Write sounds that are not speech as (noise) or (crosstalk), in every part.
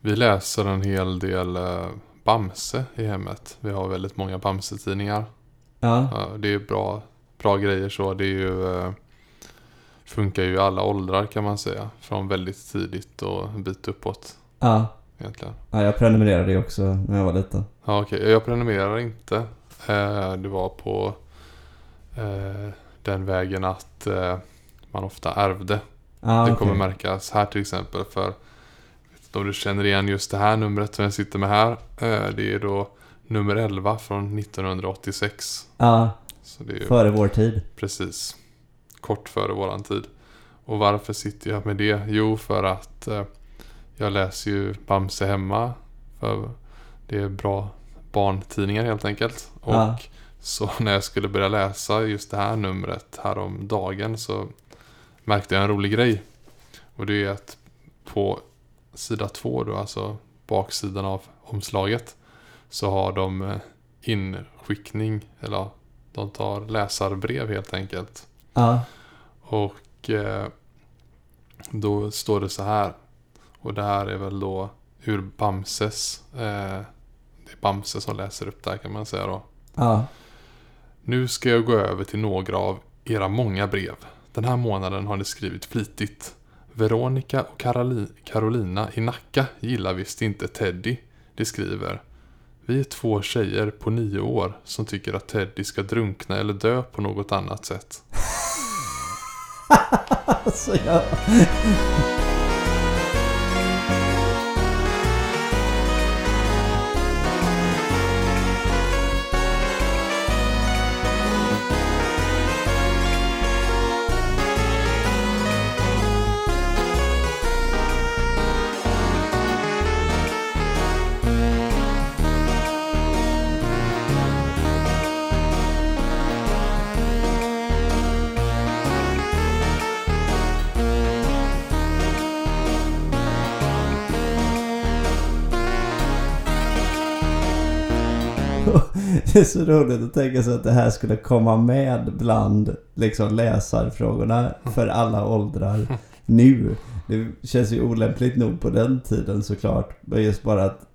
Vi läser en hel del eh, Bamse i hemmet. Vi har väldigt många Bamse-tidningar. Ja, det är bra, bra grejer så. Det är ju, eh, funkar ju i alla åldrar kan man säga. Från väldigt tidigt och en bit uppåt ja. egentligen. ja jag prenumererade ju också när jag var liten. Ja, okej. Jag prenumererar inte. Eh, det var på den vägen att man ofta ärvde. Ja, det okej. kommer märkas här till exempel för om du känner igen just det här numret som jag sitter med här. Eh, det är då nummer 11 från 1986. Ja, Så det är ju före vår tid. precis kort före våran tid. Och varför sitter jag med det? Jo, för att eh, jag läser ju Bamse hemma. För det är bra barntidningar helt enkelt. Och Ja. så (laughs) när jag skulle börja läsa just det här numret här om dagen så märkte jag en rolig grej. Och det är att på sida två då, alltså baksidan av omslaget, så har de eh, inskickning, eller de tar läsarbrev helt enkelt. Ja, Och eh, då står det så här. Och det här är väl då ur Bamses. Eh, det är Bamse som läser upp det här kan man säga då. ja. Nu ska jag gå över till några av era många brev. Den här månaden har ni skrivit flitigt. Veronica och Karolina Carolina i Nacka gillar visst inte Teddy. De skriver. Vi är två tjejer på nio år som tycker att Teddy ska drunkna eller dö på något annat sätt. (laughs) Alltså jag... Det är så roligt att tänka sig att det här skulle komma med bland liksom läsarfrågorna för alla åldrar nu. Det känns ju olämpligt nog på den tiden såklart. Men just bara att...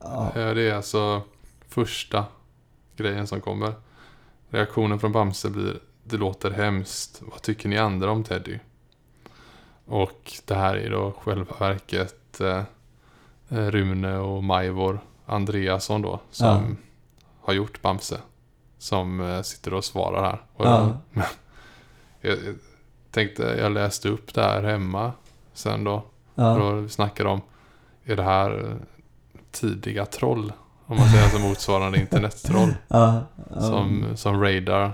Ja, det är alltså första grejen som kommer. Reaktionen från Bamse blir Det låter hemskt. Vad tycker ni andra om Teddy? Och det här är då själva verket eh, eh, Rune och Majvor Andreasson då som Ja. Har gjort Bamse. Som eh, sitter och svarar här. Och Ja. jag, (laughs) jag tänkte, jag läste upp det här hemma sen då. ja, då snackar de, är det här eh, tidiga troll? Om man säger alltså motsvarande internettroll. (laughs) ja, ja. Som, som raidar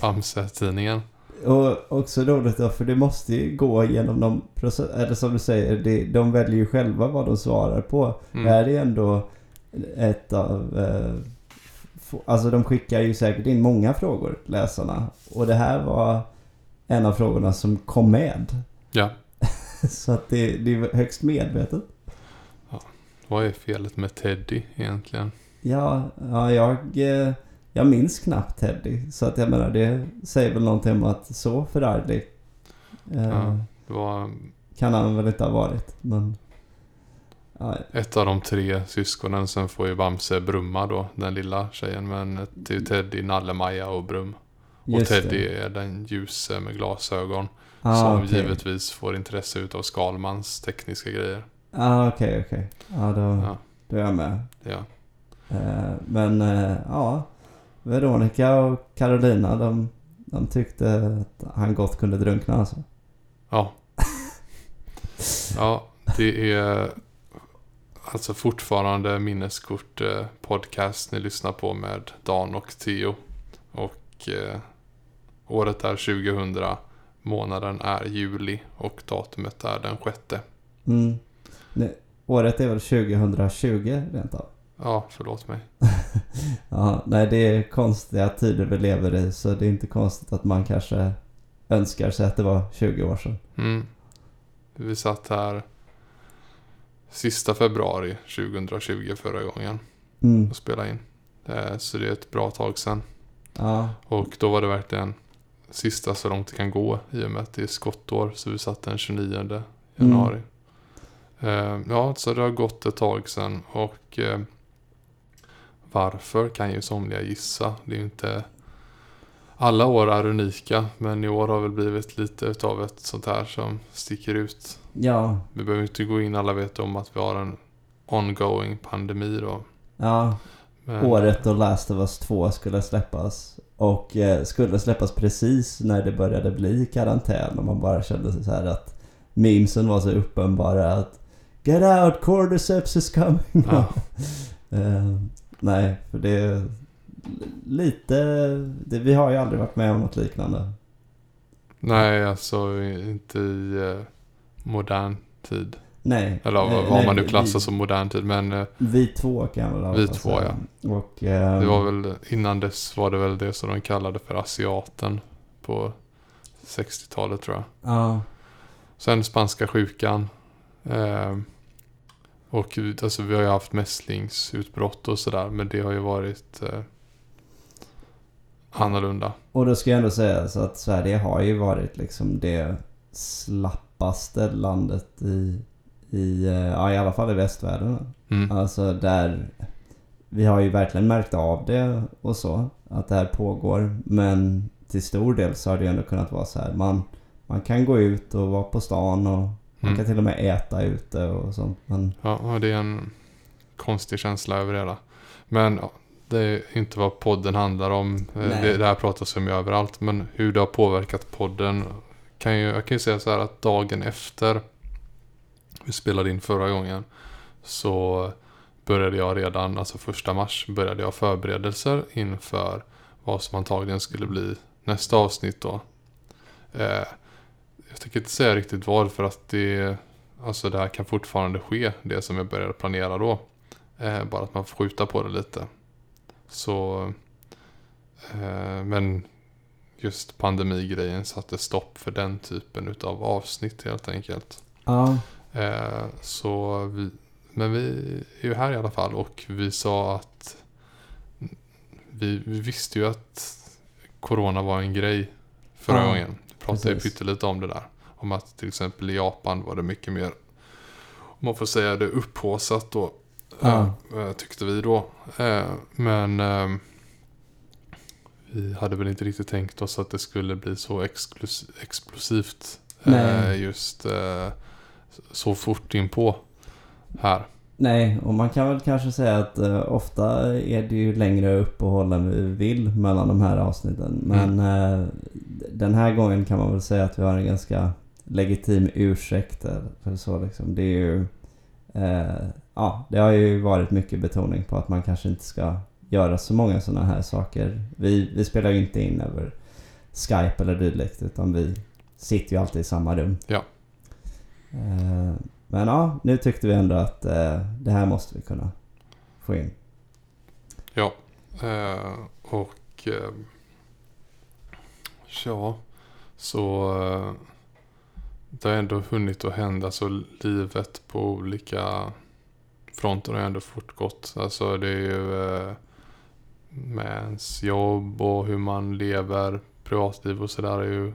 Bamse-tidningen. Och också roligt då, för det måste ju gå genom någon process. Eller som du säger, det, de väljer ju själva vad de svarar på. Mm. Det här är ändå ett av... Eh, alltså de skickar ju säkert in många frågor, läsarna. Och det här var en av frågorna som kom med. Ja, (laughs) Så att det, det är högst medvetet. vad är felet med Teddy egentligen? Ja, ja jag, eh, jag minns knappt Teddy. Så att jag menar, det säger väl någonting om att så förarglig eh, Ja. Var kan han väl inte ha varit. Men... Ett av de tre syskonen. Sen får ju Bamse Brumma då, den lilla tjejen. Men det är ju Teddy, Nalle, Maja och Brum. Och Teddy är den ljuse med glasögon. Ah, som okej. givetvis får intresse utav Skalmans tekniska grejer. Ah, okej, okej. Ja, då, Ja, då är jag med. ja. Eh, men eh, ja, Veronica och Carolina de, de tyckte att han gott kunde drunkna alltså. Ja. (laughs) Ja, det är alltså fortfarande Minneskort eh, podcast ni lyssnar på med Dan och Theo. Och eh, året är 2000, månaden är juli och datumet är den sjätte. Mm. Nu, året är väl 2020 rent av. Ja, förlåt mig. (laughs) Ja, nej det är konstiga tider vi lever i så det är inte konstigt att man kanske önskar sig att det var 20 år sedan. Mm. Vi satt här sista februari 2020 förra gången Mm. och spelade in. Eh, Så det är ett bra tag sedan. Ja, Och då var det verkligen sista så långt det kan gå i och med att det är skottår. Så vi satt den 29 januari. Eh, ja, så det har gått ett tag sedan och eh, varför kan ju somliga gissa. Det är ju inte alla år är unika, men i år har väl blivit lite utav ett sånt här som sticker ut. Ja, Vi behöver inte gå in, alla vet om att vi har en ongoing pandemi då. ja. Men, Året då Last of Us 2 skulle släppas. Och eh, skulle släppas precis när det började bli karantän. Och man bara kände så här att memesen var så uppenbara att Get out, cordyceps is coming. Ja. (laughs) Eh, nej, för det är lite... Det, vi har ju aldrig varit med om något liknande. Nej, alltså inte i eh, modern tid. Nej. Eller vad, vad nej, man nu vi- klassar som modern tid. Men eh, Vi två kan jag väl Vi två, säga. Och, eh, det var väl innan dess var det väl det som de kallade för asiaten på 60-talet tror jag. Ja, Sen spanska sjukan. Eh, och vi- alltså, vi har ju haft mässlingsutbrott och sådär. Men det har ju varit eh, annorlunda. Och då ska jag ändå säga så att Sverige har ju varit liksom det slappaste landet i, i, eh, ja, i alla fall i västvärlden. Mm. Alltså där vi har ju verkligen märkt av det och så. Att det här pågår. Men till stor del så har det ju ändå kunnat vara så här. Man, man kan gå ut och vara på stan och man Mm. kan till och med äta ute och sånt. Men Ja, det är en konstig känsla över det hela. Men ja, det är inte vad podden handlar om. Eh, Nej. Det, det här pratas om ju överallt. Men hur det har påverkat podden. Kan ju, jag kan ju säga så här att dagen efter vi spelade in förra gången. Så började jag redan, alltså första mars, började jag förberedelser inför vad som antagligen skulle bli nästa avsnitt då. Eh, jag tänker inte säga riktigt vad för att det, alltså det här kan fortfarande ske, det som jag började planera då. Eh, bara att man får skjuta på det lite. Så, eh, men just pandemigrejen satte stopp för den typen utav avsnitt helt enkelt. ja, Eh, så vi, men vi är ju här i alla fall och vi sa att vi, vi visste ju att Corona var en grej förra Ja, gången. Vi pratade ju pyttelite om det där. Om att till exempel i Japan var det mycket mer, om man får säga det, upphåsat då. Ja. eh, tyckte vi då. Eh, men eh, vi hade väl inte riktigt tänkt oss att det skulle bli så explosivt. Eh, just eh, så fort in på här. Nej, och man kan väl kanske säga att eh, ofta är det ju längre uppehåll än vi vill mellan de här avsnitten. Men eh, den här gången kan man väl säga att vi har en ganska legitim ursäkt. För så liksom. Det är ju... Eh, ja, det har ju varit mycket betoning på att man kanske inte ska göra så många sådana här saker. Vi, vi spelar ju inte in över Skype eller dylikt utan vi sitter ju alltid i samma rum. Ja. Eh, men ja, nu tyckte vi ändå att eh, det här måste vi kunna få in. Ja. Eh, och ja, så det har ändå hunnit att hända så livet på olika fronter har ändå fortgått. Alltså det är ju med ens jobb och hur man lever, privatliv och sådär är ju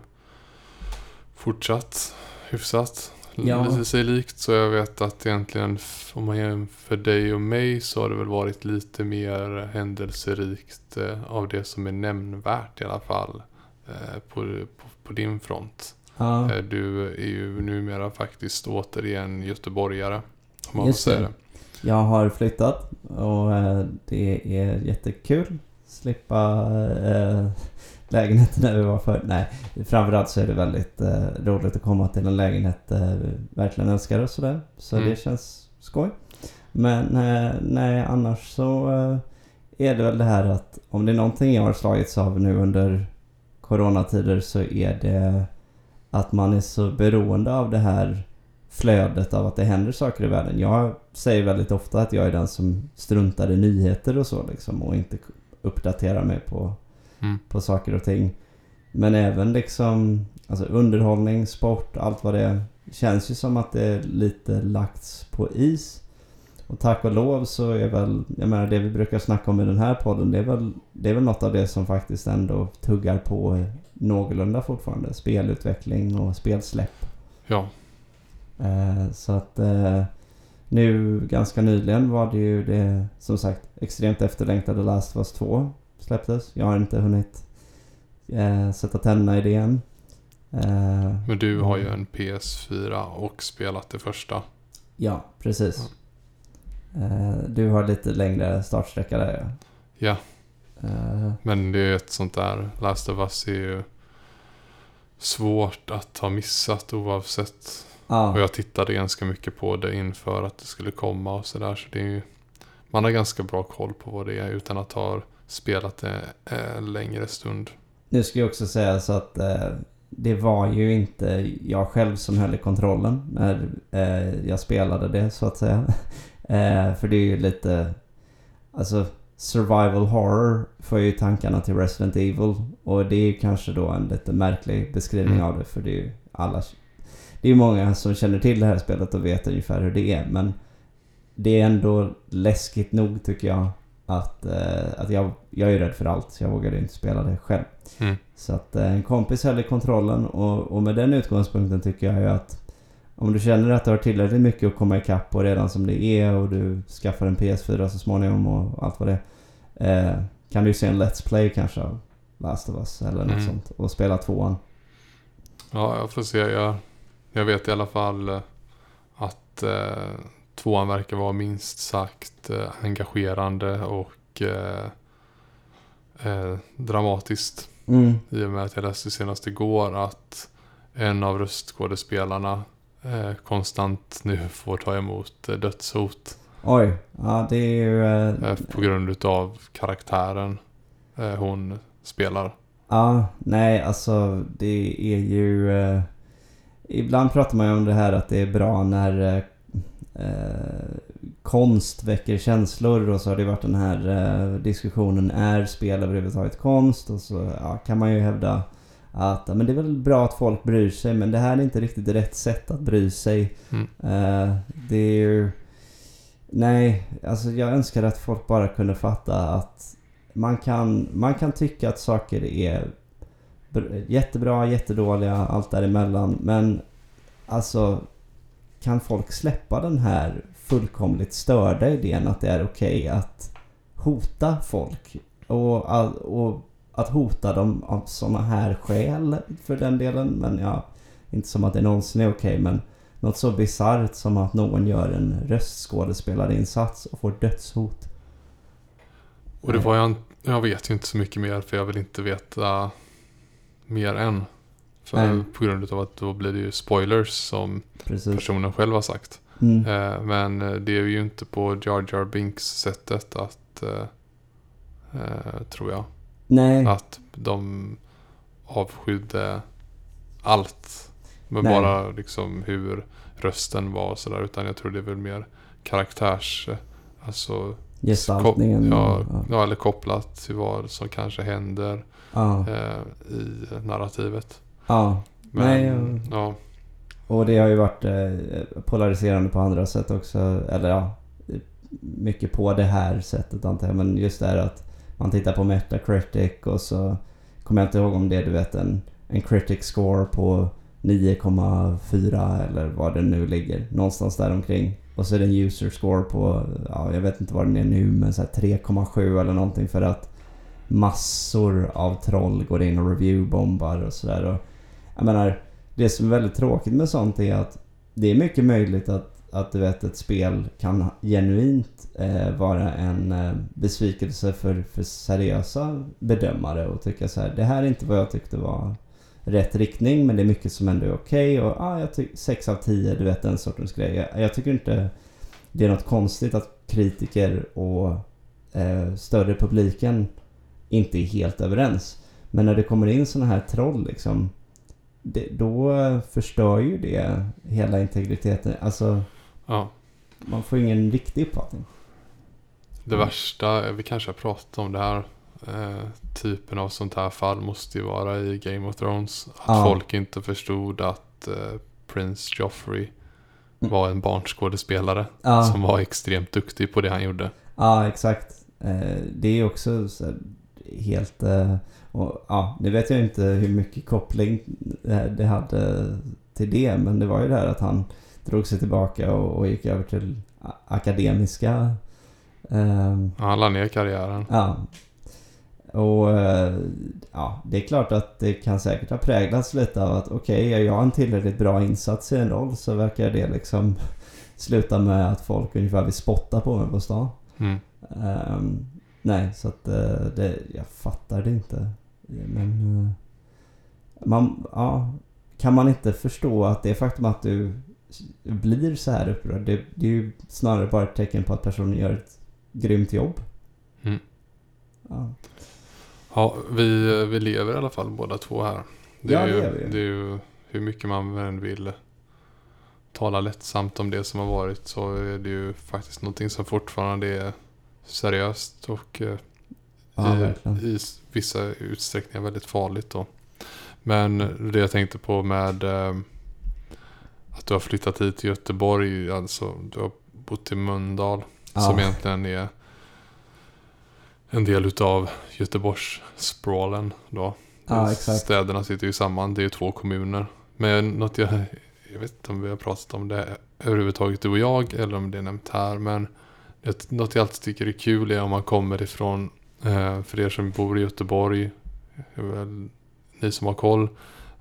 fortsatt hyfsat. Ja. Lite sig likt så jag vet att egentligen om man jämför dig och mig så har det väl varit lite mer händelserikt eh, av det som är nämnvärt i alla fall eh, på, på, på din front. Ja, Eh, Du är ju numera faktiskt återigen göteborgare. Om man Just säga det. Jag har flyttat och eh, det är jättekul. Slippa eh, lägenheten där vi var för. Nej, framförallt så är det väldigt eh, roligt att komma till en lägenhet vi verkligen älskar och sådär. Så Mm. det känns skoj. Men nej, annars så är det väl det här att om det är någonting jag har slagits av nu under coronatider så är det att man är så beroende av det här flödet av att det händer saker i världen. Jag säger väldigt ofta att jag är den som struntar i nyheter och så liksom och inte uppdaterar mig på, Mm. på saker och ting. Men även liksom alltså underhållning, sport, allt vad det är. Känns ju som att det är lite lagts på is. Och tack och lov så är väl, jag menar det vi brukar snacka om i den här podden, det är väl, det är väl något av det som faktiskt ändå tuggar på någorlunda fortfarande. Spelutveckling och spelsläpp. Ja, så att, eh, nu ganska nyligen var det ju det som sagt extremt efterlängtade Last of Us 2 släpptes. Jag har inte hunnit eh, sätta tänderna i det än. Eh, Men du har ju en PS4 och spelat det första. ja, precis. Eh, du har lite längre startsträcka där ja. Ja. Eh, Men det är ju ett sånt där, Last of Us är ju svårt att ha missat oavsett. Ja. Och jag tittade ganska mycket på det inför att det skulle komma och sådär. Så det är ju, man har ganska bra koll på vad det är utan att ha spelat det en längre stund. Nu ska jag också säga så att eh, det var ju inte jag själv som höll i kontrollen när eh, jag spelade det så att säga. (laughs) eh, för det är ju lite... Alltså survival horror får ju tankarna till Resident Evil. Och det är ju kanske då en lite märklig beskrivning Mm. av det för det är ju alla... Det är många som känner till det här spelet och vet ungefär hur det är men det är ändå läskigt nog tycker jag att, eh, att jag, jag är rädd för allt så jag vågade inte spela det själv. Mm. Så att eh, en kompis höll i kontrollen och, och med den utgångspunkten tycker jag ju att om du känner att du har tillräckligt mycket att komma ikapp på redan som det är och du skaffar en PS4 så småningom och allt vad det är. Eh, kan du ju se en Let's Play kanske av Last of Us eller något Mm. sånt och spela tvåan. Ja, jag får se. Jag, jag vet i alla fall eh, att eh, tvåan verkar vara minst sagt eh, engagerande och eh, eh, dramatiskt. Mm. I och med att jag läste senast igår att en av röstskådespelarna eh, konstant nu får ta emot eh, dödshot Oj, ja det är ju... På grund utav karaktären hon spelar. Ja, nej alltså det är ju... Ibland pratar man ju om det här att det är bra när eh, eh, konst väcker känslor och så har det varit den här eh, diskussionen är spel överhuvudtaget konst? Och så ja, kan man ju hävda att ja, men det är väl bra att folk bryr sig men det här är inte riktigt rätt sätt att bry sig. Mm. Eh, det är ju... Nej, alltså jag önskar att folk bara kunde fatta att man kan, man kan tycka att saker är jättebra, jättedåliga, allt däremellan. Men alltså, kan folk släppa den här fullkomligt störda idén att det är okej att hota folk? Och, och att hota dem av sådana här skäl för den delen. Men ja, inte som att det någonsin är okej. men något så bisarrt som att någon gör en röstskådespelarinsats och får dödshot. Och det var jag, jag vet ju inte så mycket mer för jag vill inte veta mer än. För Nej. på grund av att då blir det ju spoilers som Precis. personen själv har sagt. Mm. Eh, men eh, det är ju inte på Jar Jar Binks sättet att eh, eh, tror jag. Nej. Att de avskydde allt. Men Nej. bara liksom hur rösten var och sådär. Utan jag tror det är väl mer karaktärs... eh, Alltså, Gestaltningen. ja. ja, eller kopplat till vad som kanske händer Ja. eh, i narrativet. ja. Men, Nej, ja. Och det har ju varit eh, polariserande på andra sätt också. Eller ja, mycket på det här sättet antar jag. Men just det här att man tittar på Metacritic och så kommer jag inte ihåg om det du vet en, en critic score på 9,4 eller vad det nu ligger. Någonstans där omkring. Och så är det en user score på, ja jag vet inte vad den är nu, men så här 3,7 eller någonting för att massor av troll går in och reviewbombar och sådär. Och Jag menar, det som är väldigt tråkigt med sånt är att det är mycket möjligt att, att du vet ett spel kan genuint eh, vara en eh, besvikelse för, för seriösa bedömare och tycka så här, det här är inte vad jag tyckte var rätt riktning men det är mycket som ändå är okej och ah, jag tycker 6 av 10, du vet den sortens grejer. Jag, jag tycker inte det är något konstigt att kritiker och eh, större publiken inte är helt överens. Men när det kommer in såna här troll liksom det, då förstör ju det hela integriteten. Alltså, ja. man får ingen riktig uppfattning. Det värsta, vi kanske har pratat om det här. Eh, typen av sånt här fall måste ju vara i Game of Thrones. Att Ja. folk inte förstod att eh, Prince Joffrey Mm. var en barnskådespelare. Ja, Som var extremt duktig på det han gjorde. ja exakt. Eh, det är också så helt... Eh, och, ja, nu vet jag inte hur mycket koppling det hade till det. Men det var ju det här att han drog sig tillbaka och, och gick över till akademiska. Ja, Han la ner karriären. Ja. Och eh, ja, det är klart att det kan säkert ha präglats lite av att okej, okay, jag har en tillräckligt bra insats i en roll så verkar det liksom sluta med att folk ungefär vill spotta på mig på stan. Mm. Ehm, nej, så att eh, det, jag fattar det inte. Men eh, man, ja, kan man inte förstå att det faktum att du blir så här upprörd, det, det är ju snarare bara ett tecken på att personen gör ett grymt jobb. Mm. Ja. Ja, vi, vi lever i alla fall båda två här. Det Ja, är, det ju, vi. det är ju hur mycket man än vill tala lättsamt om det som har varit så är det ju faktiskt någonting som fortfarande är seriöst och eh, Ja, i, i vissa utsträckningar väldigt farligt då. Men det jag tänkte på med eh, att du har flyttat hit till Göteborg, alltså du har bott i Mölndal som Ja. egentligen är en del utav Göteborgs sprawlen då. Ja. Städerna sitter ju samman, det är två kommuner. Men något jag, jag vet inte om vi har pratat om det överhuvudtaget du och jag eller om det är nämnt här. Men det, något jag alltid tycker är kul är om man kommer ifrån, eh, för er som bor i Göteborg, väl ni som har koll.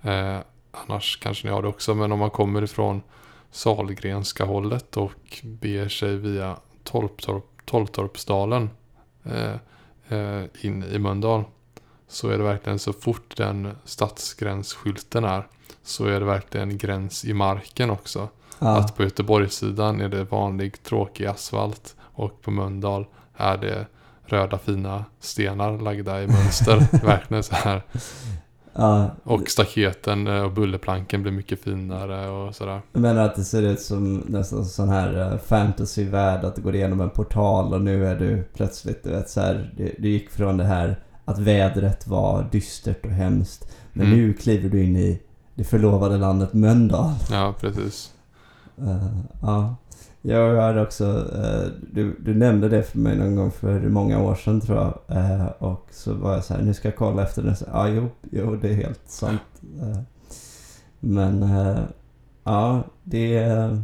Eh, annars kanske ni har det också, men om man kommer ifrån Salgrenska hållet och beger sig via Tolptorp, Toltorpsdalen eh, eh, in i Mölndal. Så är det verkligen så fort den stadsgränsskylten är så är det verkligen gräns i marken också. Ja. Att på Göteborgssidan är det vanlig tråkig asfalt och på Mölndal är det röda fina stenar lagda i mönster. (laughs) verkligen så här. ja. Och staketen eh, och bullerplanken blir mycket finare och sådär. Jag menar att det ser ut som nästan sån här uh, fantasyvärld att du går igenom en portal och nu är du plötsligt, du vet så här, du, du gick från det här att vädret var dystert och hemskt. Men Mm. nu kliver du in i det förlovade landet Mölndal. Ja, precis. Eh, ja. Jag har också, eh, du, du nämnde det för mig någon gång för många år sedan tror jag. Eh, och så var jag så här, nu ska jag kolla efter. Så, Ja, jo, jo, det är helt sant. Eh, men, ja, det är...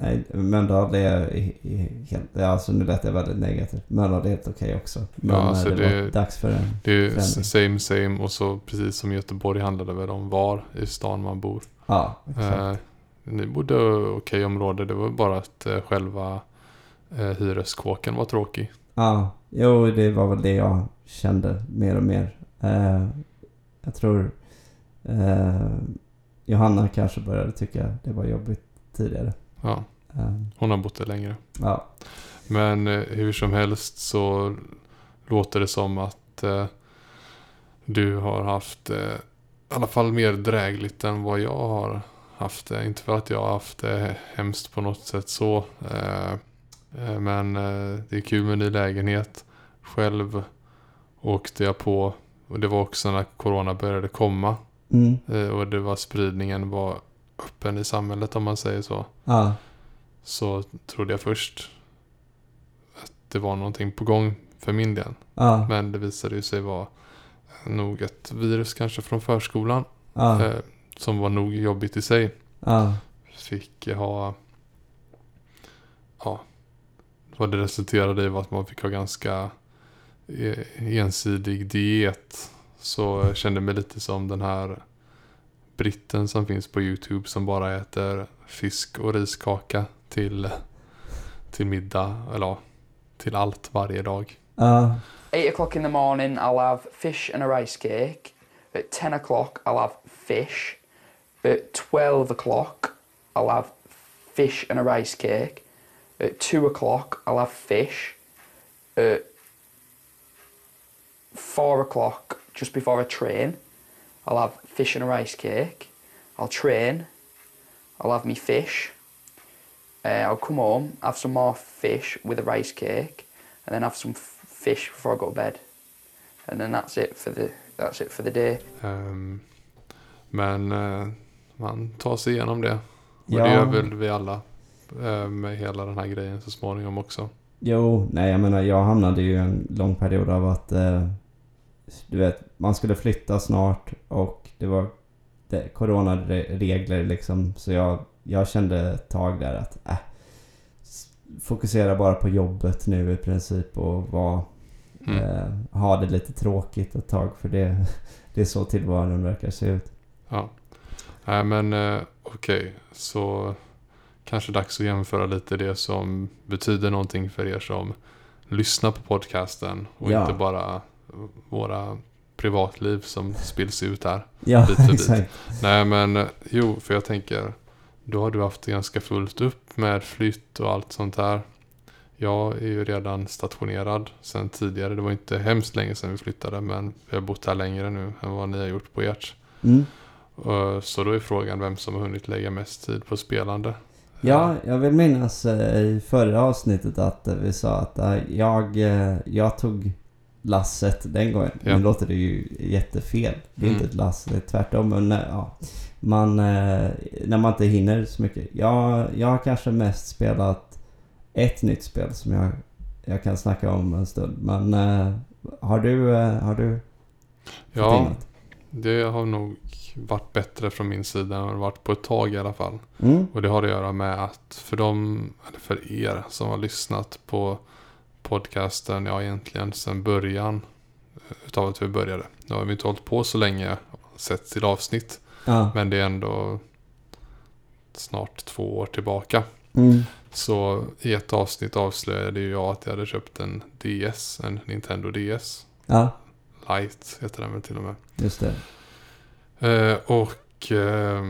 Nej, Mölndal är helt... Alltså nu lät jag väldigt negativt. Mölndal är helt okej också. Men Ja, alltså det, det- var dags för en... Det är Förändring. same same och så precis som Göteborg handlar det väl om var i stan man bor. Ja, exakt. Ni bodde okej område, det var bara att eh, själva eh, hyreskåken var tråkig. Ja, jo det var väl det jag kände mer och mer. Eh, jag tror eh, Johanna kanske började tycka det var jobbigt tidigare. Ja, Eh, hon har bott där längre. ja, Men eh, hur som helst så låter det som att du har haft i alla fall mer drägligt än vad jag har haft det. Inte för att jag har haft det hemskt på något sätt så. Eh, eh, men eh, det är kul med ny lägenhet. Själv åkte jag på, och det var också när corona började komma. mm, och det var spridningen var öppen i samhället om man säger så ja, så trodde jag först att det var någonting på gång för min del. ja, Men det visade ju sig vara nog ett virus kanske från förskolan ja, eh, som var nog jobbigt i sig. ja, Fick ha, ja, vad det resulterade i var att man fick ha ganska eh, ensidig diet. Så jag kände mig lite som den här britten som finns på YouTube som bara äter fisk och riskaka till, till middag, eller ja, till allt varje dag. ja, Eight o'clock in the morning, I'll have fish and a rice cake. At ten o'clock, I'll have fish. At twelve o'clock, I'll have fish and a rice cake. At two o'clock, I'll have fish. At four o'clock, just before I train, I'll have fish and a rice cake. I'll train. I'll have me fish. Uh, I'll come home, have some more fish with a rice cake, and then have some fish before I go to bed. And then that's it for the that's it for the day. Ehm, men eh, man tar sig igenom det. Och Ja. det gör väl vi alla eh, med hela den här grejen så småningom också. Jo, nej jag menar jag hamnade ju i en lång period av att eh, du vet, man skulle flytta snart och det var det, coronaregler liksom. Så jag, jag kände ett tag där att äh, fokusera bara på jobbet nu i princip och vara, Mm. eh, ha det lite tråkigt ett tag för det, (laughs) det är så tillvaron verkar se ut. Ja. Nej men eh, okej, så kanske dags att jämföra lite det som betyder någonting för er som lyssnar på podcasten och Ja. inte bara våra privatliv som spills ut här. Ja, Bit för bit. Nej men eh, jo, för jag tänker då har du haft det ganska fullt upp med flytt och allt sånt här. Jag är ju redan stationerad sedan tidigare. Det var inte hemskt länge sedan vi flyttade men vi har bott här längre nu än vad ni har gjort på ert. Mm. Eh, Så då är frågan vem som har hunnit lägga mest tid på spelande. Ja, jag vill minnas eh, i förra avsnittet att eh, vi sa att eh, jag, eh, jag tog lasset den gången. Ja. Nu låter det ju jättefel. Det är Mm. inte ett lass, det är tvärtom. Men eh, ja, man, eh, när man inte hinner så mycket. Jag, jag har kanske mest spelat ett nytt spel som jag, jag kan snacka om en stund. Men eh, har du, eh, har du Ja, det har nog varit bättre från min sida än det varit på ett tag i alla fall. Mm? Och det har att göra med att för dem, eller för er som har lyssnat på podcasten, ja egentligen sedan början eh, utav att vi började. Nu har vi inte hållit på så länge sett till avsnitt, Ja. men det är ändå snart två år tillbaka. Mm. Så i ett avsnitt avslöjade jag att jag hade köpt en DS, en Nintendo DS. ja, Lite heter den väl till och med. just det. Eh, och eh,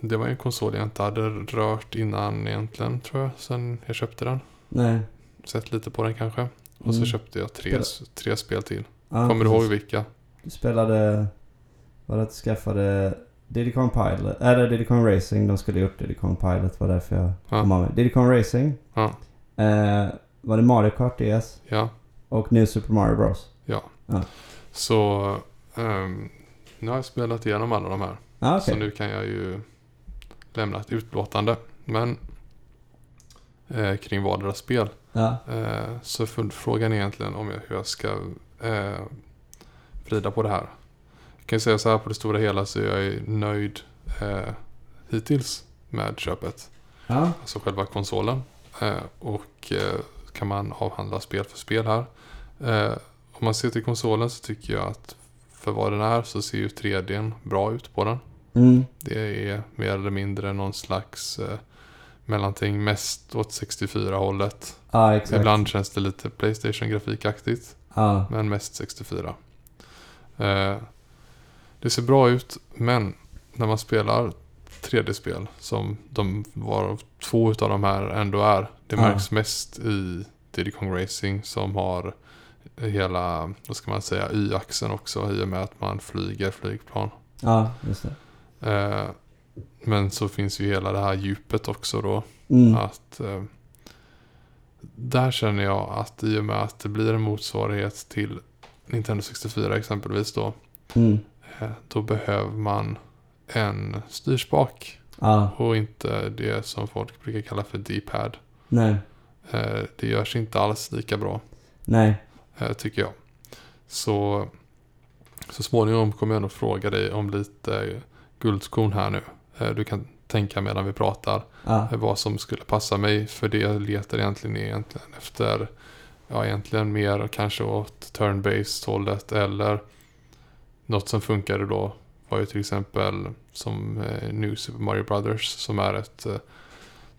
det var ju en konsol jag inte hade rört innan egentligen tror jag. Sen jag köpte den. Nej. Sett lite på den kanske. Och så Mm. köpte jag tre, Spela- tre spel till. Ja, Kommer du ihåg vilka? Du spelade... Var det att du skaffade Diddy Kong Pilot? Eller Diddy Kong Racing. De skulle gjort Diddy Kong Pilot. var därför jag Ja. kom av mig. Diddy Kong Racing. Ja. Eh, var det Mario Kart DS? Ja. Och New Super Mario Bros. Så ehm, nu har jag spelat igenom alla de här. Ah, okej. Så nu kan jag ju lämna ett utlåtande. Men eh, kring vardera spel. Ja. Eh, så frågan är egentligen om jag, hur jag ska eh, vrida på det här. Jag kan säga så här på det stora hela så är jag ju nöjd eh, hittills med köpet. Ja. Alltså själva konsolen. Eh, och eh, kan man avhandla spel för spel här. Eh, om man ser till konsolen så tycker jag att för vad den är så ser ju 3Dn bra ut på den. Mm. Det är mer eller mindre någon slags eh, mellanting mest åt 64-hållet. Ja, exakt. Ibland känns det lite Playstation-grafikaktigt, Ja. men mest 64. Eh, det ser bra ut, men när man spelar 3D-spel, som de var två utav de här ändå är, det märks mest i Diddy Kong Racing som har hela, vad ska man säga, y-axeln också i och med att man flyger flygplan. Ja, just det. Eh, men så finns ju hela det här djupet också då. Mm. Att eh, där känner jag att i och med att det blir en motsvarighet till Nintendo 64 exempelvis då. Mm. Eh, då behöver man en styrspak Ja. och inte det som folk brukar kalla för D-pad. Nej. Det görs inte alls lika bra Nej. Eh, tycker jag. Så så småningom kommer jag nog fråga dig om lite guldkorn här nu. Eh, du kan tänka medan vi pratar. Ja. vad som skulle passa mig. För det jag letar egentligen egentligen efter, ja egentligen mer kanske åt turn-based hållet eller något som funkade då var ju till exempel som eh, New Super Mario Brothers som är ett eh,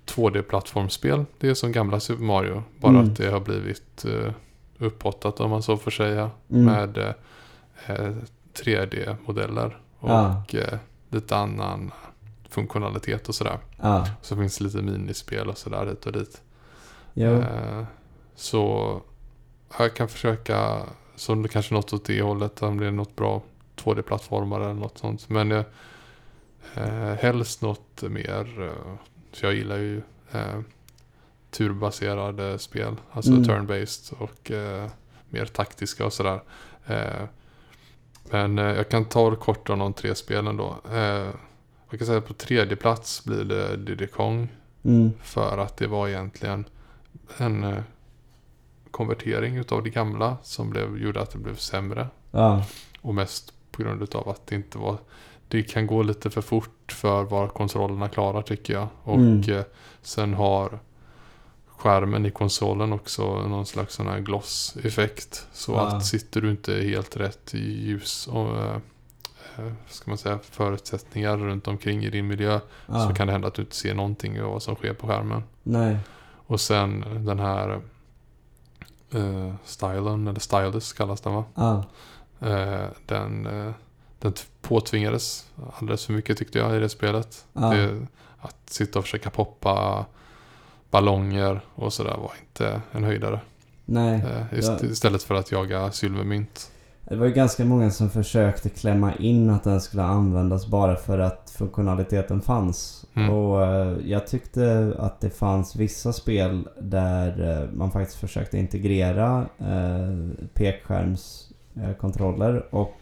2D-plattformsspel. Det är som gamla Super Mario, bara Mm. att det har blivit eh, upphottat om man så får säga Mm. med eh, eh, 3D-modeller och Ja. eh, lite annan funktionalitet och sådär. Ja. Så finns det lite minispel och sådär hit och dit. Eh, så jag kan försöka, så kanske något åt det hållet, om det är något bra 2D-plattformar eller något sånt. Men eh, helst något mer, eh, så jag gillar ju eh, turbaserade spel, alltså Mm. turn-based och eh, mer taktiska och sådär. Eh, men eh, jag kan ta det kort om de tre spelen då. Eh, jag kan säga att på tredje plats blir det Diddy Kong. Mm. För att det var egentligen en eh, konvertering utav det gamla som blev, gjorde att det blev sämre. Ja. Och mest på grund utav att det inte var det kan gå lite för fort för vad kontrollerna klarar tycker jag. Och Mm. eh, sen har skärmen i konsolen också någon slags sån här gloss-effekt. Så Ja. att sitter du inte helt rätt i ljus och eh, eh, ska man säga, förutsättningar runt omkring i din miljö Ja. så kan det hända att du inte ser någonting av vad som sker på skärmen. Nej. Och sen den här eh, stylen, eller stylus kallas den va? Ja. Eh, den, eh, den påtvingades alldeles för mycket tyckte jag i det spelet. Det, att sitta och försöka poppa ballonger och sådär var inte en höjdare. Nej. Eh, ist- Ja. Istället för att jaga silvermynt. Det var ju ganska många som försökte klämma in att den skulle användas bara för att funktionaliteten fanns. Mm. Och eh, jag tyckte att det fanns vissa spel där eh, man faktiskt försökte integrera eh, pekskärmskontroller. och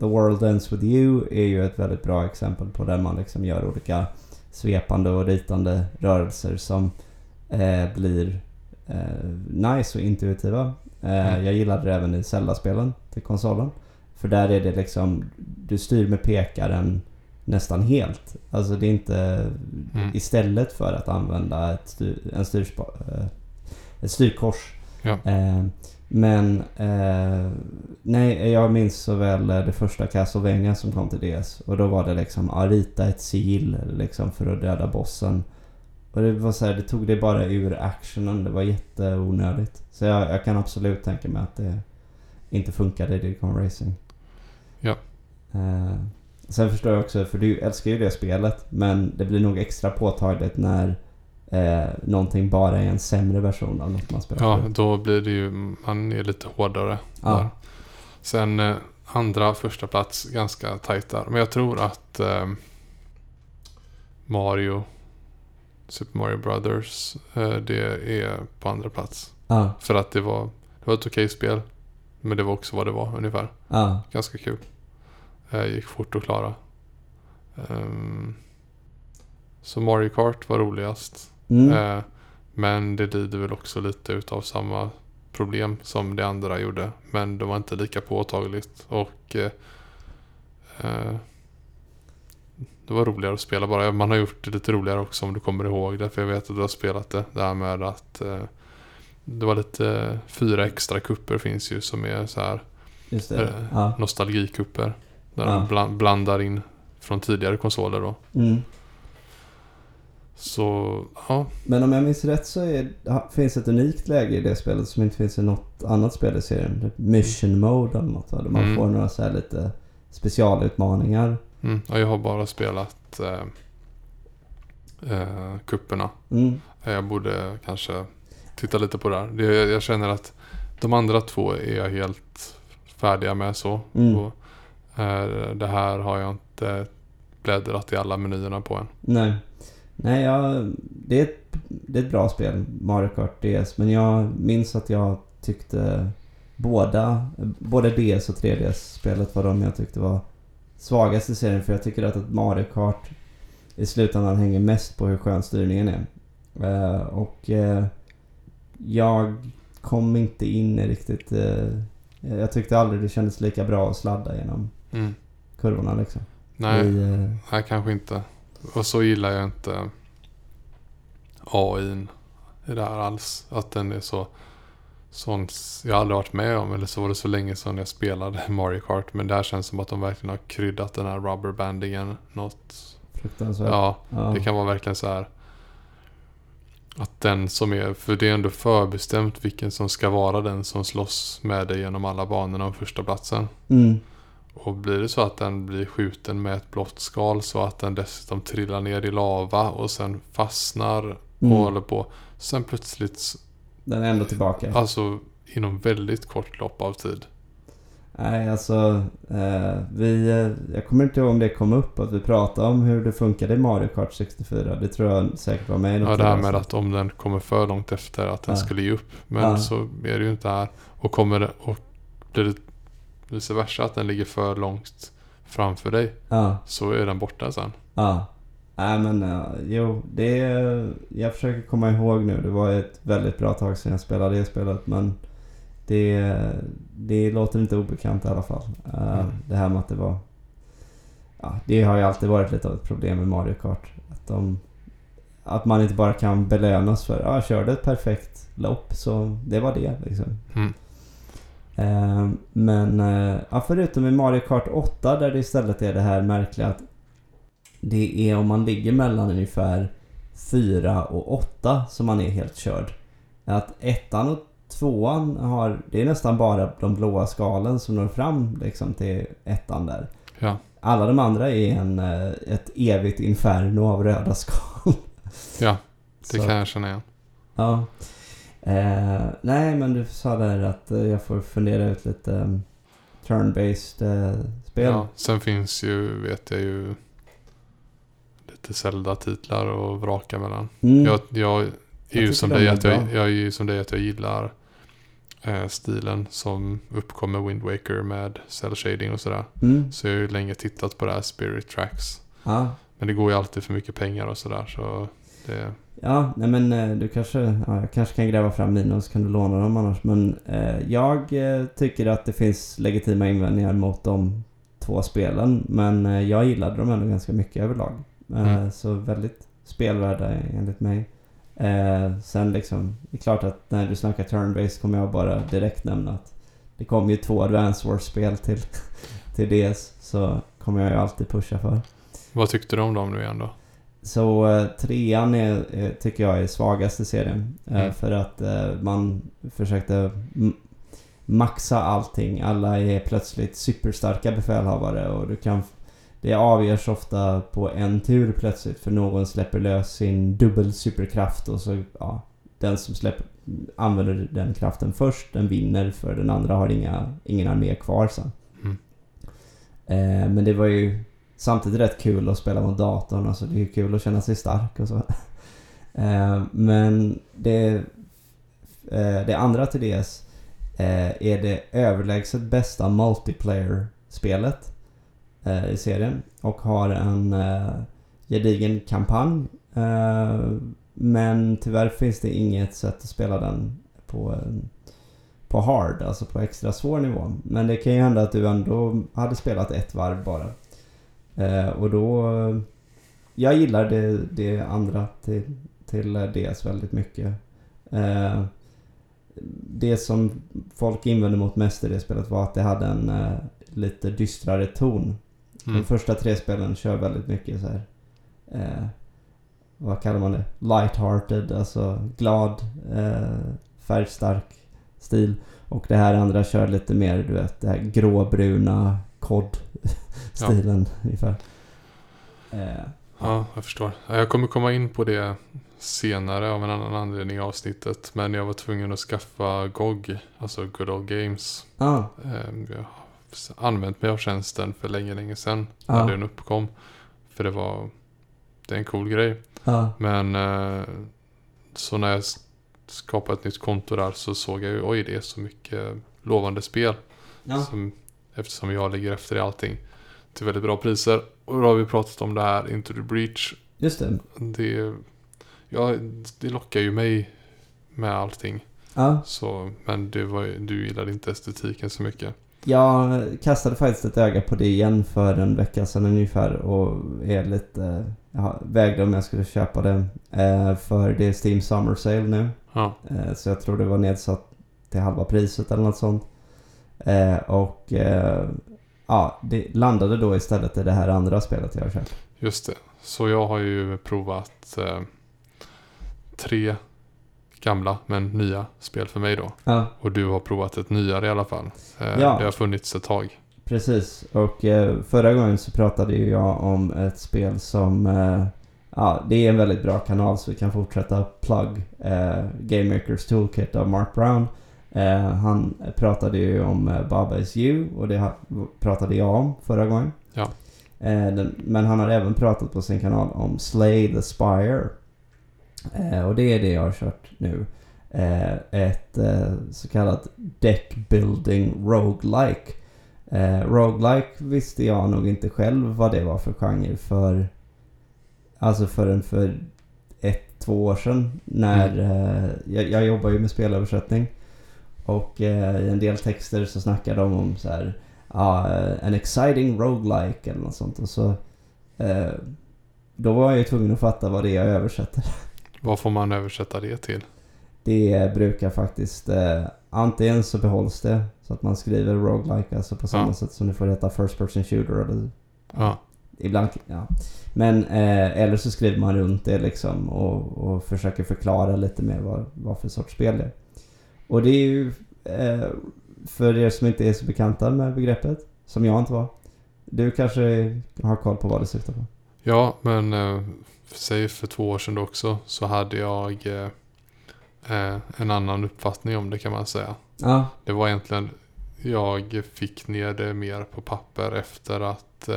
The World Ends With You är ju ett väldigt bra exempel på där man liksom gör olika svepande och ritande rörelser som eh, blir eh, nice och intuitiva. Eh, Mm. Jag gillade det även i Zelda-spelen till konsolen. För där är det liksom, du styr med pekaren nästan helt. Alltså det är inte Mm. istället för att använda ett, styr, en styrspa, eh, ett styrkors. Ja. Men eh, nej, jag minns så väl eh, det första Castlevania som kom till DS. Och då var det liksom, ja, rita ett sigill liksom för att döda bossen. Och det var så här, det tog det bara ur actionen. Det var jätteonödigt. Så jag, jag kan absolut tänka mig att det inte funkade i Didcon Racing. Ja. Eh, sen förstår jag också, för du älskar ju det spelet. Men det blir nog extra påtagligt när eh, någonting bara är en sämre version av något man spelar Ja, förut. då blir det ju, man är lite hårdare. Ja. Där. Sen eh, andra, första plats ganska tajt där. Men jag tror att eh, Mario, Super Mario Brothers, eh, det är på andra plats. Ja, För att det var, det var ett okej spel. Men det var också vad det var ungefär. ja, Ganska kul. Gick fort att klara. Ehm, så Mario Kart var roligast. Mm, Eh, men det lider väl också lite utav samma problem som det andra gjorde. Men det var inte lika påtagligt. Och eh, eh, det var roligare att spela bara. Man har gjort det lite roligare också om du kommer ihåg det. För jag vet att du har spelat det. Det här med att eh, det var lite fyra extra kupper finns ju som är så här just det. eh, Ja. nostalgikupper. Där Ja. de bland, blandar in från tidigare konsoler då. Mm. Så ja, Men om jag minns rätt så är, finns ett unikt läge i det spelet som inte finns i något annat spel i serien. Typ Mission Mode eller något. Där man Mm. får några så här lite specialutmaningar. Mm, ja, jag har bara spelat eh, eh, kupperna. Mm. Eh, Jag borde kanske titta lite på det här. Det, jag, jag känner att de andra två är jag helt färdiga med så. Mm. Och, eh, det här har jag inte bläddrat i alla menyerna på än. Nej. Nej, jag, det, är ett, det är ett bra spel, Mario Kart DS. Men jag minns att jag tyckte båda, både DS och 3DS-spelet var de jag tyckte var svagast i serien. För jag tycker att ett Mario Kart i slutändan hänger mest på hur skön styrningen är. Eh, och eh, jag kom inte in riktigt... eh, jag tyckte aldrig det kändes lika bra att sladda genom Mm. kurvorna liksom. Nej, I, nej, kanske inte. Och så gillar jag inte AI i det här alls. Att den är så... Sån, jag aldrig varit med om, eller så var det så länge sedan jag spelade (laughs) Mario Kart. Men det här känns som att de verkligen har kryddat den här rubberbandingen något. fruktansvärt. Ja, Ja. det kan vara verkligen så här. Att den som är, för det är ändå förbestämt vilken som ska vara den som slåss med dig genom alla banorna om första platsen. Mm. Och blir det så att den blir skjuten med ett blått skal så att den dessutom trillar ner i lava och sen fastnar och Mm. håller på. Sen plötsligt, Den är ändå tillbaka. alltså inom väldigt kort lopp av tid. Nej, alltså eh, vi... Eh, jag kommer inte ihåg om det kom upp att vi pratade om hur det funkade i Mario Kart 64. Det tror jag säkert var med i Ja, det här med att om den kommer för långt efter att den Ja. skulle ge upp. Men Ja. så är det ju inte här. Och kommer det, och blir det vice versa att den ligger för långt framför dig Ja, så är den borta sen. ja. Nej men eh, jo, det... Jag försöker komma ihåg nu. Det var ett väldigt bra tag sedan jag spelade det spelet. Men det, det låter inte obekant i alla fall. Eh, Mm. Det här med att det var... Ja, det har ju alltid varit lite av ett problem med Mario Kart. Att de att man inte bara kan belönas för ja, jag körde ett perfekt lopp så det var det liksom. Mm. Eh, men eh, ja, förutom i Mario Kart 8 där det istället är det här märkliga att det är om man ligger mellan ungefär 4 och 8 som man är helt körd. Att ettan och tvåan har, det är nästan bara de blåa skalen som når fram liksom till ettan där. Ja. Alla de andra är en, eh, ett evigt inferno av röda skal. Ja, det Så- kan jag känna igen. Ja. Eh, nej, men du sa där att eh, jag får fundera ut lite um, turn-based eh, spel. Ja, sen finns ju, vet jag ju, lite Zelda-titlar att vraka mellan. Mm. Jag, jag är Jag ju som dig att jag, jag är ju som dig att jag gillar eh, stilen som uppkom med Wind Waker med cell shading och sådär. Mm. Så jag har ju länge tittat på det här Spirit Tracks. Ja. Men det går ju alltid för mycket pengar och sådär så det... Ja, nej men eh, du kanske, ja, jag kanske kan gräva fram mina så kan du låna dem annars. Men eh, jag eh, tycker att det finns legitima invändningar mot de två spelen. Men eh, jag gillade dem ändå ganska mycket överlag. Eh, Mm. Så väldigt spelvärda enligt mig. Eh, sen liksom, det är klart att när du snackar turn-based kommer jag bara direkt nämna att det kom ju två Advance Wars-spel till, (laughs) till DS. Så kommer jag ju alltid pusha för. Vad tyckte du om dem nu igen då? Så eh, trean är, är, tycker jag är svagast i serien. Eh, Mm. För att eh, man försökte maxa allting. Alla är plötsligt superstarka befälhavare och du kan... Det avgörs ofta på en tur plötsligt för någon släpper lös sin dubbel superkraft och så, ja, den som släpper, använder den kraften först, den vinner för den andra har inga, ingen armé kvar sen. Mm. Eh, men det var ju samtidigt rätt kul att spela mot datorn. Alltså det är kul att känna sig stark och så. (laughs) Eh, men det, eh, det andra till DS eh, är det överlägset bästa multiplayer-spelet eh, i serien. Och har en eh, gedigen kampanj. Eh, men tyvärr finns det inget sätt att spela den på, på hard, alltså på extra svår nivå. Men det kan ju hända att du ändå hade spelat ett varv bara. Eh, och då... Jag gillar det, det andra till, till DS väldigt mycket. Eh, det som folk invände mot mest i det spelet var att det hade en eh, lite dystrare ton. Mm. De första tre spelen kör väldigt mycket så här. Eh, vad kallar man det? Light-hearted, alltså glad, eh, färgstark stil. Och det här andra kör lite mer, du vet, det här gråbruna (laughs) kod-stilen ungefär. Eh, Ja, jag förstår. Ja, Jag kommer komma in på det senare av en annan anledning i avsnittet. Men jag var tvungen att skaffa GOG, alltså Good Old Games. ah, Eh, Jag har använt mig av tjänsten för länge, länge sedan. Ja. När den uppkom. För det var... Det är en cool grej. ah, Men eh, så när jag skapade ett nytt konto där så såg jag ju oj det är så mycket lovande spel. ja. Som, eftersom jag ligger efter i allting. Till väldigt bra priser. Och då har vi pratat om det här Into the Breach. Just det. Det, ja, det lockar ju mig med allting. Ja, Så, men det var, du gillade inte estetiken så mycket. jag kastade faktiskt ett öga på det igen för en vecka sedan ungefär och är lite... Jag vägde om jag skulle köpa det. Eh, för det är Steam Summer Sale nu. Ja, Eh, Så jag tror det var nedsatt till halva priset eller något sånt. Eh, och eh, ja, det landade då istället i det här andra spelet jag har köpt. just det. Så jag har ju provat eh, tre gamla men nya spel för mig då. Ja, Och du har provat ett nyare i alla fall. Eh, Ja. Det har funnits ett tag. precis. Och eh, förra gången så pratade ju jag om ett spel som... Eh, ja, det är en väldigt bra kanal så vi kan fortsätta plug eh, Game Makers Toolkit av Mark Brown. Eh, han pratade ju om eh, Baba Is You och det pratade jag om förra gången. Ja. Eh, men han har även pratat på sin kanal om Slay the Spire. Och det är det jag har kört nu. Ett så kallat deck building roguelike. Eh, roguelike visste jag nog inte själv vad det var för genre för... Alltså förrän för ett, två år sedan. När eh, jag, jag jobbar ju med spelöversättning. Och eh, i en del texter så snackar de om så här... Ja, eh, en exciting roguelike eller något sånt. Och så... Eh, då var jag ju tvungen att fatta vad det är jag översätter. Vad får man översätta det till? Det brukar faktiskt, eh, antingen så behålls det så att man skriver roguelike, alltså på samma Ja. sätt som det får heta first person shooter eller Ja. ibland, ja. Men, eh, eller så skriver man runt det liksom och, och försöker förklara lite mer vad, vad för sorts spel det är. Och det är ju, eh, för er som inte är så bekanta med begreppet, som jag inte var. Du kanske har koll på vad det syftar på? Ja, men eh, säg för två år sedan också så hade jag eh, en annan uppfattning om det kan man säga. Ja, Det var egentligen, jag fick ner det mer på papper efter att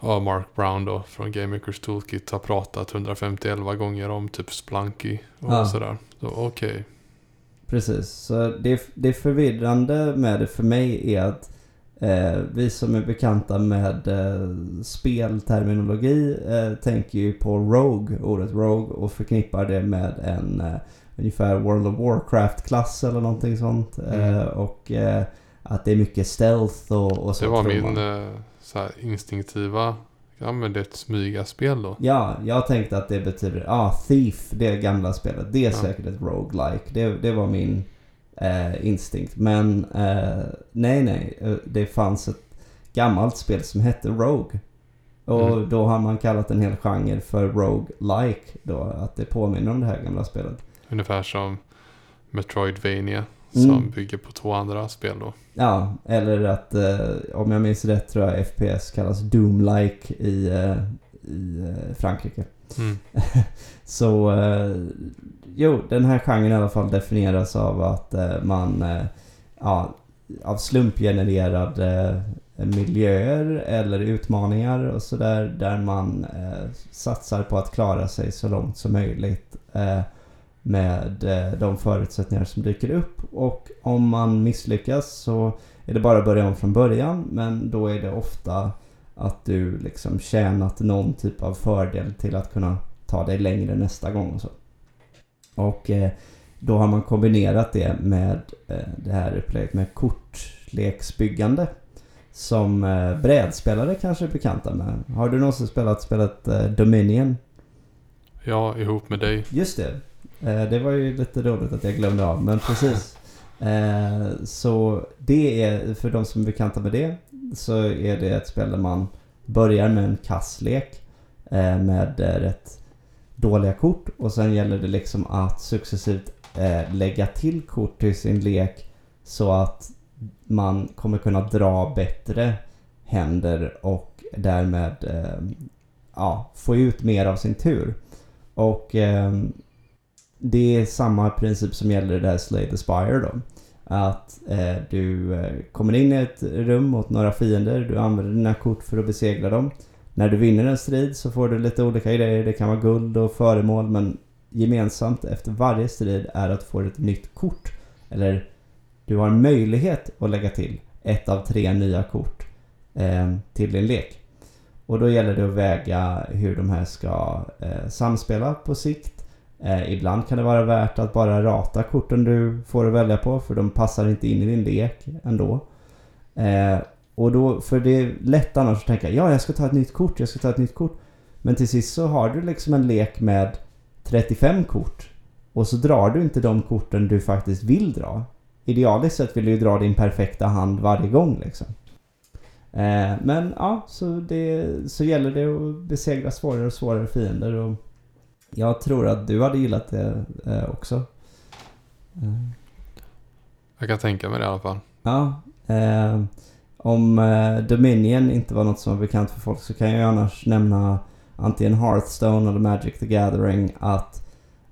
ja, Mark Brown då från Game Makers Toolkit har pratat 151 gånger om typ Splunky och Ja. sådär. Så okej. Precis, så det, det förvirrande med det för mig är att eh, vi som är bekanta med eh, spelterminologi eh, tänker ju på Rogue, ordet Rogue och förknippar det med en eh, ungefär World of Warcraft-klass eller någonting sånt. Mm. Eh, och eh, att det är mycket stealth och, och så Det var min eh, instinktiva, är ett smygaspel då. Ja, jag tänkte att det betyder, ja, ah, Thief, det gamla spelet. Det är Ja. säkert ett roguelike. Det, det var min eh, instinkt. Men eh, nej, nej. eh, Det fanns ett gammalt spel som hette Rogue. Och Mm. då har man kallat en hel genre för roguelike då. Att det påminner om det här gamla spelet. Ungefär som Metroidvania Mm. som bygger på två andra spel då. Ja, eller att eh, om jag minns rätt tror jag FPS kallas Doom-like i, eh, i eh, Frankrike. Mm. (laughs) Så eh, jo, den här genren i alla fall definieras av att eh, man eh, ja, av slumpgenererade miljöer eller utmaningar och sådär där man satsar på att klara sig så långt som möjligt med eh, de förutsättningar som dyker upp och om man misslyckas så är det bara att börja om från början men då är det ofta att du liksom tjänat någon typ av fördel till att kunna ta dig längre nästa gång och så. Och eh, då har man kombinerat det med eh, det här upplägget med kortleksbyggande. Som eh, brädspelare kanske är bekanta med. Har du någonsin spelat spelet Dominion? Ja, ihop med dig. Just det. Eh, det var ju lite roligt att jag glömde av, men precis. Eh, så det är, för de som är bekanta med det, så är det ett spel där man börjar med en kasslek eh, med rätt dåliga kort och sen gäller det liksom att successivt lägga till kort till sin lek så att man kommer kunna dra bättre händer och därmed ja, få ut mer av sin tur. Och ehm, det är samma princip som gäller i det här Slay the Spire då. Att eh, du eh, kommer in i ett rum mot några fiender, du använder dina kort för att besegra dem. När du vinner en strid så får du lite olika grejer, det kan vara guld och föremål men gemensamt efter varje strid är att få ett nytt kort. Eller du har möjlighet att lägga till ett av tre nya kort eh, till din lek. Och då gäller det att väga hur de här ska eh, samspela på sikt. Eh, ibland kan det vara värt att bara rata korten du får att välja på för de passar inte in i din lek ändå. Eh, och då, för det är lätt annars att tänka ja jag ska ta ett nytt kort, jag ska ta ett nytt kort. Men till sist så har du liksom en lek med 35 kort. Och så drar du inte de korten du faktiskt vill dra. Idealiskt sett vill du ju dra din perfekta hand varje gång liksom. Eh, men ja, så, det, så gäller det att besegra svårare och svårare fiender. Och jag tror att du hade gillat det eh, också. Eh, Jag kan tänka mig det i alla fall. ja. Eh, om eh, Dominion inte var något som var bekant för folk så kan jag annars nämna antingen Hearthstone eller Magic the Gathering att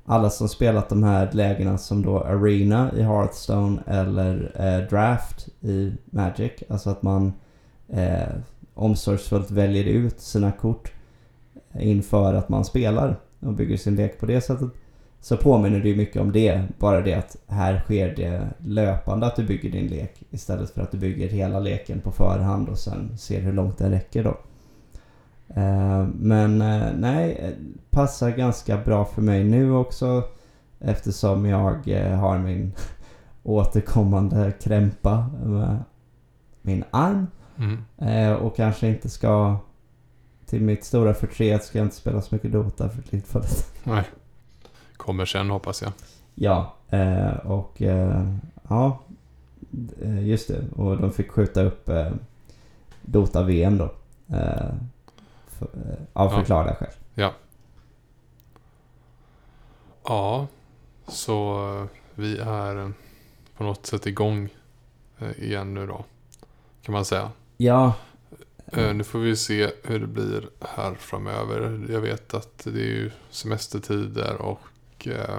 alla som spelat de här lägena som då Arena i Hearthstone eller eh, Draft i Magic, alltså att man eh, omsorgsfullt väljer ut sina kort inför att man spelar och bygger sin lek på det sättet. Så påminner det ju mycket om det. Bara det att här sker det löpande att du bygger din lek istället för att du bygger hela leken på förhand och sen ser hur långt den räcker då. Eh, Men eh, nej, passar ganska bra för mig nu också eftersom jag eh, har min (laughs) återkommande krämpa med min arm Mm. och kanske inte ska till mitt stora förtret ska jag inte spela så mycket Dota för tillfället. Nej. Kommer sen hoppas jag. Ja, eh, och eh, ja, eh, just det. Och de fick skjuta upp eh, Dota-VM då. Eh, för, eh, av Ja. förklarliga skäl. Ja, så eh, vi är på något sätt igång igen nu då. Kan man säga. Ja, Nu får vi se hur det blir här framöver. Jag vet att det är ju semestertider och eh,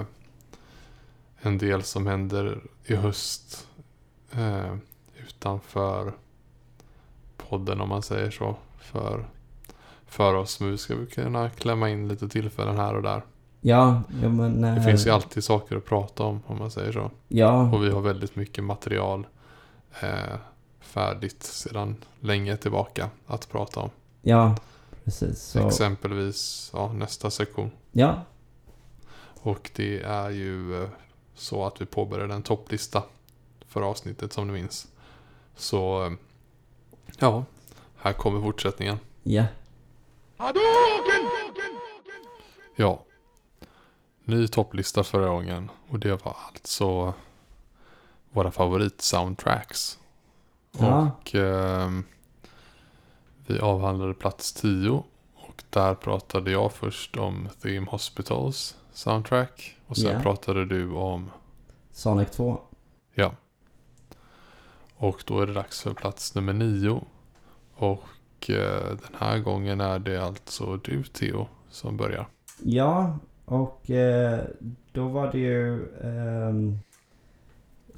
en del som händer i höst eh, utanför podden om man säger så. För, för oss. Men vi ska kunna klämma in lite tillfällen här och där. ja, ja men... Det eh, finns ju alltid saker att prata om om man säger så. Ja, Och vi har väldigt mycket material eh, färdigt sedan länge tillbaka att prata om. ja, precis. Så, Exempelvis ja, nästa sektion. ja, Och det är ju eh, så att vi påbörjade en topplista för avsnittet som ni minns. Så eh, ja, här kommer fortsättningen. ja. Ja. Ny topplista förra gången. Och det var alltså våra favorit-soundtracks. Ja. Och ehm, vi avhandlade plats 10. Och där pratade jag först om Theme Hospitals soundtrack. Och sen Ja. pratade du om, Sonic 2. ja. Och då är det dags för plats nummer 9. Och eh, den här gången är det alltså du Theo som börjar. Ja, och eh, då var det ju... ehm,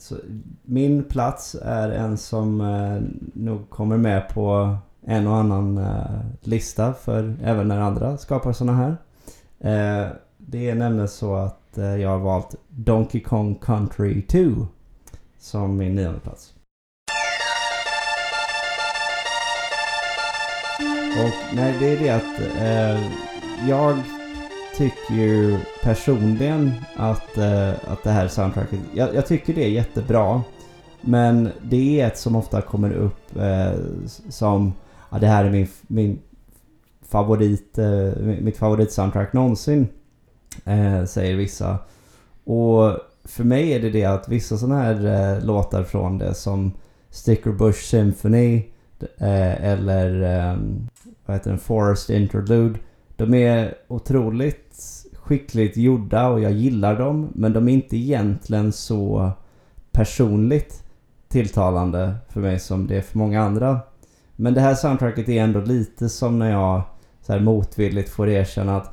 så min plats är en som eh, nog kommer med på en och annan eh, lista för även när andra skapar såna här. Eh, det är nämligen så att eh, jag har valt Donkey Kong Country 2 som min nionde plats. Och nej, det är det att eh, jag tycker ju personligen att, eh, att det här soundtracket, jag, jag tycker det är jättebra. Men det är ett som ofta kommer upp eh, som, ja det här är min, min favorit, eh, mitt favoritsoundtrack någonsin. Eh, säger vissa. Och för mig är det det att vissa sådana här eh, låtar från det som Sticker Bush Symphony eh, eller eh, vad heter den, Forest Interlude. De är otroligt skickligt gjorda och jag gillar dem. Men de är inte egentligen så personligt tilltalande för mig som det är för många andra. Men det här soundtracket är ändå lite som när jag så här motvilligt får erkänna att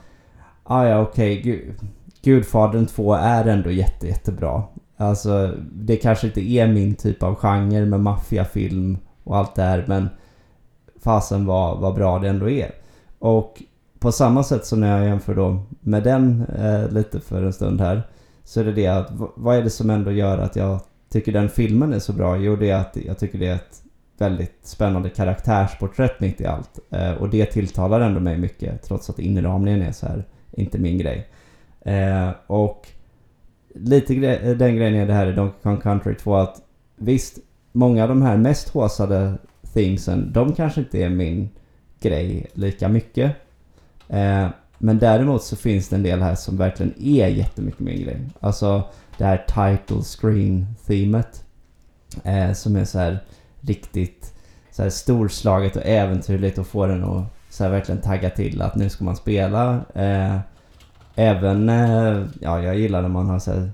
ah, ja okej, Gu- Gudfadern 2 är ändå jätte, jättebra. Alltså det kanske inte är min typ av genre med maffiafilm och allt det här men fasen vad, vad bra det ändå är. Och på samma sätt som när jag jämför då med den eh, lite för en stund här. Så är det det att vad är det som ändå gör att jag tycker den filmen är så bra? Jo det är att jag tycker det är ett väldigt spännande karaktärsporträtt mitt i allt. Eh, och det tilltalar ändå mig mycket trots att inramningen är så här inte min grej. Eh, och lite gre- den grejen är det här i Donkey Kong Country 2 att visst, många av de här mest håsade thingsen, de kanske inte är min grej lika mycket. Eh, men däremot så finns det en del här som verkligen är jättemycket min grej. Alltså det här title screen themet. Eh, som är så här riktigt så här storslaget och äventyrligt och får den att så här verkligen tagga till att nu ska man spela. Eh, även, eh, ja jag gillar när man har så här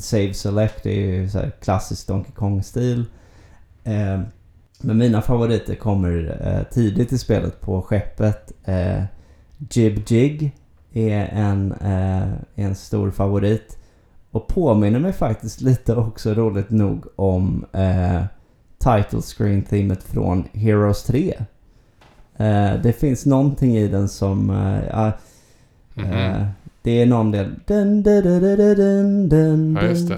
Save Select, det är ju så här klassisk Donkey Kong-stil. Eh, men mina favoriter kommer eh, tidigt i spelet på skeppet. Eh, Jib Jig är en, eh, en stor favorit. Och påminner mig faktiskt lite också roligt nog om eh, title screen themet från Heroes 3. Eh, det finns någonting i den som... Eh, ja, Mhm. Det är någon del... Dun, dun, dun, dun, Ja, just det.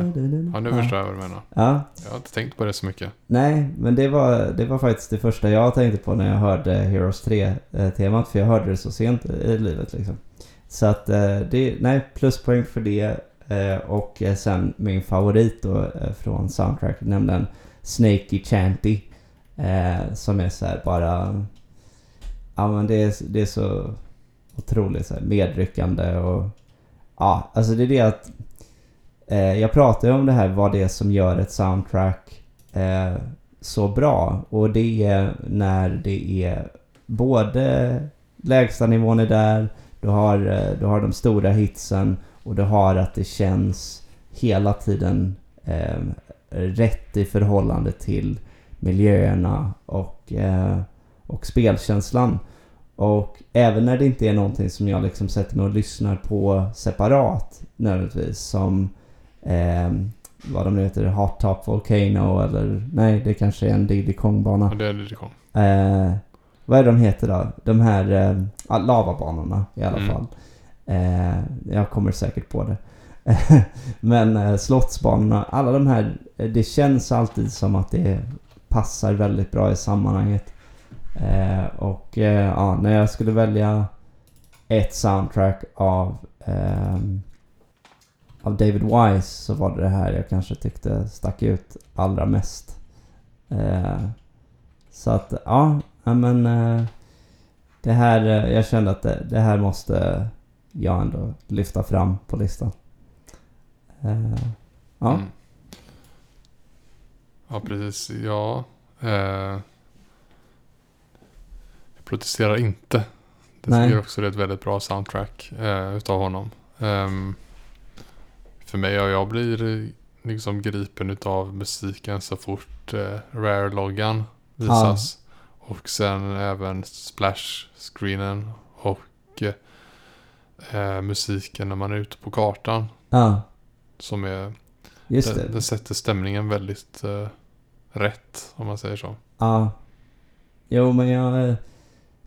Ja, nu förstår jag vad du menar. Ja, Jag har inte tänkt på det så mycket. Nej, men det var, det var faktiskt det första jag tänkte på när jag hörde Heroes 3-temat. För jag hörde det så sent i livet liksom. Så att eh, det, nej, pluspoäng för det. Eh, Och eh, sen min favorit då från soundtracket, nämligen Snakey Chanty. Som är så här bara... ja men det är, det är så otroligt så här, medryckande och ja, alltså det är det att eh, jag pratar ju om det här vad det är som gör ett soundtrack eh, så bra och det är när det är både lägsta nivån är där, du har, eh, du har de stora hitsen och du har att det känns hela tiden eh, rätt i förhållande till miljöerna och, eh, och spelkänslan. Och även när det inte är någonting som jag liksom sätter mig och lyssnar på separat nödvändigtvis som eh, vad de nu heter, Hot Top Volcano eller nej det kanske är en Diddy Kong-bana. Och det är Diddy Kong. Eh, vad är de heter då? De här eh, lavabanorna i alla Mm. fall. Eh, jag kommer säkert på det. (laughs) Men eh, slottsbanorna, alla de här, eh, det känns alltid som att det passar väldigt bra i sammanhanget. Eh, och eh, ja, när jag skulle välja ett soundtrack av eh, av David Wise så var det det här jag kanske tyckte stack ut allra mest. Eh, så att ja, men eh, det här, eh, jag kände att det, det här måste jag ändå lyfta fram på listan. Eh, ja, Mm. Ja, precis. Ja. Eh, Eh, protesterar inte. Det tycker jag också är ett väldigt bra soundtrack eh, utav honom. Ehm, för mig, ja, jag blir eh, liksom gripen utav musiken så fort eh, Rare-loggan visas. Och sen även splash-screenen och eh, musiken när man är ute på kartan. ja Som är just det, det. det sätter stämningen väldigt eh, rätt om man säger så. Ja. Jo, men jag, eh,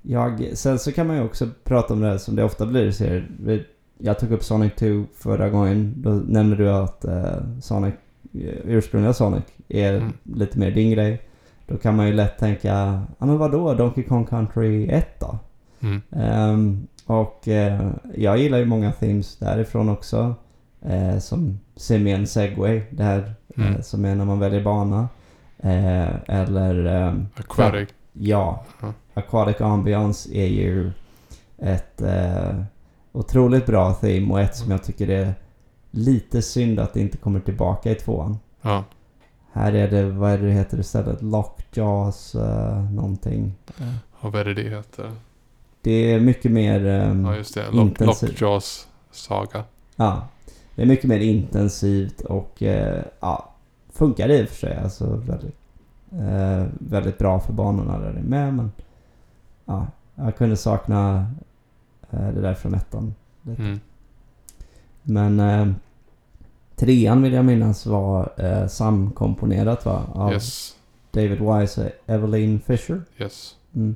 jag... Sen så kan man ju också prata om det här som det ofta blir. Vi- Jag tog upp Sonic 2 förra gången. Då nämnde du att eh, Sonic, eh, ursprungliga Sonic är Mm. lite mer din grej. Då kan man ju lätt tänka, ja men vadå, Donkey Kong Country 1 då? Mm. Ehm, och eh, jag gillar ju många themes därifrån också. Eh, som Simian Segway, det här Mm. eh, som är när man väljer bana. Eh, eller ehm, Aquatic. ja, Ja. Aquatic Ambiance är ju ett eh, otroligt bra theme och ett som jag tycker är lite synd att det inte kommer tillbaka i tvåan. Ja. Här är det, vad är det heter istället? Lockjaws uh, någonting. Eh, Och vad är det det heter? det är mycket mer... ehm, Ja just det. Lock, intensiv. Lockjaws saga. Ja, det är mycket mer intensivt och eh, ja, funkar i och för sig. Alltså väldigt, eh, väldigt bra för banorna där det är med. Men ja, jag kunde sakna eh, det där från ettan. Mm. Men eh, trean vill jag minnas var eh, samkomponerat va? Av Yes. David Wise och Evelyn Fisher. Yes. Mm.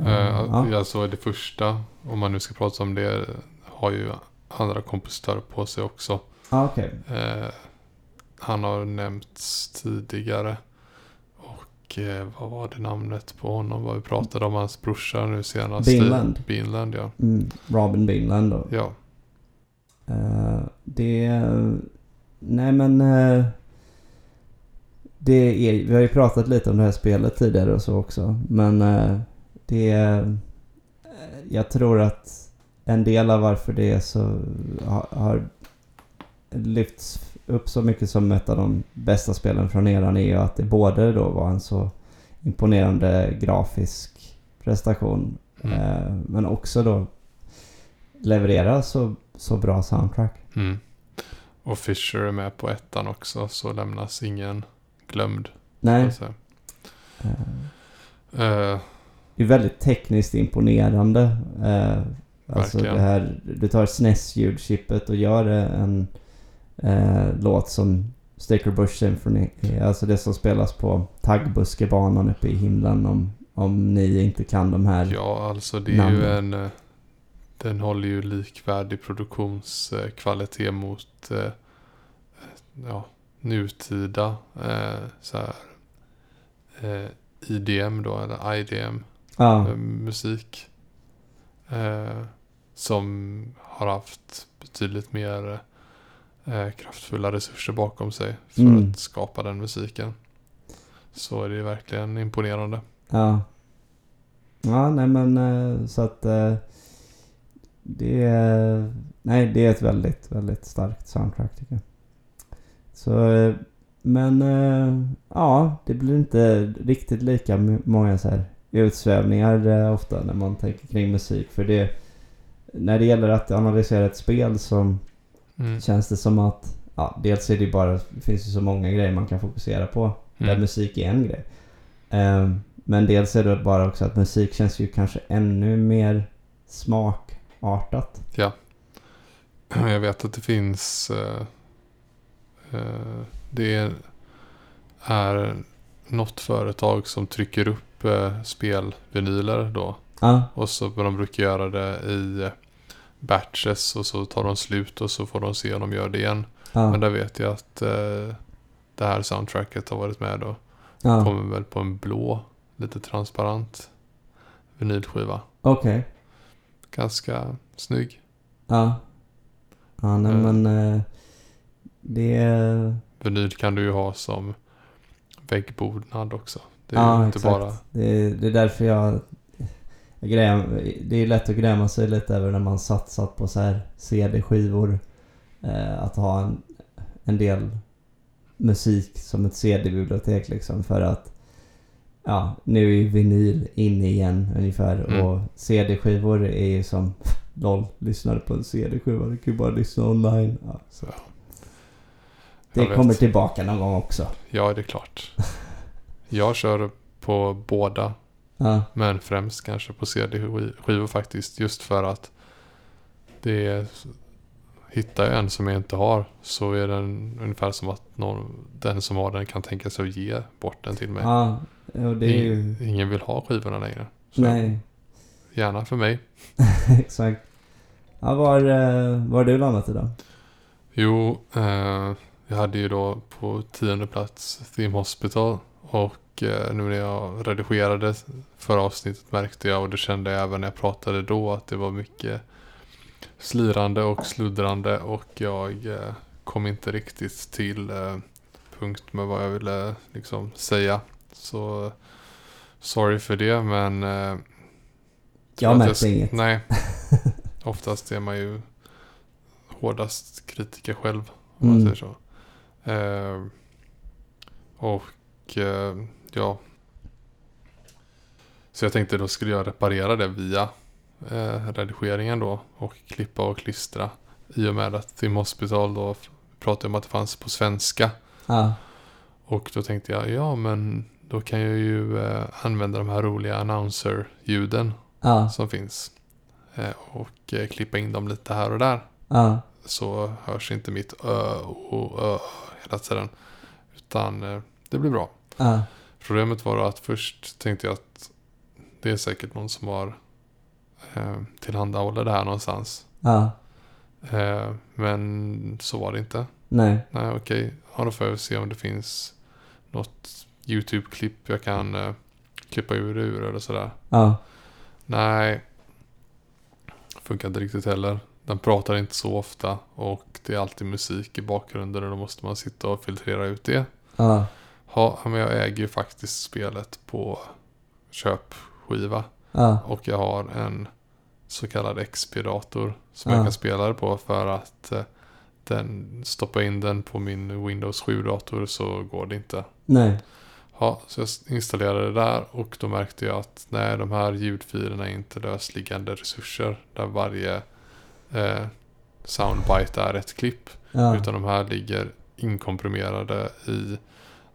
Uh, ja. Alltså det första, om man nu ska prata om det, har ju andra kompositörer på sig också. Ah, okej. Eh, han har nämnts tidigare. Och eh, vad var det namnet på honom? Vad vi pratade om hans brorsa nu senast. Beanland. Beanland ja. Mm, Robin Binland då. Ja. Eh, det... Nej men... eh, det är, vi har ju pratat lite om det här spelet tidigare och så också. Men eh, det... är- Jag tror att en del av varför det är så... Har, har lyfts upp så mycket som ett av de bästa spelen från eran är ju att det både då var en så imponerande grafisk prestation. Mm. eh, Men också då leverera så, så bra soundtrack. Mm. Och Fisher är med på ettan också. Så lämnas ingen glömd. Nej. eh, Eh, Det är väldigt tekniskt imponerande. Eh, alltså det här, du tar SNES-ljudchippet och gör en eh, låt som Sticker Bush Symphony. är. Alltså det som spelas på Taggbuskebanan uppe i himlen om, om ni inte kan de här. ja, alltså det är ju namnen. en... eh, Den håller ju likvärdig produktionskvalitet mot eh, ja, nutida eh, så här, eh, IDM då, eller IDM Ja, eh, musik. Eh, som har haft betydligt mer eh, kraftfulla resurser bakom sig för Mm. att skapa den musiken. Så är det ju verkligen imponerande. ja. Ja, nej men eh, så att eh, det är, nej det är ett väldigt, väldigt starkt soundtrack tycker jag. Så, men ja, det blir inte riktigt lika många så här utsvävningar ofta när man tänker kring musik. För det, när det gäller att analysera ett spel så Mm. känns det som att, ja, dels är det ju bara, det finns ju så många grejer man kan fokusera på. Där Mm. musik är en grej. Ehm, men dels är det bara också att musik känns ju kanske ännu mer smakartat. (clears throat) Jag vet att det finns... eh, eh, det är, är något företag som trycker upp uh, spelvinyler då. Ja, Och så de brukar göra det i batches och så tar de slut och så får de se om de gör det igen. ja, Men där vet jag att eh, det här soundtracket har varit med och ja. kommer väl på en blå, lite transparent vinylskiva. Okej. Ganska snygg. Ja. Ja, nej Eh. men eh, det är... Vinyl kan du ju ha som väggbonad också. Det är Ja, inte exakt. bara... Det är, det är därför jag... det är lätt att gräma sig lite över när man satsat på så här CD-skivor. Eh, att ha en, en del musik som ett CD-bibliotek liksom för att Ja, nu är ju vinyl inne igen ungefär Mm. och CD-skivor är ju som (laughs) LOL, lyssnar du på en CD-skiva, du kan ju bara lyssna online. Ja, så. Ja. Det vet. kommer tillbaka någon gång också. Ja, det är klart. Jag kör på båda, Ja, men främst kanske på CD-skivor faktiskt. Just för att det är... Hittar jag en som jag inte har så är den ungefär som att någon, den som har den kan tänka sig att ge bort den till mig. ja det är ju... Ing- Ingen vill ha skivorna längre. Så Nej, Gärna för mig. (laughs) exakt. Ja, var, eh, var har du landat idag? Jo, eh, jag hade ju då på tionde plats Theme Hospital. Och eh, nu när jag redigerade förra avsnittet märkte jag och det kände jag även när jag pratade då att det var mycket slirande och sluddrande och jag eh, kom inte riktigt till eh, punkt med vad jag ville liksom säga. Så sorry för det men Jag märkte s- inget. Nej. (laughs) Oftast är man ju hårdast kritiker själv. Om Mm. man säger så. Eh, och eh, ja. Så jag tänkte då skulle jag reparera det via eh, redigeringen då. Och klippa och klistra. I och med att Tim Hospital då pratade om att det fanns på svenska. Ja, Och då tänkte jag, ja men då kan jag ju eh, använda de här roliga announcer-ljuden ja, som finns. Eh, och eh, klippa in dem lite här och där. ja, Så hörs inte mitt ö och ö hela tiden. Utan eh, det blir bra. Problemet var då att först tänkte jag att det är säkert någon som har eh, tillhandahåller det här någonstans. ja, Eh, men så var det inte. nej, Nej okej, ja, då får jag se om det finns något YouTube-klipp jag kan eh, klippa ur ur eller sådär. ja, Nej. Funkar inte riktigt heller. Den pratar inte så ofta och det är alltid musik i bakgrunden och då måste man sitta och filtrera ut det. ja, Ja, men jag äger ju faktiskt spelet på köpskiva ja, och jag har en så kallad XP-dator som Ja. jag kan spela det på för att eh, den, stoppa in den på min Windows 7-dator så går det inte. nej, Ja, så jag installerade det där och då märkte jag att nej, de här ljudfilerna är inte lösliggande resurser där varje eh, soundbite är ett klipp. ja, Utan de här ligger inkomprimerade i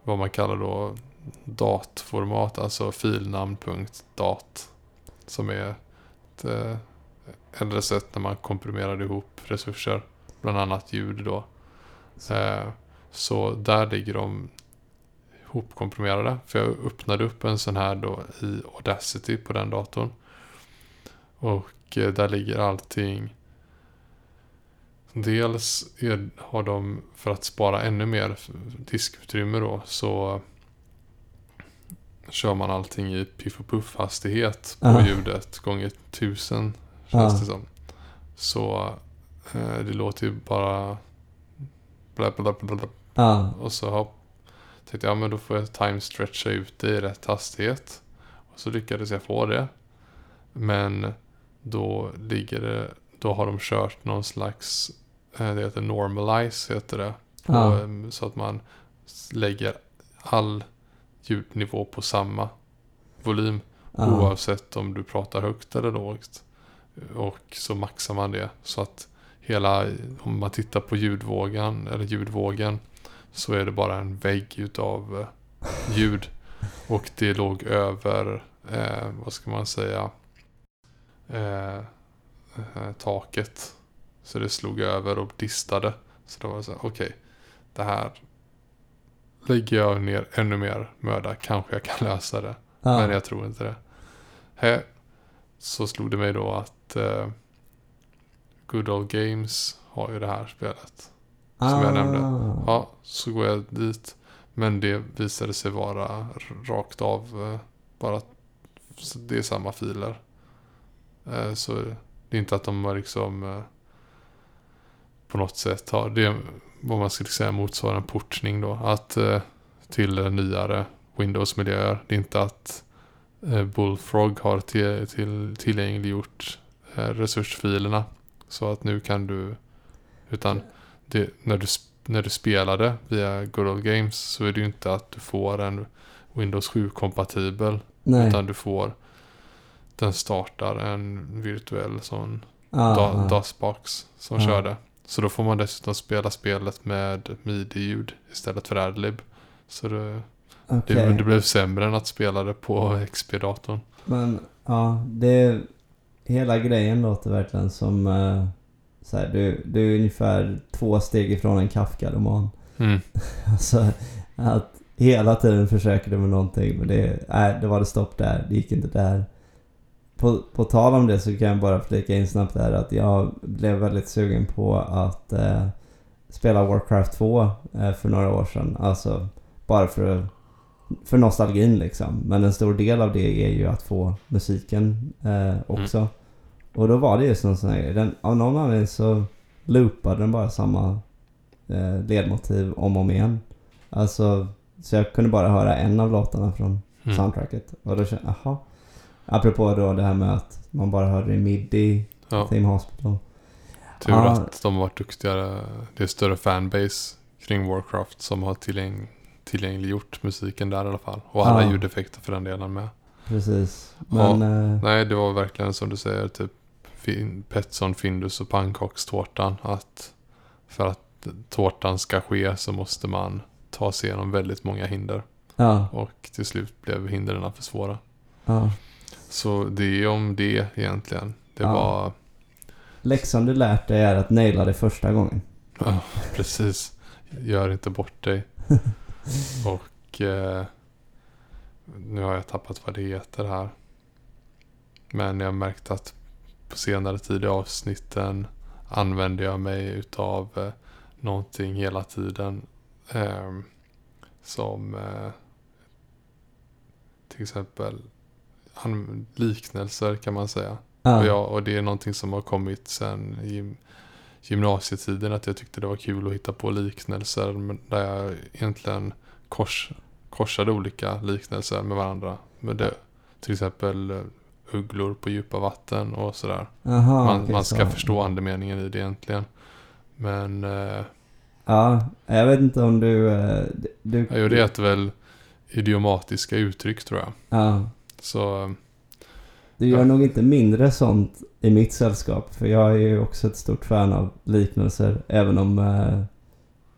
vad man kallar då datformat, alltså filnamn.dat. Som är ett eh, äldre sätt när man komprimerar ihop resurser, bland annat ljud då. Eh, så där ligger de hopkomprimerade. För jag öppnade upp en sån här då i Audacity på den datorn. Och eh, där ligger allting. Dels är, har de för att spara ännu mer diskutrymme då så kör man allting i piff och puff hastighet på Aha. ljudet gånger tusen känns Ja. det som. Så eh, det låter ju bara bla bla bla bla ja, och så har, tänkte jag, ja men då får jag time stretcha ut det i rätt hastighet. Och så lyckades jag få det. Men då ligger det, då har de kört någon slags, det heter normalize heter det. På, Ja. em, Så att man lägger all ljudnivå på samma volym. Ja. Oavsett om du pratar högt eller lågt. Och så maxar man det. Så att hela, om man tittar på ljudvågen, eller ljudvågen. Så är det bara en vägg utav eh, ljud. Och det låg över, eh, vad ska man säga, eh, eh, taket. Så det slog över och distade. Så det var så här, okej, det här lägger jag ner ännu mer möda. Kanske jag kan (laughs) lösa det. Ja. Men jag tror inte det. Här så slog det mig då att eh, Good Old Games har ju det här spelet. som jag nämnde. Ah. Ja, så går jag dit. Men det visade sig vara rakt av eh, bara så det är samma filer. Eh, så det är inte att de har liksom eh, på något sätt har det är vad man skulle säga motsvarar en portning då. Att eh, till nyare Windows-miljöer. Det är inte att eh, Bullfrog har till, till, tillgängliggjort eh, resursfilerna. Så att nu kan du utan det, när, du, när du spelade via Good Old Games så är det ju inte att du får en Windows 7-kompatibel. Nej. Utan du får den startar en virtuell sån Ah, da, ah. DOS-box som Ja. körde. Så då får man dessutom spela spelet med midi-ljud istället för adlib. Så det, Okej. det, det blev sämre än att spela det på XP-datorn. Men ja, det... Hela grejen låter verkligen som... Uh, så här, du, du är ungefär två steg ifrån en Kafka-roman. Mm. (laughs) Alltså att hela tiden försöker du med någonting men det, nej, det var det stopp där. Det gick inte där. På, på tal om det så kan jag bara flika in snabbt där att jag blev väldigt sugen på att eh, spela Warcraft 2 eh, för några år sedan. Alltså bara för, för nostalgin liksom. Men en stor del av det är ju att få musiken eh, också. Och då var det just en sån här grej. Den, av någon anledning så loopade den bara samma eh, ledmotiv om och om igen. Alltså, så jag kunde bara höra en av låtarna från Mm. soundtracket. Och då kände jag, jaha. Apropå då det här med att man bara hörde det i midi, Ja, Hospital. tur Ja. att de varit duktigare. Det är större fanbase kring Warcraft som har tillgäng, tillgängliggjort musiken där i alla fall. Och alla Ja. ljudeffekter för den delen med. Precis. Men, eh, Nej, det var verkligen som du säger, typ fin, Petson, Findus och pannkakstårtan. Att för att tårtan ska ske så måste man ta sig igenom väldigt många hinder. ja, Och till slut blev hindren för svåra. ja. Så det är om det egentligen. Det Ja. var, Läxan du lärt dig är att naila det första gången. ja, precis. Gör inte bort dig. (laughs) Och eh, nu har jag tappat vad det heter här. Men jag har märkt att på senare tid i avsnitten använder jag mig utav eh, någonting hela tiden. ehm, som eh, till exempel liknelser kan man säga. Ja, Och, jag, och det är någonting som har kommit sen gym, gymnasietiden. Att jag tyckte det var kul att hitta på liknelser. Där jag egentligen kors, korsade olika liknelser med varandra. Med det, till exempel eh, ugglor på djupa vatten och sådär. Aha, man okej, man ska så. förstå andemeningen i det egentligen. Men eh, Ja, jag vet inte om du... eh, du ja, jo, det heter väl idiomatiska uttryck tror jag. Ja, Så du gör Ja. nog inte mindre sånt i mitt sällskap. För jag är ju också ett stort fan av liknelser. Även om eh,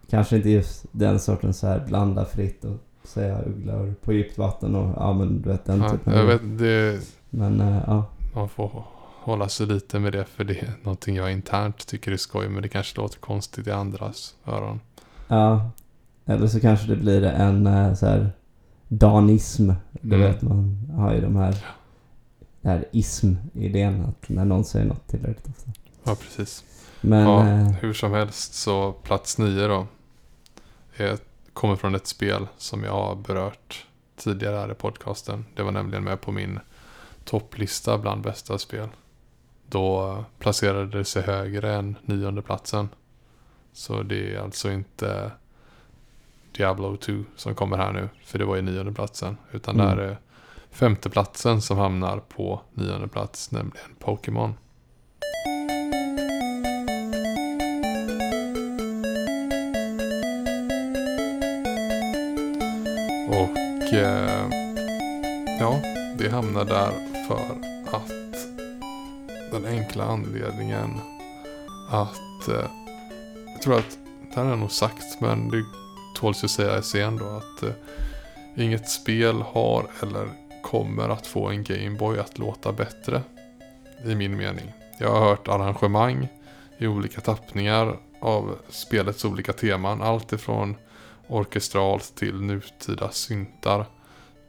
kanske inte just den sortens så här blanda fritt och säga ugglor på djupt vatten och ja men du vet den ja, typen. jag vet, det, Men eh, ja. man får hålla sig lite med det för det är någonting jag internt tycker är skoj men det kanske låter konstigt i andras öron. Ja. Eller så kanske det blir en eh, så här danism. Du Mm. vet man har ju de här, det här ism-idén att när någon säger något tillräckligt ofta. Ja precis. Men ja, eh, hur som helst så plats nio då. Är, kommer från ett spel som jag har berört tidigare här i podcasten. Det var nämligen med på min topplista bland bästa spel. Då placerade det sig högre än nionde platsen. Så det är alltså inte Diablo 2 som kommer här nu. För det var ju nionde platsen. Utan Mm. där är femteplatsen som hamnar på nionde plats, nämligen Pokémon. Och eh, ja, det hamnar där för att den enkla anledningen att eh, jag tror att det här har jag nog sagt men det tåls ju säga sen då att eh, inget spel har eller kommer att få en Gameboy att låta bättre. I min mening. Jag har hört arrangemang i olika tappningar av spelets olika teman. Allt ifrån orkestralt till nutida syntar.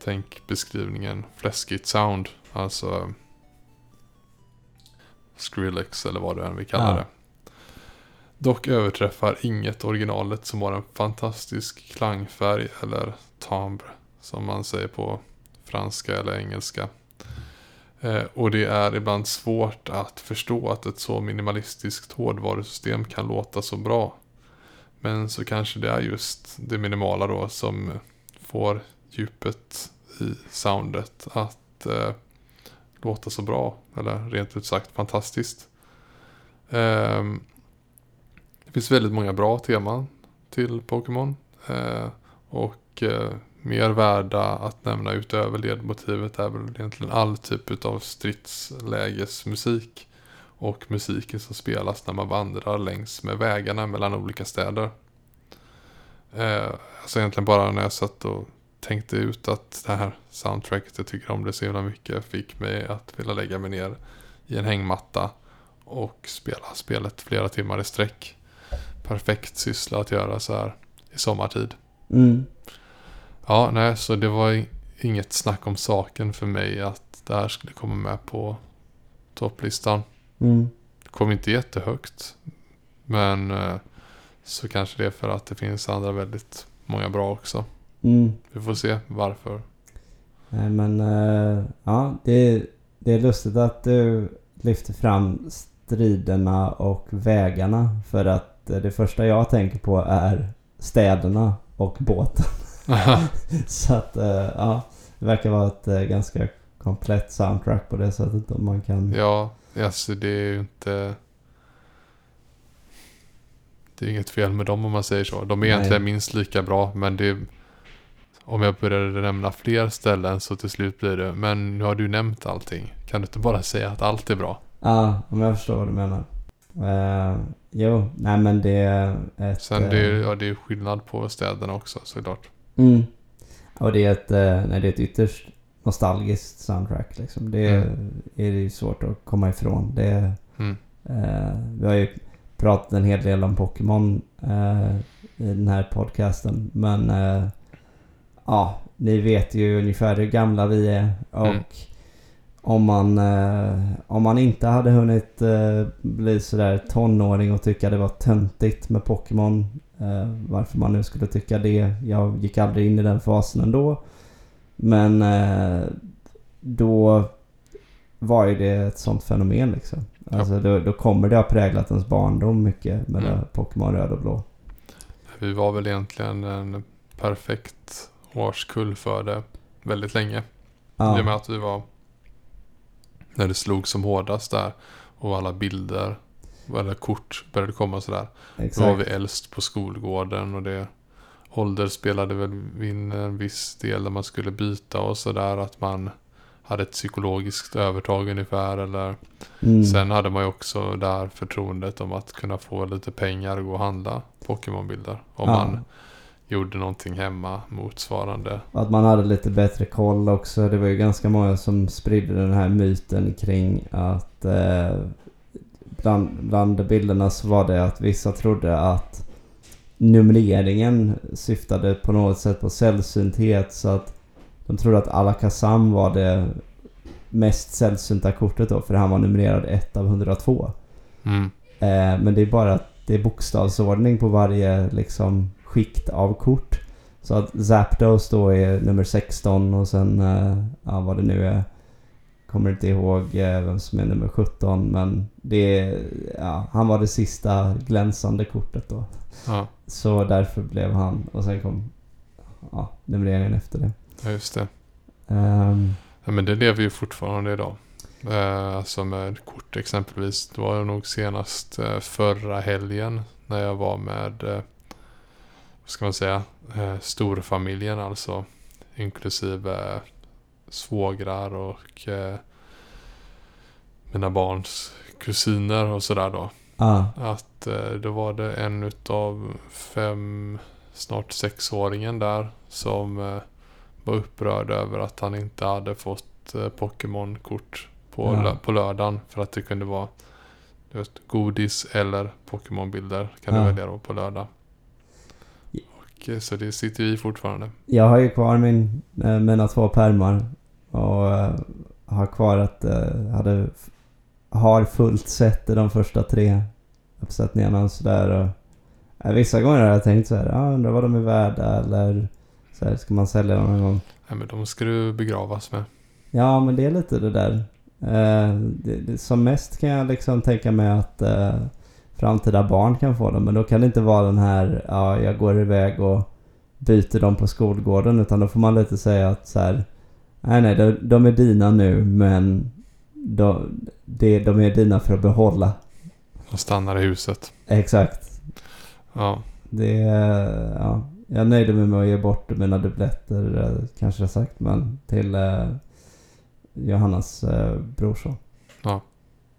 Tänk beskrivningen fläskigt sound. Alltså Skrillex eller vad du än vill kalla Ja. det. Dock överträffar inget originalet som har en fantastisk klangfärg eller timbre som man säger på franska eller engelska. Eh, och det är ibland svårt att förstå att ett så minimalistiskt hårdvarusystem kan låta så bra. Men så kanske det är just det minimala då som får djupet i soundet att eh, låta så bra. Eller rent ut sagt fantastiskt. Ehm, det finns väldigt många bra teman till Pokémon. Eh, och eh, mer värda att nämna utöver ledmotivet är väl egentligen all typ av stridslägesmusik. Och musiken som spelas när man vandrar längs med vägarna mellan olika städer. Eh, alltså egentligen bara när jag satt och tänkte ut att det här soundtracket, jag tycker om det så himla mycket, fick mig att vilja lägga mig ner i en hängmatta och spela spelet flera timmar i sträck. Perfekt syssla att göra så här i sommartid. Mm. Ja, nej, så det var inget snack om saken för mig att det här skulle komma med på topplistan. Mm. Det kom inte jättehögt. Men eh, så kanske det är för att det finns andra väldigt många bra också. Mm. Vi får se varför. Nej men eh, ja, det, det är lustigt att du lyfter fram striderna och vägarna. För att det första jag tänker på är städerna och båten. (laughs) Så att eh, ja, det verkar vara ett eh, ganska komplett soundtrack på det sättet. Om man kan... ja, alltså det är ju inte... Det är inget fel med dem om man säger så. De är Nej. egentligen minst lika bra men det... Om jag började nämna fler ställen så till slut blir det Men nu har du nämnt allting. Kan du inte bara säga att allt är bra? Ja, om jag förstår vad du menar. Eh, jo, nej men det är ett... Sen eh, det, är, ja, det är skillnad på städerna också såklart. Mm. Och det är ett, eh, nej, det är ett ytterst nostalgiskt soundtrack liksom. Det är, Mm. är det ju svårt att komma ifrån. Det är, Mm. eh, vi har ju pratat en hel del om Pokémon eh, i den här podcasten. Men eh, ja, ni vet ju ungefär hur gamla vi är. Och Mm. Om, man, eh, om man inte hade hunnit eh, bli sådär tonåring och tycka det var töntigt med Pokémon. Eh, varför man nu skulle tycka det. Jag gick aldrig in i den fasen ändå. Men eh, då var ju det ett sånt fenomen liksom. Alltså då, då kommer det ha präglat ens barndom mycket med Mm. Pokémon röd och blå. Vi var väl egentligen en perfekt årskull för det väldigt länge. I och med Ja, att vi var när det slog som hårdast där och alla bilder eller kort började komma sådär. Då var vi exakt. äldst på skolgården och det ålder spelade väl in en viss del där man skulle byta och sådär att man hade ett psykologiskt övertag ungefär eller Mm. sen hade man ju också där förtroendet om att kunna få lite pengar och gå och handla Pokémon-bilder om Ja. man gjorde någonting hemma motsvarande. Att man hade lite bättre koll också. Det var ju ganska många som spridde den här myten kring att eh, bland, bland bilderna så var det att vissa trodde att numreringen syftade på något sätt på sällsynthet så att de trodde att Alakazam var det mest sällsynta kortet då för han var numrerad 1 av 102. Mm. Eh, men det är bara att det är bokstavsordning på varje liksom skikt av kort. Så att Zapdos då är nummer 16 och sen, eh, ja vad det nu är. Kommer inte ihåg eh, vem som är nummer 17 men det är, ja, han var det sista glänsande kortet då. Ja, Så därför blev han, och sen kom ja, numreringen efter det. ja, just det. Ehm, Ja, men det lever ju fortfarande idag. Eh, alltså med kort exempelvis. Det var jag nog senast eh, förra helgen när jag var med, vad ska man säga, eh, storfamiljen alltså. Inklusive eh, svågrar och eh, mina barns kusiner och sådär då. Ja. Att eh, då var det en utav fem, snart sexåringen där som eh, var upprörd över att han inte hade fått eh, Pokémon-kort på, Ja. lö- på lördagen. För att det kunde vara vet, godis eller Pokémon-bilder kan Ja. du välja då på lördag. Och, eh, så det sitter vi fortfarande. Jag har ju kvar min, eh, mina två pärmar och eh, har kvar att hade, har fullt sett i de första tre uppsättningarna och sådär. Och, eh, vissa gånger har jag tänkt så här, ah, undrar vad de är värda eller så här, ska man sälja dem någon gång? Nej, men de ska du begravas med. Ja, men det är lite det där. Eh, det, det, som mest kan jag liksom tänka mig att eh, framtida barn kan få dem. Men då kan det inte vara den här, ja, jag går iväg och byter dem på skolgården. Utan då får man lite säga att så här, nej, nej, de, de är dina nu, men de, det, de är dina för att behålla. De stannar i huset. Exakt. Ja, Det, är, ja, jag nöjde mig med att ge bort mina dubbletter, eh, kanske jag sagt, men till eh, Johannas eh, brorson.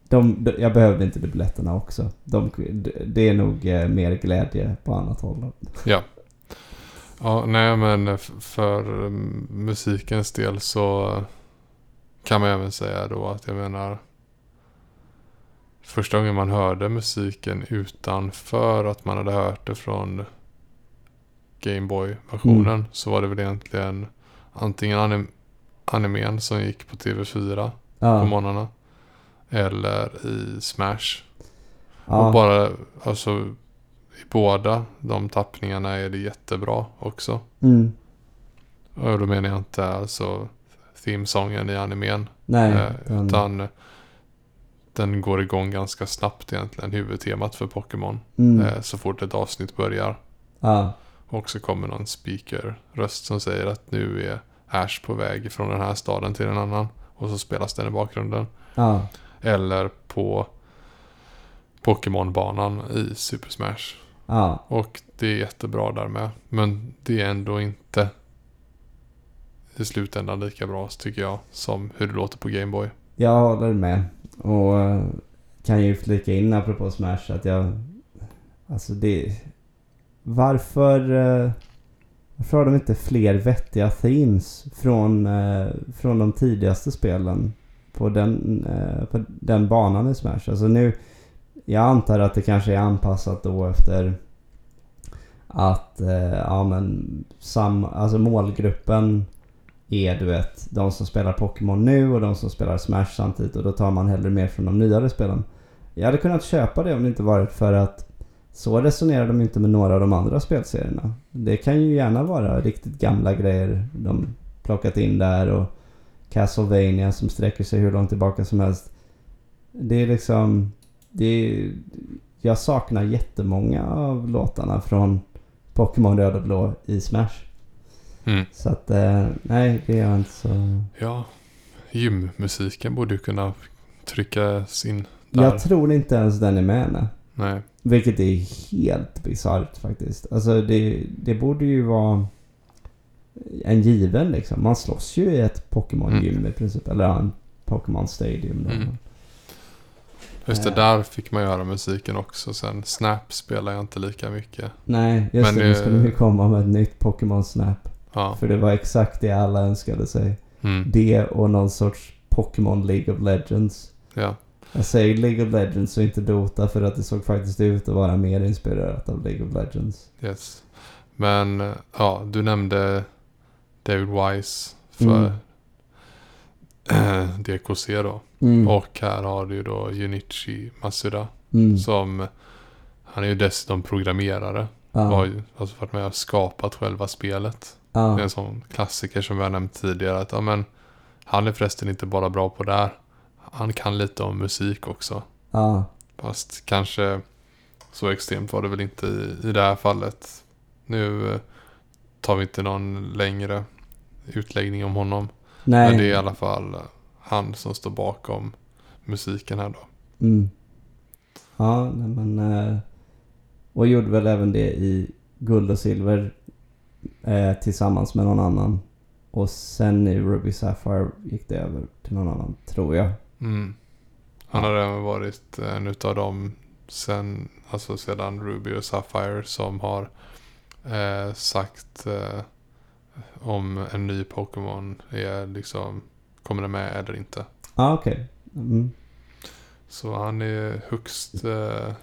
De, de, jag behövde inte dubbletterna också. De, det är nog eh, mer glädje på annat håll. Ja. Ja, nej men för mm, musikens del så kan man även säga då att jag menar första gången man hörde musiken utanför att man hade hört det från Gameboy-versionen Mm. så var det väl egentligen antingen anim animen som gick på TV4 på Ja, morgnarna eller i Smash. Och ja, bara, alltså i båda de tappningarna är det jättebra också. mm, Och då menar jag inte alltså themesången i animen. nej. eh, utan den går igång ganska snabbt egentligen, huvudtemat för Pokémon. mm, Eh, så fort ett avsnitt börjar. ja, Och så kommer någon speaker-röst som säger att nu är Ash på väg från den här staden till en annan. Och så spelas den i bakgrunden. ja, Eller på Pokémon-banan i Super Smash. ja, Och det är jättebra där med. Men det är ändå inte i slutändan lika bra tycker jag som hur det låter på Gameboy. jag håller med. Och eh, kan ju flika in apropå Smash att jag... Alltså det... Varför... eh, Varför har de inte fler vettiga themes från, eh, från de tidigaste spelen på den, eh, på den banan i Smash? Alltså nu... Jag antar att det kanske är anpassat då efter att, eh, ja men, sam, alltså målgruppen är du vet de som spelar Pokémon nu och de som spelar Smash samtidigt och då tar man hellre mer från de nyare spelen. Jag hade kunnat köpa det om det inte varit för att så resonerar de inte med några av de andra spelserierna. Det kan ju gärna vara riktigt gamla grejer de plockat in där och Castlevania som sträcker sig hur långt tillbaka som helst. Det är liksom... Det är, jag saknar jättemånga av låtarna från Pokémon Röd och Blå i Smash. Mm. Så att, eh, nej, det är inte så... Ja, gymmusiken borde ju kunna tryckas in där. Jag tror inte ens den är med nej. Nej. Vilket är helt bisarrt faktiskt. Alltså det, det borde ju vara en given liksom. Man slåss ju i ett Pokémon-gym i princip. Eller ja, en Pokémon Stadium. Då. Mm. Just det, där fick man göra musiken också. Sen Snap spelar jag inte lika mycket. Nej, just Men det. Nu de ju komma med ett nytt Pokémon Snap. Ja. För det var exakt det alla önskade sig. Mm. Det och någon sorts Pokémon League of Legends. ja. Jag säger League of Legends och inte Dota för att det såg faktiskt ut att vara mer inspirerat av League of Legends. Yes. Men ja, du nämnde David Wise för DKC då. Mm. Och här har du då Junichi Masuda. Mm. Som, han är ju dessutom programmerare. Ja. Har ju alltså varit med och skapat själva spelet. Det är en sån klassiker som vi har nämnt tidigare. Att, ja, men, han är förresten inte bara bra på det här. Han kan lite om musik också. Ja. Fast kanske så extremt var det väl inte i, i det här fallet. Nu eh, tar vi inte någon längre utläggning om honom. Nej. Men det är i alla fall han som står bakom musiken här då. Mm. Ja, men... eh, Och gjorde väl även det i guld och silver eh, tillsammans med någon annan. Och sen i Ruby Sapphire gick det över till någon annan, tror jag. Mm. Han har även varit en utav dem sen, alltså sedan Ruby och Sapphire som har eh, sagt eh, om en ny Pokémon är liksom, kommer den med eller inte. Ja, ah, okej. Mm. Så han är högst eh,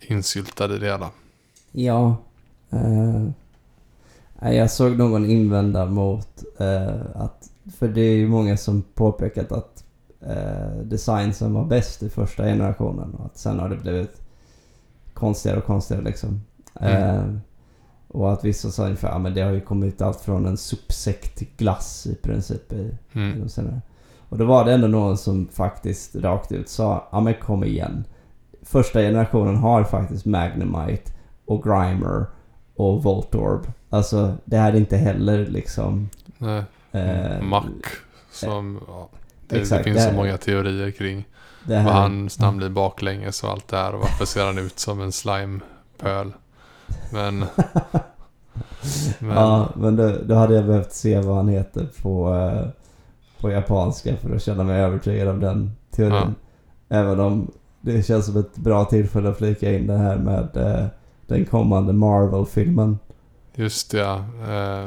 insyltad i det hela. Ja. Eh, nej, jag såg någon invända mot eh, att... För det är ju många som påpekat att eh, designsen var bäst i första generationen och att sen har det blivit konstigare och konstigare liksom. Mm. Eh, och att vissa sa ungefär, ja men det har ju kommit allt från en sopsäck till glass i princip i, Mm. senare. Och då var det ändå någon som faktiskt rakt ut sa, ja men kom igen. Första generationen har faktiskt Magnemite och Grimer och Voltorb. Alltså det här är inte heller liksom... Nej. Eh, Mac. Som, ja, det, det exakt, finns det så många teorier kring det här, vad hans namn blir baklänges och allt det här. Och varför ser han ut som en slimepöl. Men, (laughs) men Ja, men då, då hade jag behövt se vad han heter på, eh, på japanska för att känna mig övertygad av den teorin. Även om det känns som ett bra tillfälle att flika in det här med eh, den kommande Marvel-filmen. just ja. Eh,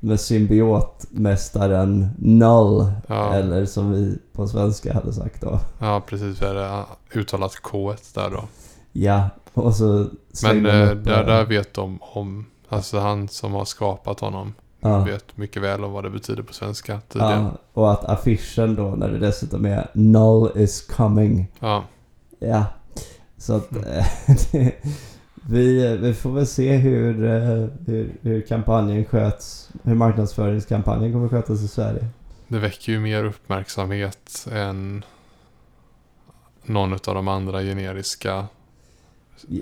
Med symbiotmästaren Null. ja, Eller som vi på svenska hade sagt då. ja, precis. Vi hade uttalat K där då. Ja, (laughs) och så Men eh, upp, där, där vet de om, alltså han som har skapat honom ja, vet mycket väl om vad det betyder på svenska tydligen. ja, och att affischen då när det dessutom är Null is coming. Ja, Ja, så att Mm. eh, (laughs) vi, vi får väl se hur, eh, hur, hur kampanjen sköts. Hur marknadsföringskampanjen kommer skötas i Sverige. det väcker ju mer uppmärksamhet än någon av de andra generiska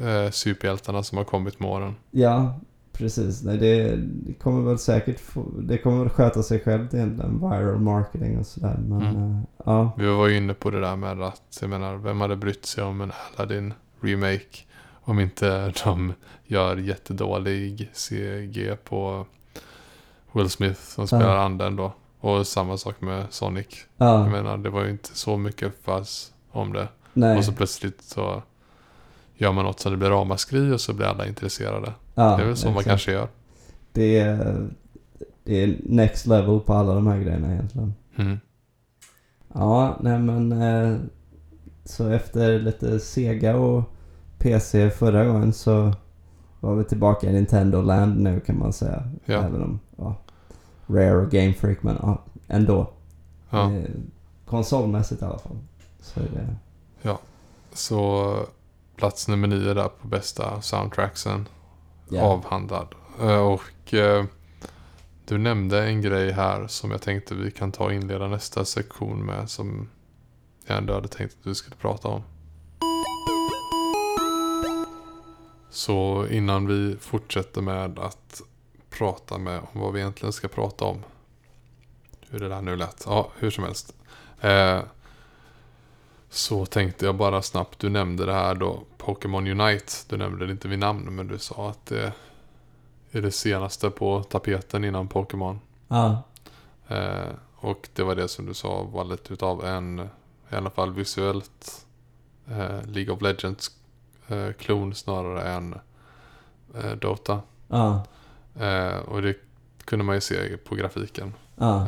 eh, superhjältarna som har kommit med åren. Ja, precis. Nej, det, det kommer väl säkert få, det kommer väl sköta sig självt egentligen. Viral marketing och sådär. Men Mm. eh, ja, Vi var ju inne på det där med att, jag menar, vem hade brytt sig om en Aladdin remake om inte de gör jättedålig CG på Will Smith som spelar Ja. anden då. Och samma sak med Sonic. ja Jag menar, det var ju inte så mycket fuzz om det. nej. Och så plötsligt så gör man något så det blir ramaskri och så blir alla intresserade. ja, det är väl så man exakt. kanske gör. Det är, det är next level på alla de här grejerna egentligen. Mm. Ja, nej men eh, så efter lite Sega och PC förra gången så var vi tillbaka i Nintendo Land nu kan man säga. Ja. Även om, ja, Rare och Game Freak men ja, ändå. Ja. Eh, konsolmässigt i alla fall. Så är det. Så plats nummer nio där på bästa soundtracksen. Ja. avhandlad. Eh, Och eh, du nämnde en grej här som jag tänkte vi kan ta och inleda nästa sektion med som jag ändå hade tänkt att du skulle prata om. Så innan vi fortsätter med att prata med om vad vi egentligen ska prata om. Hur det där nu lät. Ja, hur som helst. Eh, så tänkte jag bara snabbt, du nämnde det här då, Pokémon Unite. Du nämnde det inte vid namn, men du sa att det är det senaste på tapeten innan Pokémon. Ja, Eh, och det var det som du sa var lite utav en, i alla fall visuellt, eh, League of Legends eh, klon snarare än eh, Dota. ja, Eh, och det kunde man ju se på grafiken. ja.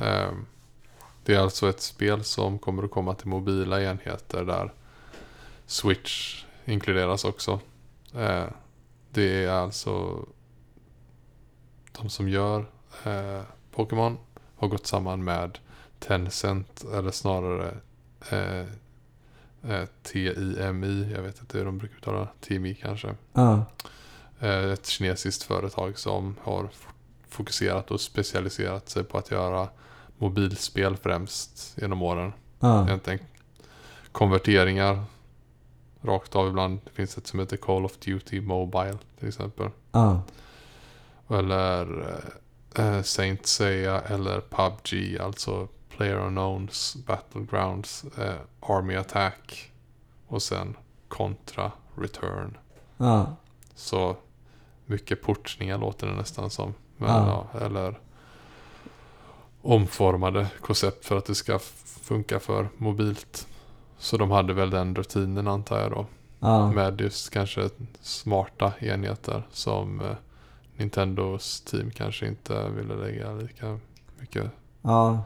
Det är alltså ett spel som kommer att komma till mobila enheter där Switch inkluderas också. Eh, det är alltså de som gör eh, Pokémon har gått samman med Tencent eller snarare eh, eh, TIMI, jag vet inte hur de brukar uttala TIMI kanske. Eh, ett kinesiskt företag som har fokuserat och specialiserat sig på att göra mobilspel främst genom åren. Egentligen konverteringar rakt av ibland. Det finns ett som heter Call of Duty Mobile till exempel. ja. Eller eh, Saint Seiya eller PubG, alltså Player Unknowns Battlegrounds eh, Army Attack och sen Contra Return. Ja. Så mycket portningar låter det nästan som. Men, Ja. ja, eller omformade koncept för att det ska funka för mobilt. Så de hade väl den rutinen antar jag då. Ja. Med just kanske smarta enheter som eh, Nintendos team kanske inte ville lägga lika mycket. Ja.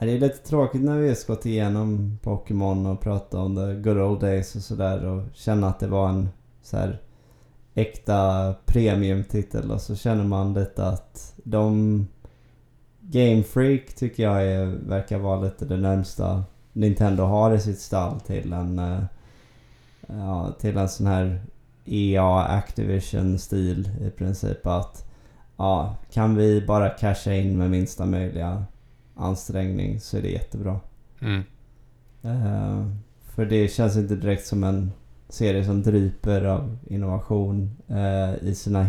Ja, Det är lite tråkigt när vi just gått igenom Pokémon och pratat om the good old days och sådär och känna att det var en så här äkta premiumtitel och så känner man lite att de Game Freak tycker jag är, verkar vara lite det närmsta Nintendo har i sitt stall till en eh, ja, till en sån här EA Activision stil i princip att ja, kan vi bara casha in med minsta möjliga ansträngning så är det jättebra. Mm. Eh, för det känns inte direkt som en serie som dryper av innovation eh, i sina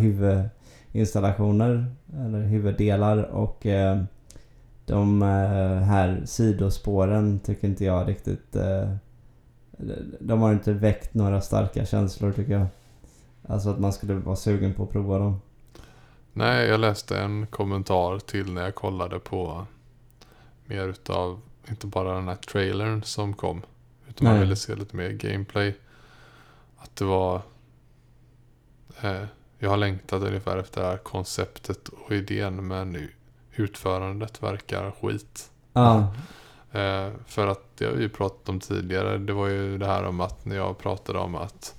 huvudinstallationer eller huvuddelar och eh, de eh, här sidospåren tycker inte jag riktigt eh, de har inte väckt några starka känslor tycker jag. Alltså att man skulle vara sugen på att prova dem. Nej, jag läste en kommentar till när jag kollade på mer utav, inte bara den här trailern som kom. Utan man Nej. ville se lite mer gameplay. Att det var... Eh, jag har längtat ungefär efter det här konceptet och idén men nu utförandet verkar skit. Ja, Eh, för att det har vi ju pratat om tidigare. Det var ju det här om att när jag pratade om att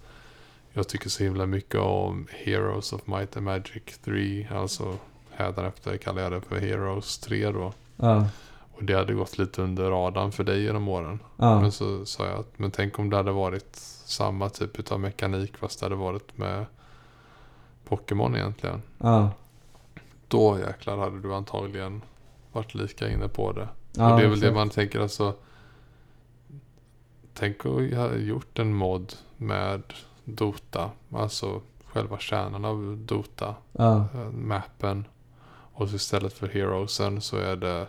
jag tycker så himla mycket om Heroes of Might and Magic 3. Alltså hädanefter kallar jag det för Heroes 3 då. ja, Och det hade gått lite under radarn för dig genom åren. ja. Men så sa jag att men tänk om det hade varit samma typ av mekanik fast det hade varit med Pokémon egentligen. ja. Då jäklar hade du antagligen varit lika inne på det. ja och det är väl det man tänker alltså. Tänk att ha gjort en mod med Dota. Alltså själva kärnan av Dota. Ja, eh, Mappen. Och så istället för Heroesen så är det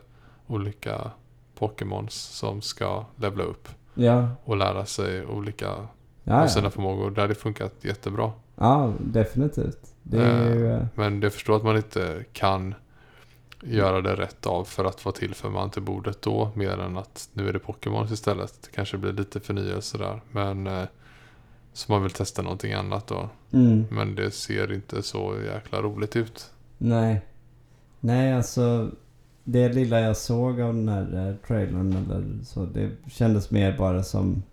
olika Pokémons som ska levla upp. ja. Och lära sig olika Ja, av sina ja. förmågor. Det hade funkat jättebra. ja definitivt. Det är ju... eh, Men jag förstår att man inte kan göra det rätt av för att få till för man till bordet då. Mer än att nu är det Pokémon istället. Det kanske blir lite förnyelse där. Men eh, så man vill testa någonting annat då. Mm. Men det ser inte så jäkla roligt ut. Nej. Nej, alltså. Det lilla jag såg av den här eh, trailern eller så. Det kändes mer bara som.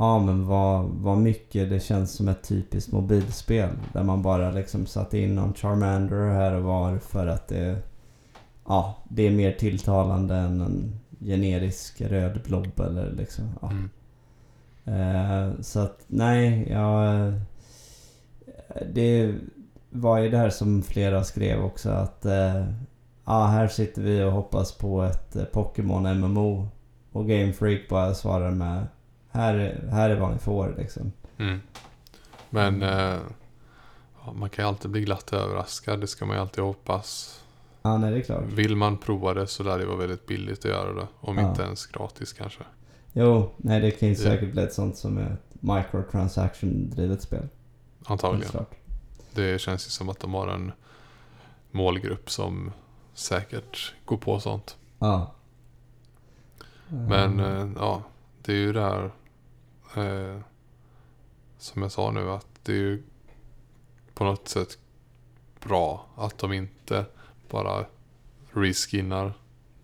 Ja men vad, vad mycket det känns som ett typiskt mobilspel. Där man bara liksom satt in någon Charmander här och var för att det. Ja, det är mer tilltalande än en generisk röd blob eller liksom. Ja. Mm. Eh, så att nej, jag... Det var ju det här som flera skrev också att... Eh, ja, här sitter vi och hoppas på ett eh, Pokémon MMO. Och Game Freak bara svarar med... Här, är- här är vad ni får liksom. Mm. Men eh, man kan ju alltid bli glatt överraskad. Det ska man ju alltid hoppas. Ja, nej det är klart. Vill man prova det så lär det vara väldigt billigt att göra det. Om Ja. inte ens gratis kanske. Jo, nej det kan ju Ja. säkert bli ett sånt som är ett microtransaction-drivet spel. Antagligen. Det känns ju som att de har en målgrupp som säkert går på sånt. Ja. Men eh, ja, det är ju det här eh, som jag sa nu att det är ju på något sätt bra att de inte bara reskinnar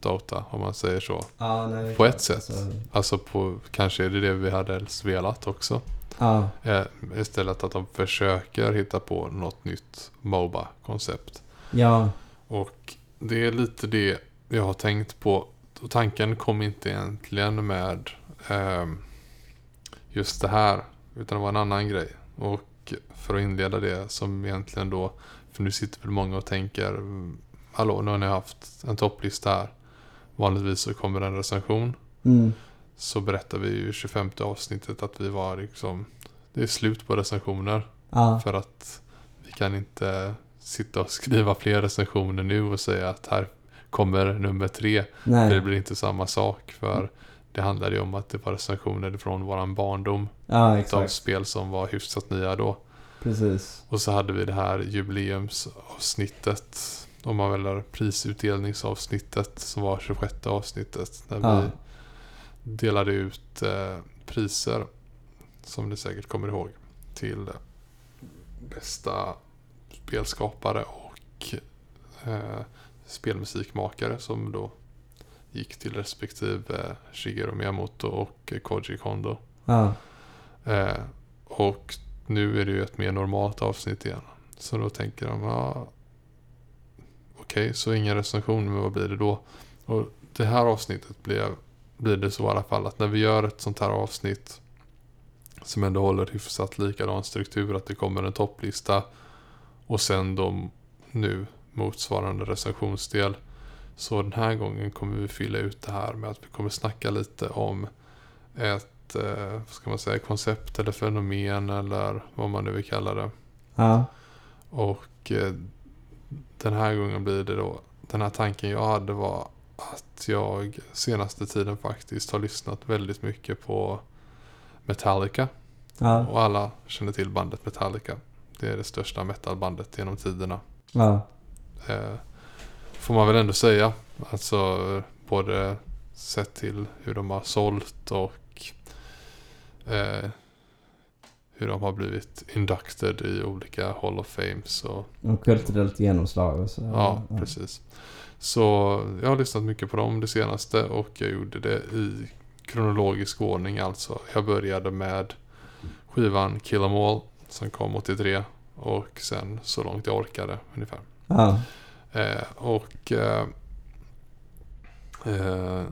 Dota om man säger så. ja, nej, på ett sätt. Alltså, Alltså på, kanske är det det vi hade helst velat också. ja, Eh, istället att de försöker hitta på något nytt MOBA-koncept. ja, Och det är lite det jag har tänkt på. Och tanken kom inte egentligen med ehm, just det här. Utan det var en annan grej. Och för att inleda det som egentligen då. För nu sitter väl många och tänker. mm, Hallå, nu har ni haft en topplista här. Vanligtvis så kommer en recension. mm, Så berättar vi ju i 25 avsnittet att vi var liksom. Det är slut på recensioner. ja, För att vi kan inte sitta och skriva fler recensioner nu och säga att här kommer nummer tre. Nej. Det blir inte samma sak. För det handlade ju om att det var recensioner från våran barndom. Ja, Av spel som var hyfsat nya då. Precis. Och så hade vi det här jubileumsavsnittet. Om man väljer prisutdelningsavsnittet som var 26 avsnittet. Där Ja. vi delade ut eh, priser. Som ni säkert kommer ihåg. Till bästa spelskapare och eh, spelmusikmakare. Som då gick till respektive Shigeru Miyamoto och Koji Kondo. Ja. Eh, och nu är det ju ett mer normalt avsnitt igen. Så då tänker de, ja, okej, så ingen recension, men vad blir det då? Och det här avsnittet blir, blir det så i alla fall att när vi gör ett sånt här avsnitt som ändå håller hyfsat likadan struktur, att det kommer en topplista och sen då nu motsvarande recensionsdel. Så den här gången kommer vi fylla ut det här med att vi kommer snacka lite om ett eh, vad ska man säga, koncept eller fenomen eller vad man nu vill kalla det. Ja. Och eh, den här gången blir det då, den här tanken jag hade var att jag senaste tiden faktiskt har lyssnat väldigt mycket på Metallica. Ja. Och alla känner till bandet Metallica. Det är det största metalbandet genom tiderna. Ja. Eh, får man väl ändå säga. Alltså både sett till hur de har sålt och eh, hur de har blivit inducted i olika Hall of Fames. Och, Och kulturellt genomslag och så. ja, precis. Så jag har lyssnat mycket på dem det senaste och jag gjorde det i kronologisk ordning alltså. Jag började med skivan Kill 'Em All som kom 83 och sen så långt jag orkade ungefär. Ja. Eh, och eh, eh,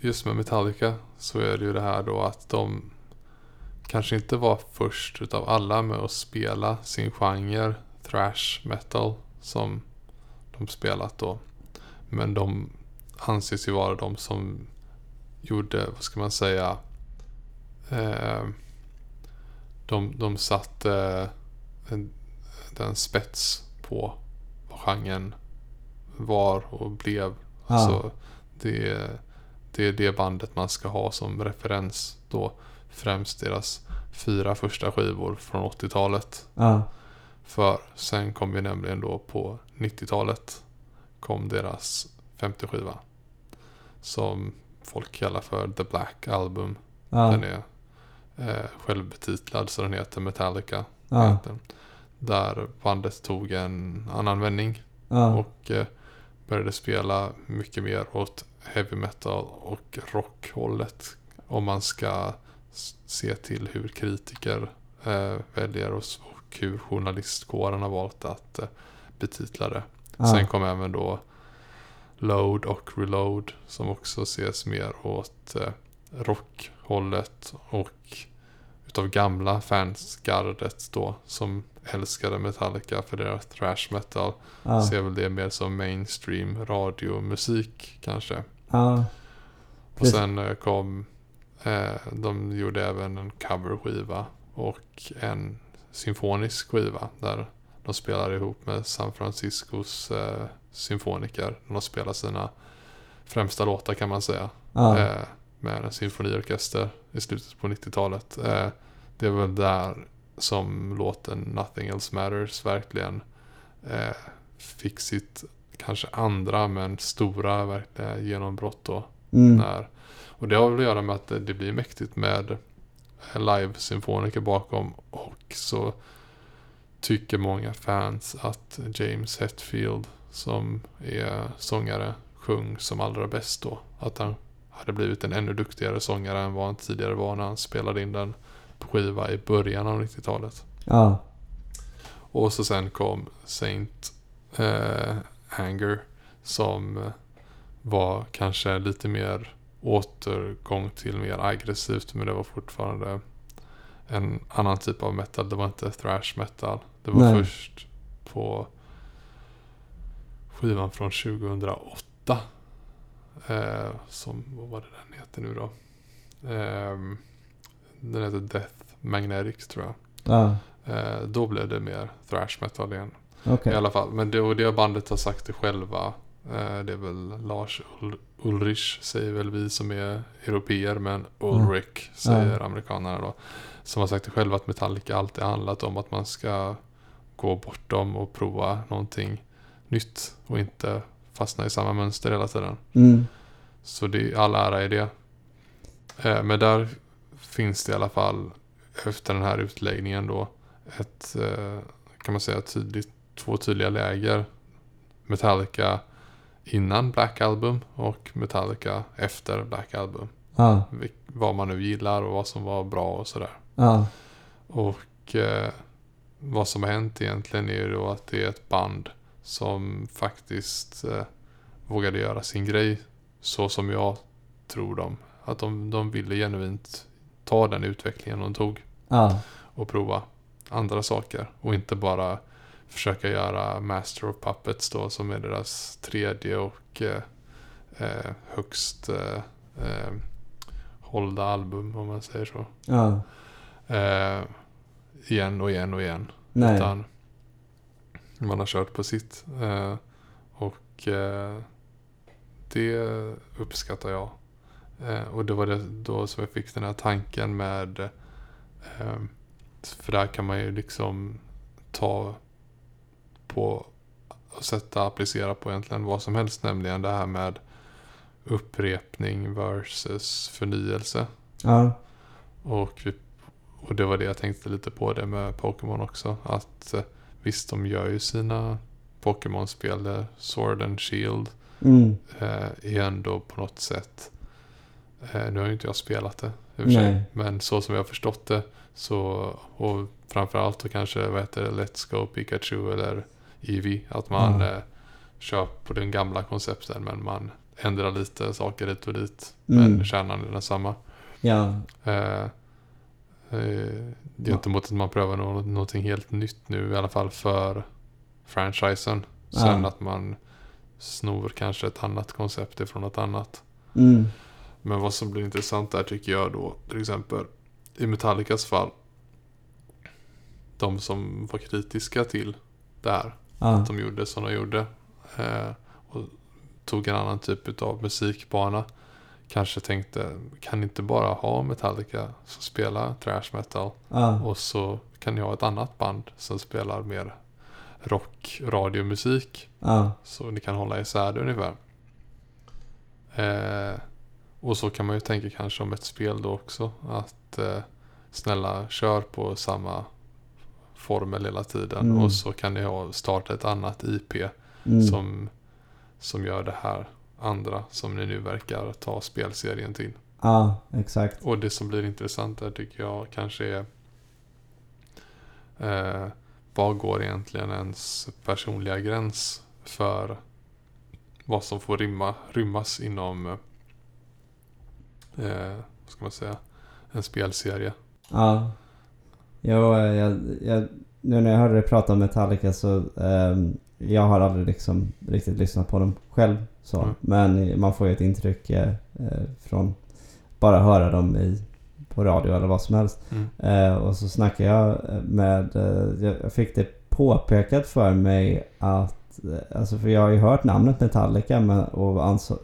just med Metallica så är det ju det här då att de kanske inte var först utav alla med att spela sin genre thrash metal som de spelat då. Men de anses ju vara de som gjorde, vad ska man säga, eh, de, de satte en, den spets på genren var och blev. Ja. Alltså, det, det är det bandet man ska ha som referens då. Främst deras fyra första skivor från 80-talet. Ja. För sen kom vi nämligen då på 90-talet kom deras femte skiva. Som folk kallar för The Black Album. Den Ja. är eh, självbetitlad så den heter Metallica. Ja. Där bandet tog en annan vändning Ja. och eh, började spela mycket mer åt heavy metal och rockhållet. Om man ska se till hur kritiker eh, väljer och, s- och hur journalistkåren har valt att eh, betitla det. Sen Ja. kom även då Load och Reload som också ses mer åt eh, rockhållet och utav gamla fansgardet då som älskade Metallica för deras thrash metal Ja. ser väl det mer som mainstream radiomusik kanske. Ja. Och sen eh, kom, eh, de gjorde även en coverskiva och en symfonisk skiva där de spelar ihop med San Franciscos eh, symfoniker. De spelar sina främsta låtar kan man säga. Ja. Eh, med en symfoniorkester i slutet på 90-talet. Eh, det är väl där som låten Nothing Else Matters verkligen eh, fick sitt kanske andra men stora verkliga genombrott då. Mm. När, och det har väl att göra med att det, det blir mäktigt med live-symfoniker bakom och så tycker många fans att James Hetfield som är sångare sjöng som allra bäst då. Att han hade blivit en ännu duktigare sångare än vad han tidigare var när han spelade in den skiva i början av 90-talet. Ja. Och så sen kom Saint eh, Anger som eh, var kanske lite mer återgång till mer aggressivt men det var fortfarande en annan typ av metal. Det var inte thrash metal. Det var Nej. först på skivan från 2008. Eh, som, vad var det den heter nu då? Ehm, den heter Death Magnetic tror jag. Ja. Eh, då blev det mer thrash metal igen. Okej. I alla fall. Men det, och det bandet har sagt det själva. Eh, det är väl Lars Ul- Ulrich säger väl vi som är europeer. Men Ulrich säger amerikanerna då. Som har sagt det själva att Metallica alltid handlat om att man ska gå bortom och prova någonting nytt. Och inte fastna i samma mönster hela tiden. Mm. Så det är all ära i det. Eh, men där finns det i alla fall efter den här utläggningen då ett, eh, kan man säga, tydligt, två tydliga läger. Metallica innan Black Album och Metallica efter Black Album. Vil- Vad man nu gillar och vad som var bra och sådär. Ja. Och eh, vad som har hänt egentligen är ju då att det är ett band som faktiskt eh, vågade göra sin grej så som jag tror dem. Att de, de ville genuint ta den utvecklingen de tog Ja. och prova andra saker och inte bara försöka göra Master of Puppets då som är deras tredje och eh, eh, högst eh, eh, hållda album om man säger så. Ja. Eh, igen och igen och igen. Nej. Utan man har kört på sitt. Eh, och eh, det uppskattar jag. Eh, och det var det då som jag fick den här tanken med eh, för där kan man ju liksom ta på och sätta, applicera på egentligen vad som helst. Nämligen det här med upprepning versus förnyelse. Ja. Och, vi, och det var det jag tänkte lite på det med Pokémon också. Att eh, visst, de gör ju sina Pokémon-spel, där Sword and Shield, Mm. eh, är ändå på något sätt, eh, nu har ju inte jag spelat det i och för sig, men så som jag har förstått det, så, och framförallt då kanske, vad heter det, Let's Go Pikachu eller Eevee, att man Ja. eh, kör på den gamla koncepten, men man ändrar lite saker hit och dit, Mm. men kärnan är densamma. Ja. Eh, eh, gentemot att man prövar nå- någonting helt nytt nu i alla fall för franchisen. Sen Ja. att man snor kanske ett annat koncept ifrån något annat. Mm. Men vad som blir intressant där tycker jag då till exempel i Metallicas fall. De som var kritiska till det här. Ja. Att de gjorde som de gjorde. Eh, och tog en annan typ av musikbana. Kanske tänkte, kan inte bara ha Metallica som spelar thrash metal. Ja. Och så kan ni ha ett annat band som spelar mer rock, radiomusik. Ja. Så ni kan hålla isär det ungefär. Eh, och så kan man ju tänka kanske om ett spel då också. Att eh, snälla kör på samma formel hela tiden. Mm. Och så kan ni ha, starta ett annat IP Mm. som, som gör det här andra som ni nu verkar ta spelserien till. Ja, exakt. Och det som blir intressant där tycker jag kanske är eh, vad går egentligen ens personliga gräns för vad som får rymma, rymmas inom eh, vad ska man säga, en spelserie. Ja. Jo, eh, jag, jag, nu när jag hörde dig prata om Metallica så ehm, jag har aldrig liksom riktigt lyssnat på dem själv så. Mm. Men man får ju ett intryck eh, eh, från bara höra dem i, på radio eller vad som helst. Mm. Eh, och så snackade jag med, eh, jag fick det påpekat för mig att, eh, alltså för jag har ju hört namnet Metallica men, och anså,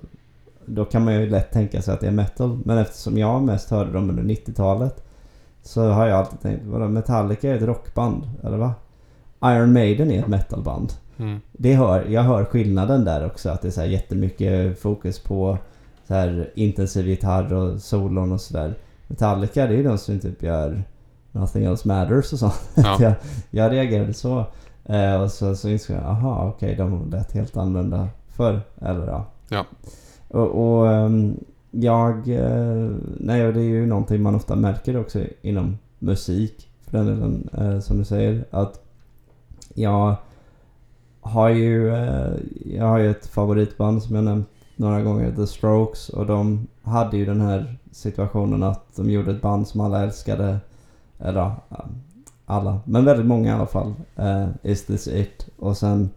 då kan man ju lätt tänka sig att det är metal. Men eftersom jag mest hörde dem under 90-talet så har jag alltid tänkt, vadå Metallica är ett rockband, eller va? Iron Maiden är ett metalband. Mm. Det hör, jag hör skillnaden där också. Att det är så här jättemycket fokus på så här intensiv gitarr och solon och sådär. Metallica det är ju de som typ gör Nothing else matters och sånt. Ja. (laughs) jag, jag reagerade så. Eh, och så, så insåg jag, aha okej de lät helt annorlunda förr. Eller ja. Ja. Och, och ehm, jag... Eh, nej, och det är ju någonting man ofta märker också inom musik. För den delen, eh, som du säger. Att jag har ju... Eh, jag har ju ett favoritband som jag nämnt några gånger. The Strokes. Och de hade ju den här situationen att de gjorde ett band som alla älskade. Eller ja, alla. Men väldigt många i alla fall. Uh, Is this it? Och sen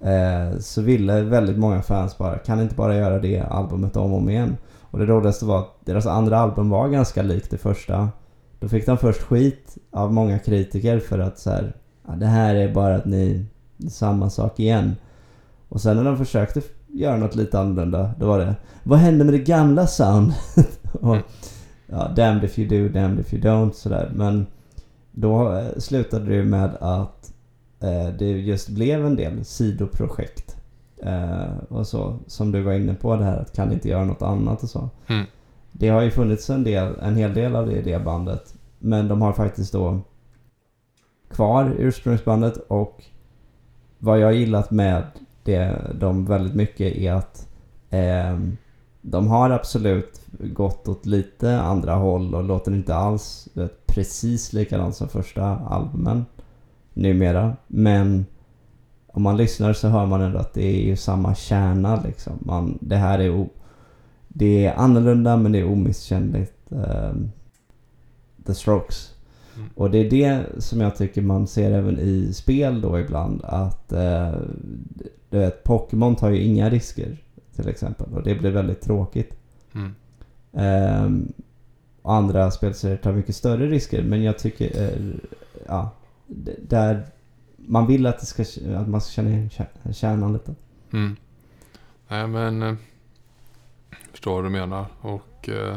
eh, så ville väldigt många fans bara, kan inte bara göra det albumet om och om igen? Och det roligaste var att deras andra album var ganska likt det första. Då fick de först skit av många kritiker för att så här, ja, det här är bara att ni, samma sak igen. Och sen när de försökte göra något lite annorlunda, då var det, vad hände med det gamla soundet? (laughs) och, ja, damned if you do, damned if you don't sådär. Men då eh, slutade det ju med att det just blev en del sidoprojekt. Eh, och så, som du var inne på det här att kan inte göra något annat och så. Mm. Det har ju funnits en, del, en hel del av det i det bandet. Men de har faktiskt då kvar ursprungsbandet och vad jag gillat med det, dem väldigt mycket är att ehm, de har absolut gått åt lite andra håll och låter inte alls vet, precis likadant som första albumen numera. Men om man lyssnar så hör man ändå att det är ju samma kärna liksom. Man, det här är, o, det är annorlunda men det är omisskännligt. ehm, The Strokes. Mm. Och det är det som jag tycker man ser även i spel då ibland. Att eh, du vet, Pokémon tar ju inga risker till exempel. Och det blir väldigt tråkigt. Mm. Och andra spelserier tar mycket större risker. Men jag tycker, eh, ja, där man vill att, det ska, att man ska känna igen kär- kärnan lite. Mm. Nej men... eh, Förstår vad du menar. Och... Eh,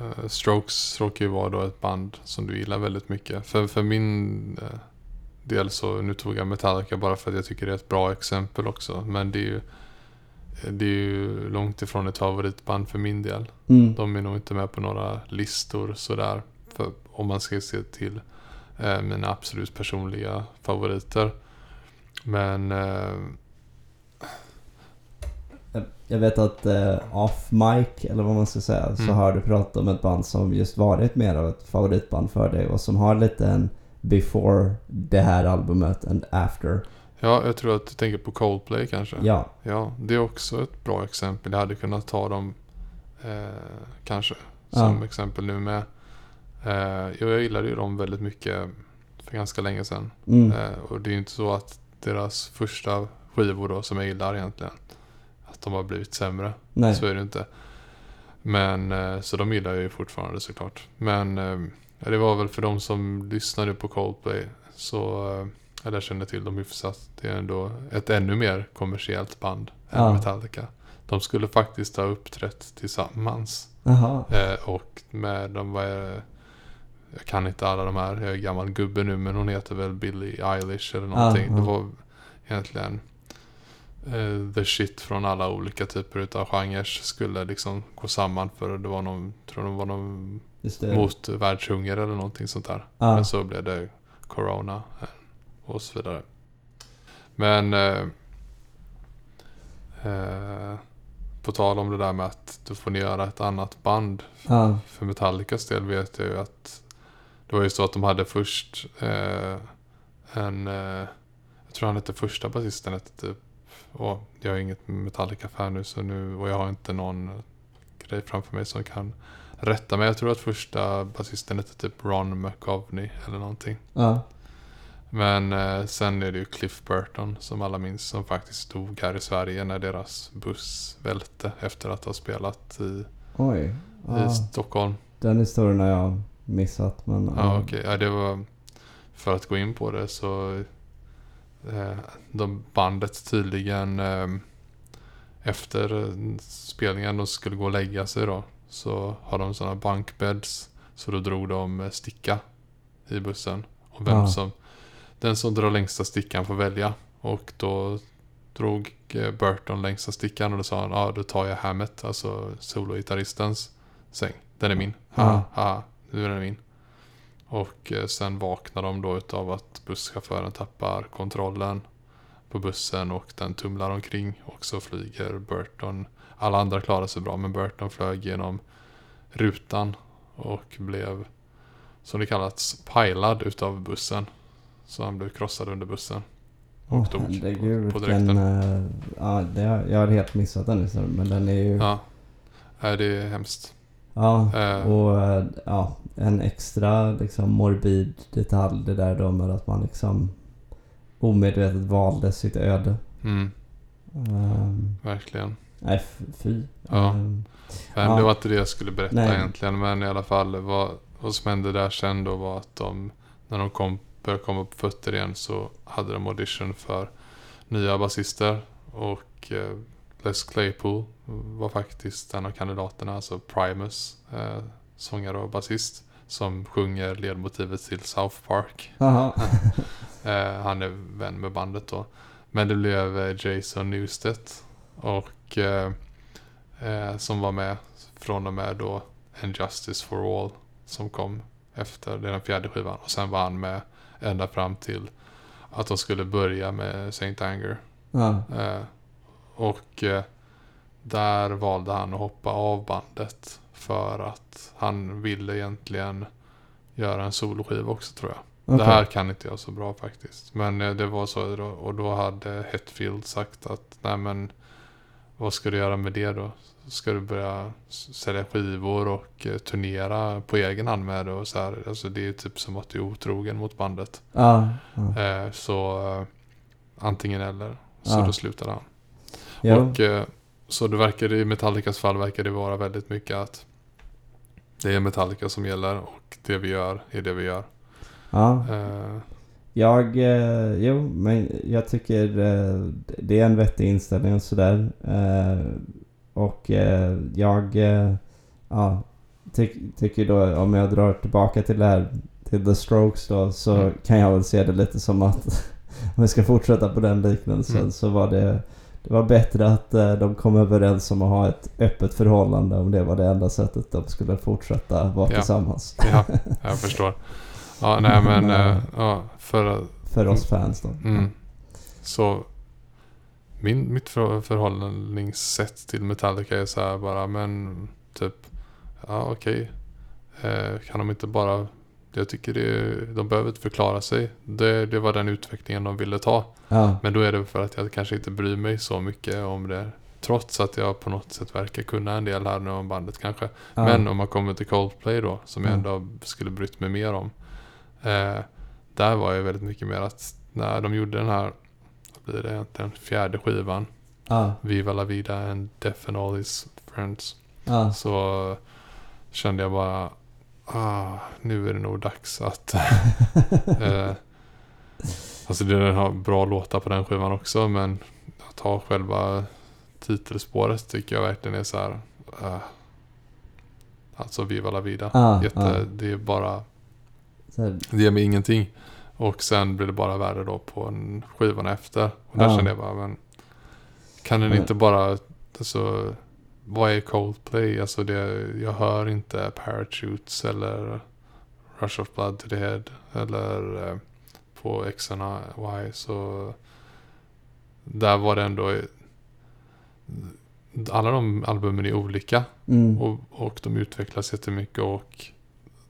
eh, Strokes råkar ju vara då ett band som du gillar väldigt mycket. För, för min eh, del så, nu tog jag Metallica bara för att jag tycker det är ett bra exempel också. Men det är ju, det är ju långt ifrån ett favoritband för min del. Mm. De är nog inte med på några listor sådär. För, om man ska se till eh, mina absolut personliga favoriter. Men eh, Jag- vet att eh, off mic, eller vad man ska säga, så Mm. har du pratat om ett band som just varit mer av ett favoritband för dig och som har lite en before det här albumet and after. ja, jag tror att du tänker på Coldplay kanske. Ja, Ja, det är också ett bra exempel. Jag hade kunnat ta dem eh, kanske som Ja. exempel nu med. Eh, jag gillade ju dem väldigt mycket för ganska länge sedan. mm. Eh, och det är ju inte så att deras första skivor då som jag gillar egentligen. Att de har blivit sämre. nej. Så är det inte. Men eh, så de gillar jag ju fortfarande såklart. Men det var väl för de som lyssnade på Coldplay. Så, eller känner till dem hyfsat. Det är ändå ett ännu mer kommersiellt band än Ja. Metallica. De skulle faktiskt ha uppträtt tillsammans. Jaha. Eh, och med de var jag kan inte alla de här. Jag är gammal gubbe nu men hon heter väl Billie Eilish eller någonting. ja. Det var egentligen eh, the shit från alla olika typer utav genrer skulle liksom gå samman för det var någon, tror det var någon mot världshunger eller någonting sånt där. ja. Men så blev det Corona eh, och så vidare. Men eh, eh, på tal om det där med att du får göra ett annat band. ja. För Metallicas del vet jag ju att det var ju så att de hade först eh, en, eh, jag tror han hette första basisten hette typ, och jag är inget Metallica-fan nu så nu, och jag har inte någon grej framför mig som kan rätta mig. Jag tror att första basisten hette typ Ron McGovney eller någonting. ja. Men eh, sen är det ju Cliff Burton som alla minns som faktiskt dog här i Sverige när deras buss välte efter att ha spelat i, Oj. i. Stockholm. Den historien har jag missat men... Ja, okej. Ja, det var... För att gå in på det så... Eh, de bandet tydligen... Eh, efter spelningen de skulle gå och lägga sig då. Så har de sådana bunkbeds. Så då drog de eh, sticka i bussen. Och vem Ah. som... Den som drar längsta stickan får välja. Och då drog eh, Burton längsta stickan och då sa han ja då tar jag Hammett, alltså sologitarristens säng. Den är min. Haha, Ah. haha, nu är den min. Och eh, sen vaknar de då utav att busschauffören tappar kontrollen på bussen och den tumlar omkring. Och så flyger Burton. Alla andra klarar sig bra men Burton flög genom rutan och blev som det kallats pajlad utav bussen. Så han blev krossad under bussen. Och dog herregud på direkten. eh, ja, det jag har helt missat den historien men den är ju... Ja. Nej, det är hemskt. Ja, Eh. och eh, ja, en extra liksom morbid detalj det där då med att man liksom omedvetet valde sitt öde. Mm, Ehm, verkligen. nej, fy. Ja. Men Ja. det var inte det jag skulle berätta Nej. egentligen. Men i alla fall, vad, vad som hände där sen då var att de, när de kom, började komma på fötter igen så hade de audition för nya basister. Och eh, Les Claypool var faktiskt en av kandidaterna, alltså Primus, eh, sångare och basist. Som sjunger ledmotivet till South Park. (laughs) Eh, han är vän med bandet då. Men det blev eh, Jason Newsted. Och eh, eh, som var med från och med då And Justice for All. Som kom efter den fjärde skivan. Och sen var han med ända fram till att de skulle börja med Saint Anger. Ja. Och eh, där valde han att hoppa av bandet. För att han ville egentligen göra en soloskiva också tror jag. Okej. Det här kan inte jag så bra faktiskt. Men eh, det var så och då hade Hetfield sagt att nej men vad ska du göra med det då? Ska du börja sälja skivor och eh, turnera på egen hand med det och så här. Alltså det är typ som att du är otrogen mot bandet. Ja. Eh, så antingen eller. Så Ja. då slutade han. Jo. Och eh, så det verkar i Metallicas fall verkar det vara väldigt mycket att det är Metallica som gäller och det vi gör är det vi gör. ja. Eh, Jag, eh, jo, men jag tycker eh, det är en vettig inställning och sådär. Eh, och eh, jag, ja, tyck, tycker då om jag drar tillbaka till det här, till The Strokes då, så Mm. kan jag väl se det lite som att, (laughs) om vi ska fortsätta på den liknelsen, Mm. så var det, det var bättre att eh, de kom överens om att ha ett öppet förhållande om det var det enda sättet de skulle fortsätta vara Ja. tillsammans. ja, jag förstår. Ja, nej men eh, ja, för För oss fans då. Mm. Så min, mitt för, förhållningssätt till Metallica är så här bara, men typ, ja okej. Eh, kan de inte bara, jag tycker det, de behöver inte förklara sig. Det, det var den utvecklingen de ville ta. Ja. Men då är det för att jag kanske inte bryr mig så mycket om det. Trots att jag på något sätt verkar kunna en del här nu om bandet kanske. ja. Men om man kommer till Coldplay då, som jag Ja. ändå skulle brytt mig mer om. Eh, där var jag väldigt mycket mer att när de gjorde den här, vad blir det egentligen, fjärde skivan. ja. Viva La Vida and Death and All His Friends. ja. Så kände jag bara, ah, nu är det nog dags att... (laughs) eh, alltså den har bra låtar på den skivan också, men att ta själva titelspåret tycker jag verkligen är så här. eh, alltså Viva La Vida. Ja, Jätte, ja. Det är bara, det ger mig ingenting. Och sen blir det bara värre då på skivan efter. Och där Ja. kände jag bara, men kan den inte bara, alltså, vad är Coldplay? Alltså det, jag hör inte Parachutes eller Rush of Blood to the Head eller eh, på X and Y så där var det ändå alla de albumen är olika mm. och, och de utvecklas jättemycket och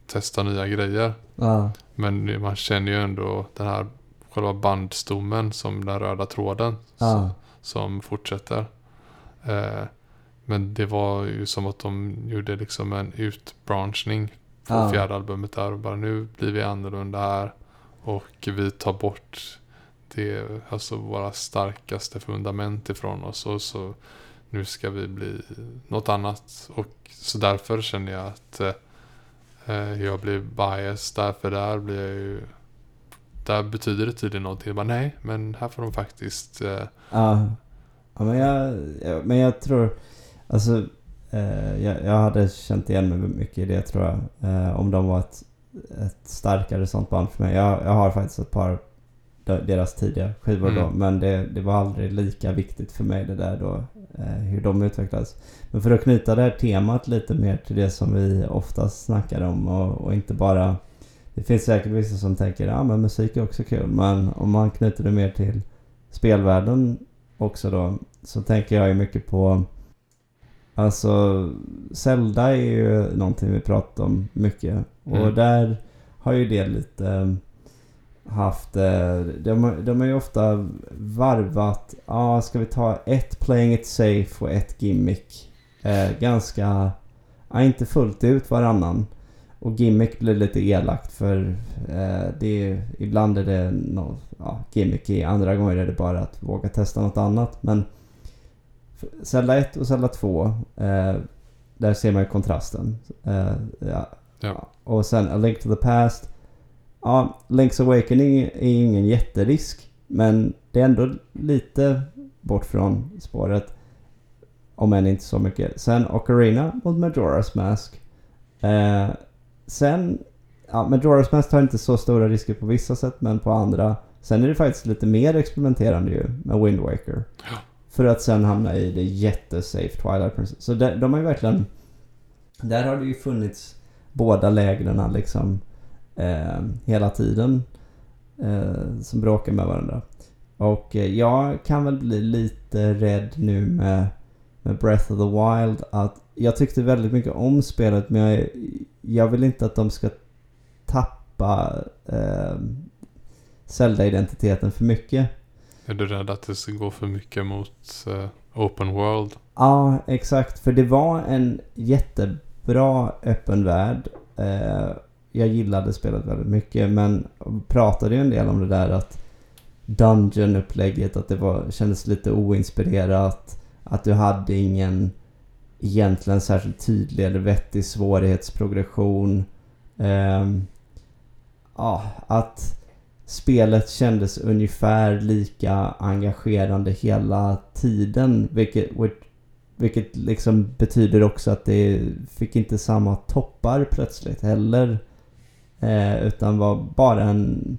testar nya grejer. ja. Men man känner ju ändå den här själva bandstommen som den röda tråden Ja. som fortsätter. Eh, men det var ju som att de gjorde liksom en utbranchning på Ja. fjärde albumet där och bara nu blir vi annorlunda här och vi tar bort det, alltså våra starkaste fundament ifrån oss och så nu ska vi bli något annat och så därför känner jag att eh, jag blir biased därför där blir jag ju där betyder det tydligen någonting. Bara, nej, men här får de faktiskt eh, Ja. ja men, jag, jag, men jag tror... Alltså, eh, jag, jag hade känt igen mig mycket i det tror jag. Eh, om de var ett, ett starkare sånt band för mig. Jag, jag har faktiskt ett par de- deras tidiga skivor då. Mm. Men det, det var aldrig lika viktigt för mig det där då. Eh, hur de utvecklades. Men för att knyta det här temat lite mer till det som vi oftast snackar om och, och inte bara... Det finns säkert vissa som tänker ja men musik är också kul. Men om man knyter det mer till spelvärlden också då. Så tänker jag ju mycket på... Alltså Zelda är ju någonting vi pratar om mycket. Och Mm. där har ju det lite haft... eh, De, de har ju ofta varvat. Ja, ska vi ta ett playing it safe och ett gimmick. Eh, ganska... Ja, inte fullt ut varannan. Och gimmick blir lite elakt för eh, det är, ibland är det no, ja, gimmicky, andra gånger är det bara att våga testa något annat. Men Zelda 1 och Zelda 2, eh, där ser man ju kontrasten. Eh, ja, Ja. Och sen A Link to the Past. Ja, Link's Awakening är ingen jätterisk. Men det är ändå lite bort från spåret. Om än inte så mycket. Sen Ocarina mot Majora's Mask. Eh, sen, ja, Majora's Mask tar inte så stora risker på vissa sätt men på andra. Sen är det faktiskt lite mer experimenterande ju med Wind Waker. Ja. För att sen hamna i det jättesafe Twilight Princess. Så där, de har ju verkligen... Där har det ju funnits båda lägren liksom eh, hela tiden. Eh, som bråkar med varandra. Och eh, jag kan väl bli lite rädd nu med, med Breath of the Wild att jag tyckte väldigt mycket om spelet men jag, jag vill inte att de ska tappa eh, Zelda-identiteten för mycket. Är du rädd att det ska gå för mycket mot uh, open world? Ja, exakt. För det var en jättebra öppen värld. Uh, jag gillade spelet väldigt mycket men pratade ju en del om det där att Dungeon-upplägget, att det var, kändes lite oinspirerat. Att du hade ingen egentligen särskilt tydlig eller vettig svårighetsprogression. Ehm, ja, att spelet kändes ungefär lika engagerande hela tiden. Vilket, vilket liksom betyder också att det fick inte samma toppar plötsligt heller. Eh, utan var bara en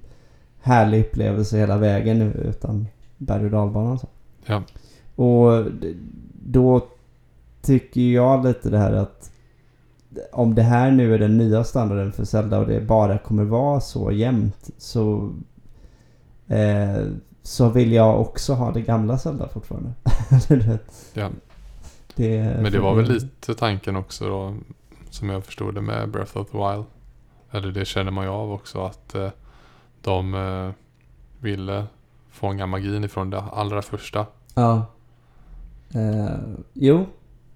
härlig upplevelse hela vägen utan berg och dalbanan. Så. Ja. Och då tycker jag lite det här att om det här nu är den nya standarden för Zelda och det bara kommer vara så jämnt så eh, så vill jag också ha det gamla Zelda fortfarande. (laughs) Ja. det, Men det var väl lite tanken också då, som jag förstod det med Breath of the Wild. Eller det känner man ju av också att eh, de eh, ville fånga magin ifrån det allra första. Ja. Eh, jo.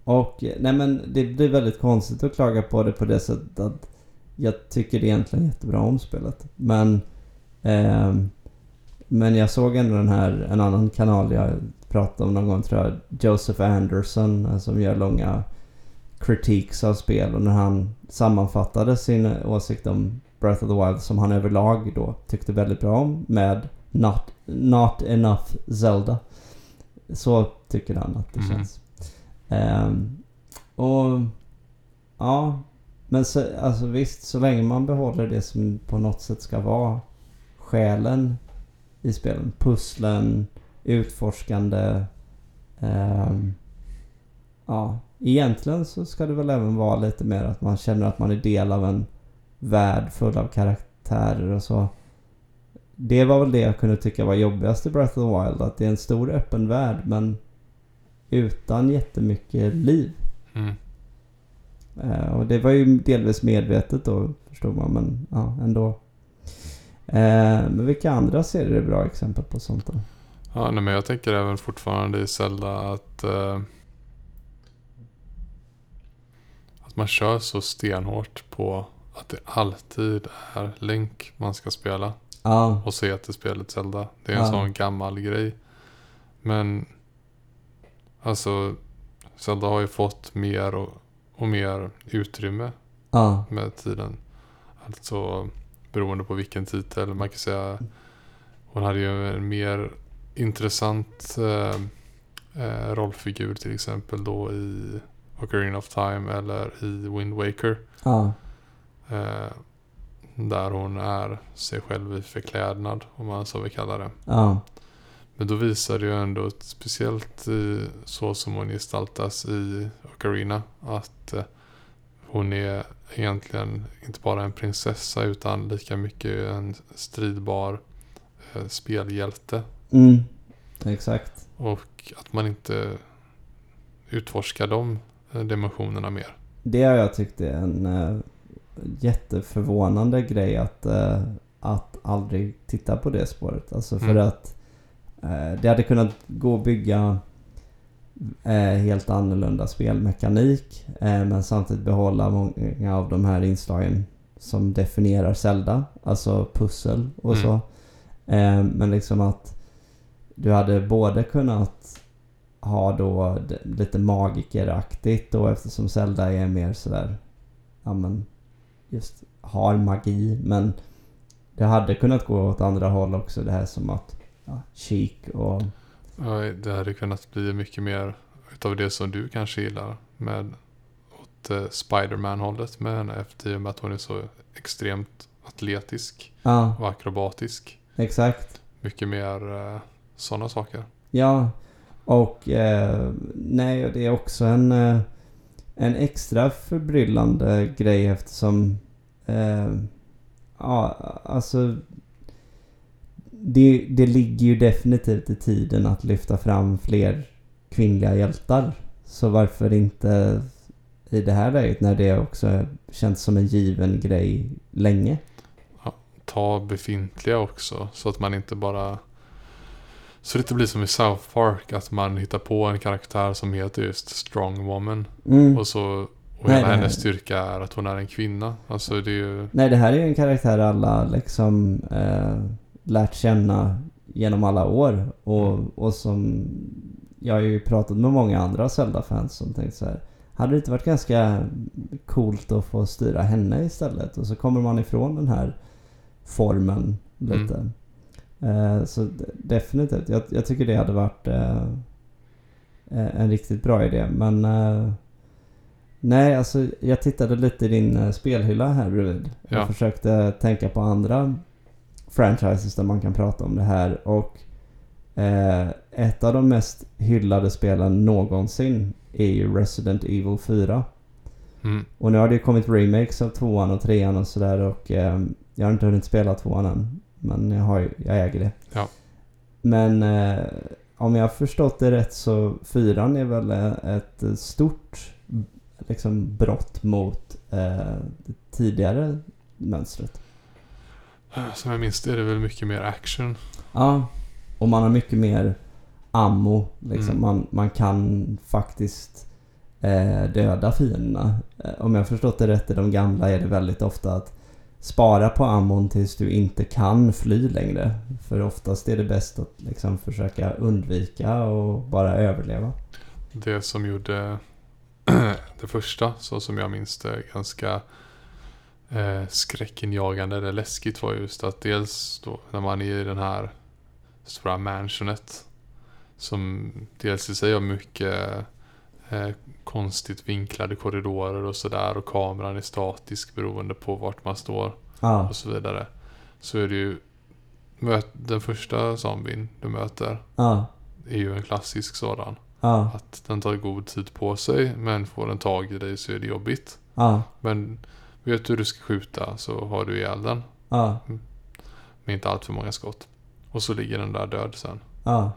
Och eh, nej men det blir väldigt konstigt att klaga på det på det sättet att jag tycker egentligen jättebra om spelet. Men ehm, men jag såg ändå den här, en annan kanal jag pratade om någon gång tror jag, Joseph Anderson eh, som gör långa critiques av spel och när han sammanfattade sin åsikt om Breath of the Wild som han överlag då tyckte väldigt bra om med Not, not enough Zelda. Så tycker han att det Mhm. känns. Ehm, och ja, men så, alltså visst, så länge man behåller det som på något sätt ska vara själen i spelen. Pusslen, utforskande. Eh, ja, egentligen så ska det väl även vara lite mer att man känner att man är del av en värld full av karaktärer och så. Det var väl det jag kunde tycka var jobbigast i Breath of the Wild. Att det är en stor öppen värld men utan jättemycket liv. Mm. Eh, och det var ju delvis medvetet då förstod man men ja, ändå. Eh, men vilka andra serier är bra exempel på sånt då? Ja, nej, men jag tänker även fortfarande i Zelda att eh, att man kör så stenhårt på att det alltid är Link man ska spela Ja, och se till spelet Zelda. Det är en Ja. sån gammal grej. Men alltså Zelda har ju fått mer och, och mer utrymme ja, med tiden. Alltså beroende på vilken titel. Man kan säga hon hade ju en mer intressant eh, eh, rollfigur till exempel då i Ocarina of Time eller i Wind Waker. ja, Eh, där hon är sig själv i förklädnad om man så vill kalla det. ja, Men då visar det ju ändå, speciellt i, så som hon gestaltas i Ocarina, att eh, hon är egentligen inte bara en prinsessa utan lika mycket en stridbar eh, spelhjälte. mm, exakt. Och att man inte utforskar de eh, dimensionerna mer. Det har jag tyckt är en jätteförvånande grej att, eh, att aldrig titta på det spåret. Alltså för Mm. att det hade kunnat gå att bygga eh, helt annorlunda spelmekanik eh, men samtidigt behålla många av de här inslagen som definierar Zelda. Alltså pussel och Mm. så. Eh, men liksom att du hade både kunnat ha då lite magikeraktigt då eftersom Zelda är mer sådär ja men just har magi. Men det hade kunnat gå åt andra håll också. Det här som att ja, Chic och... Ja, det hade kunnat bli mycket mer utav det som du kanske gillar. Med åt eh, Spiderman-hållet med henne. Efter i och med att hon är så extremt atletisk Ja, och akrobatisk. exakt. Mycket mer eh, sådana saker. Ja, och eh, nej, det är också en, eh, en extra förbryllande grej eftersom eh, ja, alltså det, det ligger ju definitivt i tiden att lyfta fram fler kvinnliga hjältar. Så varför inte i det här läget när det också känns som en given grej länge? Ta befintliga också. Så att man inte bara... Så det inte blir som i South Park. Att man hittar på en karaktär som heter just Strong Woman. Mm. Och så... Och Nej, hela det- hennes styrka är att hon är en kvinna. Alltså det är ju... Nej, det här är ju en karaktär alla liksom eh, lärt känna genom alla år. Och, Mm. och som... Jag har ju pratat med många andra Zelda-fans som tänkt så här. Hade det inte varit ganska coolt att få styra henne istället? Och så kommer man ifrån den här formen lite. Eh, så definitivt. Jag, jag tycker det hade varit eh, eh, en riktigt bra idé. Men eh, nej, alltså jag tittade lite i din eh, spelhylla här bredvid. Ja. Jag försökte tänka på andra franchises där man kan prata om det här. Och eh, ett av de mest hyllade spelen någonsin är ju Resident Evil 4. Mm. Och nu har det kommit remakes av tvåan och trean och sådär och eh, jag har inte hunnit spela tvåan än. Men jag, har ju, jag äger det. Ja. Men eh, om jag har förstått det rätt så fyran är väl eh, ett stort liksom brott mot eh, det tidigare mönstret. Som jag minns det är det väl mycket mer action. Ja, och man har mycket mer ammo. Liksom. Mm. Man, man kan faktiskt eh, döda fienderna. Eh, om jag förstått det rätt i de gamla är det väldigt ofta att spara på ammon tills du inte kan fly längre. För oftast är det bäst att liksom försöka undvika och bara överleva. Det som gjorde (clears throat) det första, så som jag minns det, ganska eh, skräckinjagande eller läskigt var just att dels då när man är i den här stora mansionet som dels i sig har mycket eh, konstigt vinklade korridorer och sådär och kameran är statisk beroende på vart man står Ja, och så vidare. Så är det ju den första zombien du möter ja, är ju en klassisk sådan. ja, Att den tar god tid på sig men får den tag i dig så är det jobbigt. Men vet du hur du ska skjuta så har du ihjäl den ja, med inte allt för många skott. Och så ligger den där död sen. ja,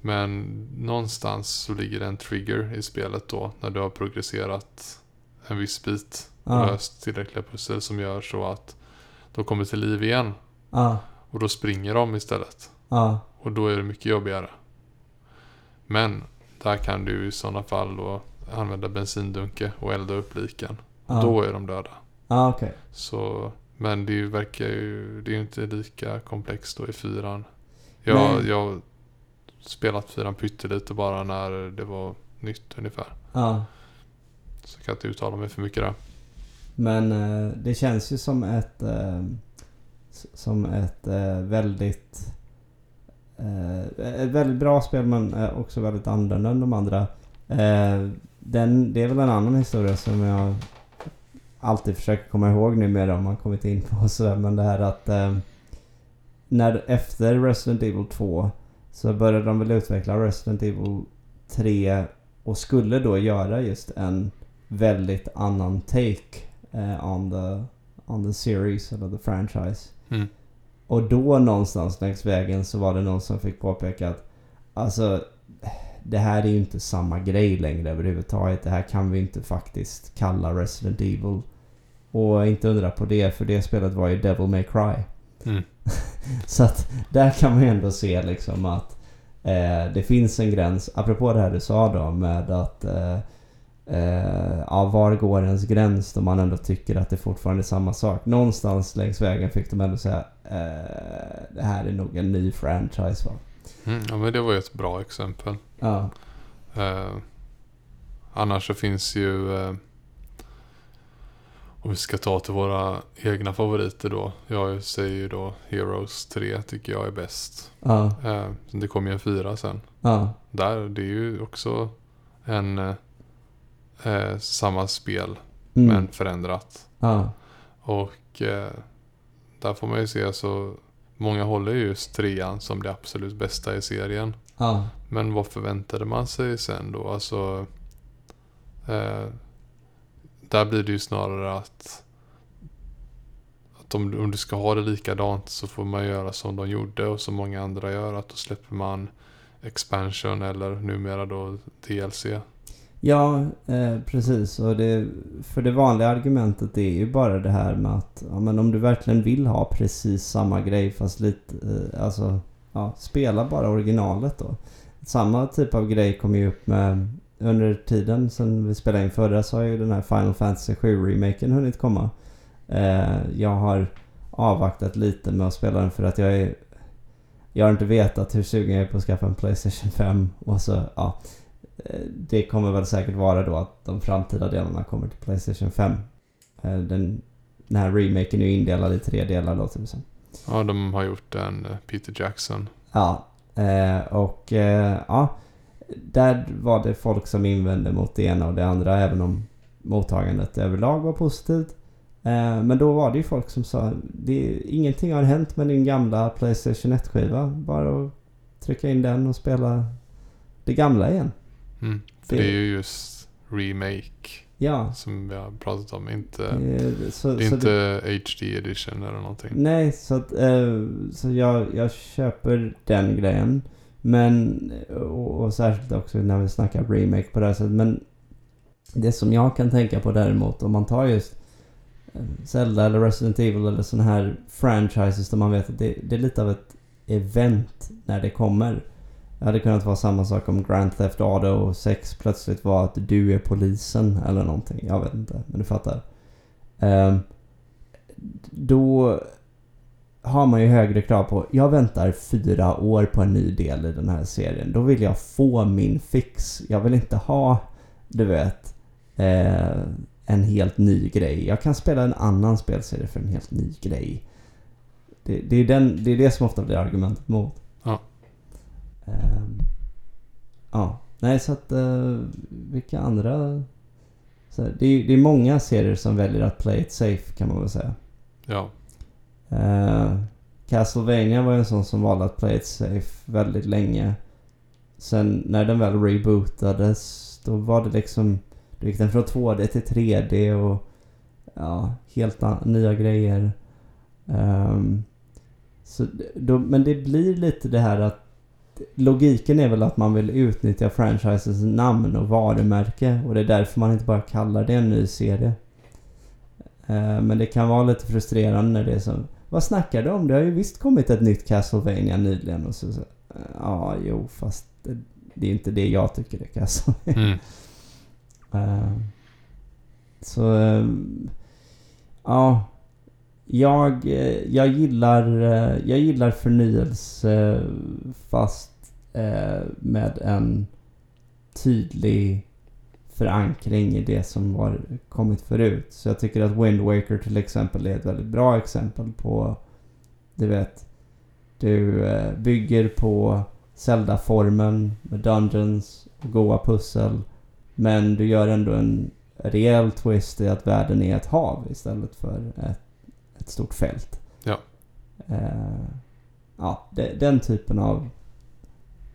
Men någonstans så ligger det en trigger i spelet då när du har progresserat en viss bit och Ja. löst tillräckliga pussel som gör så att de kommer till liv igen. ja, Och då springer de istället. ja, Och då är det mycket jobbigare. Men där kan du i sådana fall då använda bensindunke och elda upp liken. Då är de döda. Ja, okej. Så, men det verkar ju, det är ju inte lika komplext då i fyran. Jag, Nej. jag har spelat fyran pyttelite bara när det var nytt ungefär. Ja. Så jag kan inte uttala mig för mycket där. Men eh, det känns ju som ett eh, som ett eh, väldigt eh, ett väldigt bra spel men eh, också väldigt annorlunda än de andra. Eh, den, det är väl en annan historia som jag alltid försöker komma ihåg numera om man kommit in på sådär. Men det här att eh, när efter Resident Evil 2 så började de väl utveckla Resident Evil 3 och skulle då göra just en väldigt annan take eh, on, the, on the series eller the franchise. Mm. Och då någonstans längs vägen så var det någon som fick påpeka att alltså det här är ju inte samma grej längre överhuvudtaget. Det här kan vi inte faktiskt kalla Resident Evil. Och inte undra på det för det spelet var ju Devil May Cry. Mm. (laughs) Så att där kan man ju ändå se liksom att eh, det finns en gräns. Apropå det här du sa då med att eh, eh, ja, var går ens gräns då man ändå tycker att det fortfarande är samma sak. Någonstans längs vägen fick de ändå säga eh, det här är nog en ny franchise va? Mm, ja men det var ju ett bra exempel. Ja. Eh, annars så finns ju... Om vi ska ta till våra egna favoriter då. Jag säger ju då Heroes 3 tycker jag är bäst. Ja, Eh, det kommer ju en fyra sen. ja, Där, det är ju också en eh, eh, samma spel mm, men förändrat. ja, Och eh, där får man ju se så många håller ju just trean som det absolut bästa i serien. Men vad förväntade man sig sen då? Alltså eh, där blir det ju snarare att att om, om du ska ha det likadant så får man göra som de gjorde och som många andra gör. Att då släpper man expansion eller numera då DLC. Ja, eh, precis. Och det, för det vanliga argumentet är ju bara det här med att ja, men om du verkligen vill ha precis samma grej fast lite, eh, alltså, ja, spela bara originalet då. Samma typ av grej kom ju upp med, under tiden sen vi spelade in förra så har ju den här Final Fantasy 7-remaken hunnit komma. Eh, jag har avvaktat lite med att spela den för att jag är jag har inte vetat hur sugen jag är på att skaffa en Playstation 5 och så, ja. Eh, Det kommer väl säkert vara då att de framtida delarna kommer till Playstation 5. Eh, Den, den här remaken är ju indelad i tre delar låter det som. Ja, de har gjort en eh, Peter Jackson. Ja, eh, och eh, ja. Där var det folk som invände mot det ena och det andra även om mottagandet överlag var positivt. Eh, men då var det ju folk som sa det, ingenting har hänt med din gamla Playstation 1-skiva. Bara att trycka in den och spela det gamla igen. Mm. För Det- det är ju just remake Ja. som vi har pratat om. Inte, eh, Så, det är inte HD edition eller någonting. Nej, så, att, eh, så jag, jag köper den grejen. Men, och, och särskilt också när vi snackar remake på det här sättet. Men det som jag kan tänka på däremot, om man tar just eh, Zelda eller Resident Evil eller sådana här franchises där man vet att det, det är lite av ett event när det kommer. Det hade kunnat vara samma sak om Grand Theft Auto 6 plötsligt var att du är polisen eller någonting. Jag vet inte, men du fattar. Um, då har man ju högre krav på, jag väntar fyra år på en ny del i den här serien. Då vill jag få min fix. Jag vill inte ha, du vet, eh, en helt ny grej. Jag kan spela en annan spelserie för en helt ny grej. Det, det, är, den, det är det som ofta blir argumentet mot. Ja. Ehm, ja, nej så att eh, vilka andra... Här, det, är, det är många serier som väljer att play it safe kan man väl säga. Ja. Uh, Castlevania var ju en sån som valde att play it safe väldigt länge. Sen när den väl rebootades då var det liksom... Då gick den från 2D till 3D och... Ja, helt nya grejer. Um, så då, men det blir lite det här att Logiken är väl att man vill utnyttja franchisens namn och varumärke och det är därför man inte bara kallar det en ny serie. Uh, Men det kan vara lite frustrerande när det är så vad snackar du om? Det har ju visst kommit ett nytt Castlevania nyligen och så, så Ja, jo fast det, det är inte det jag tycker är Castlevania. Mm. (laughs) Eh, Så... eh, Ja. Jag, eh, jag gillar, eh, jag gillar förnyelse fast med en tydlig förankring i det som har kommit förut. Så jag tycker att Wind Waker till exempel är ett väldigt bra exempel på, du vet, du eh, bygger på Zelda-formen med Dungeons och goa pussel. Men du gör ändå en rejäl twist i att världen är ett hav istället för ett, ett stort fält. Ja. Eh, ja, de, den typen av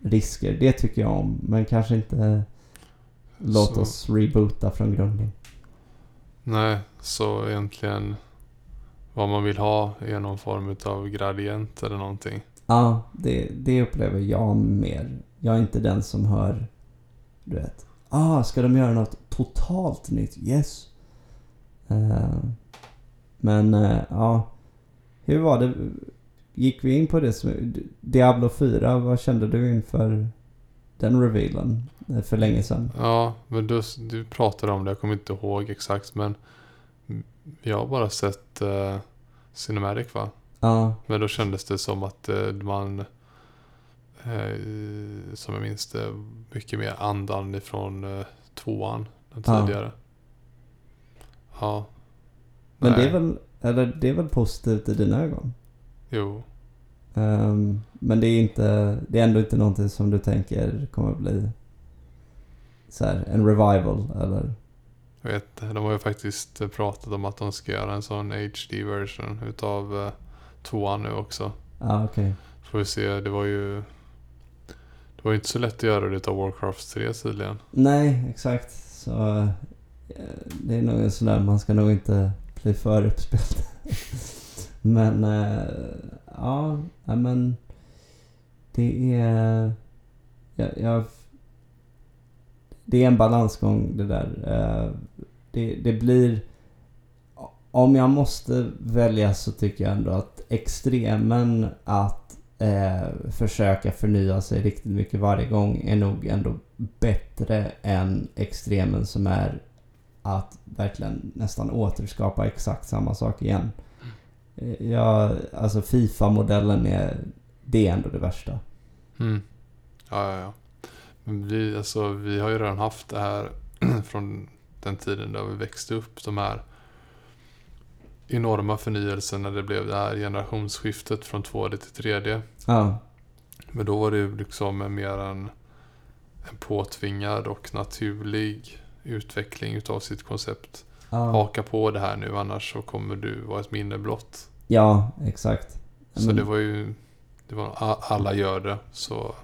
risker, det tycker jag om. Men kanske inte låt Så- oss reboota från grunden. Nej, så egentligen vad man vill ha är någon form av gradient eller någonting. Ja, det, det upplever jag mer. Jag är inte den som hör, du vet. Ah, ska de göra något totalt nytt? Yes. Eh, men, eh, ja. Hur var det? Gick vi in på det som... Diablo 4, vad kände du inför den revealen? Eh, För länge sedan. Ja, men du, du pratade om det. Jag kommer inte ihåg exakt men vi har bara sett uh, Cinematic va? Ja, Men då kändes det som att eh, man eh, som jag minns det mycket mer andan ifrån eh, tvåan. Den Ja. tidigare. Ja. Men Nej. det är väl, eller det är väl positivt i dina ögon? Jo. Ehm, men det är inte, det är ändå inte någonting som du tänker kommer bli så här, en revival eller? Jag vet, de har ju faktiskt pratat om att de ska göra en sån HD-version utav eh, tvåan nu också. Ja, okej. Får vi se, det var ju... Det var ju inte så lätt att göra det utav Warcraft 3 tydligen. Nej, exakt. Så eh, det är nog en sån där, man ska nog inte bli för uppspelt. (laughs) men eh, ja, ja, men det är... Jag, jag, det är en balansgång det där. Eh, det, det blir... Om jag måste välja så tycker jag ändå att extremen att eh, försöka förnya sig riktigt mycket varje gång är nog ändå bättre än extremen som är att verkligen nästan återskapa exakt samma sak igen. Eh, ja, alltså Fifa-modellen är, det är ändå det värsta. Mm. Ja, ja, ja. Vi, alltså, vi har ju redan haft det här (clears throat) från den tiden där vi växte upp. De här enorma förnyelserna när det blev det här generationsskiftet från 2D till 3D. Ja, Men då var det liksom mer en, en påtvingad och naturlig utveckling utav sitt koncept. ja, Haka på det här nu annars så kommer du vara ett minne blott. ja exakt. Så Men- det var ju... Det var, alla gör det. Så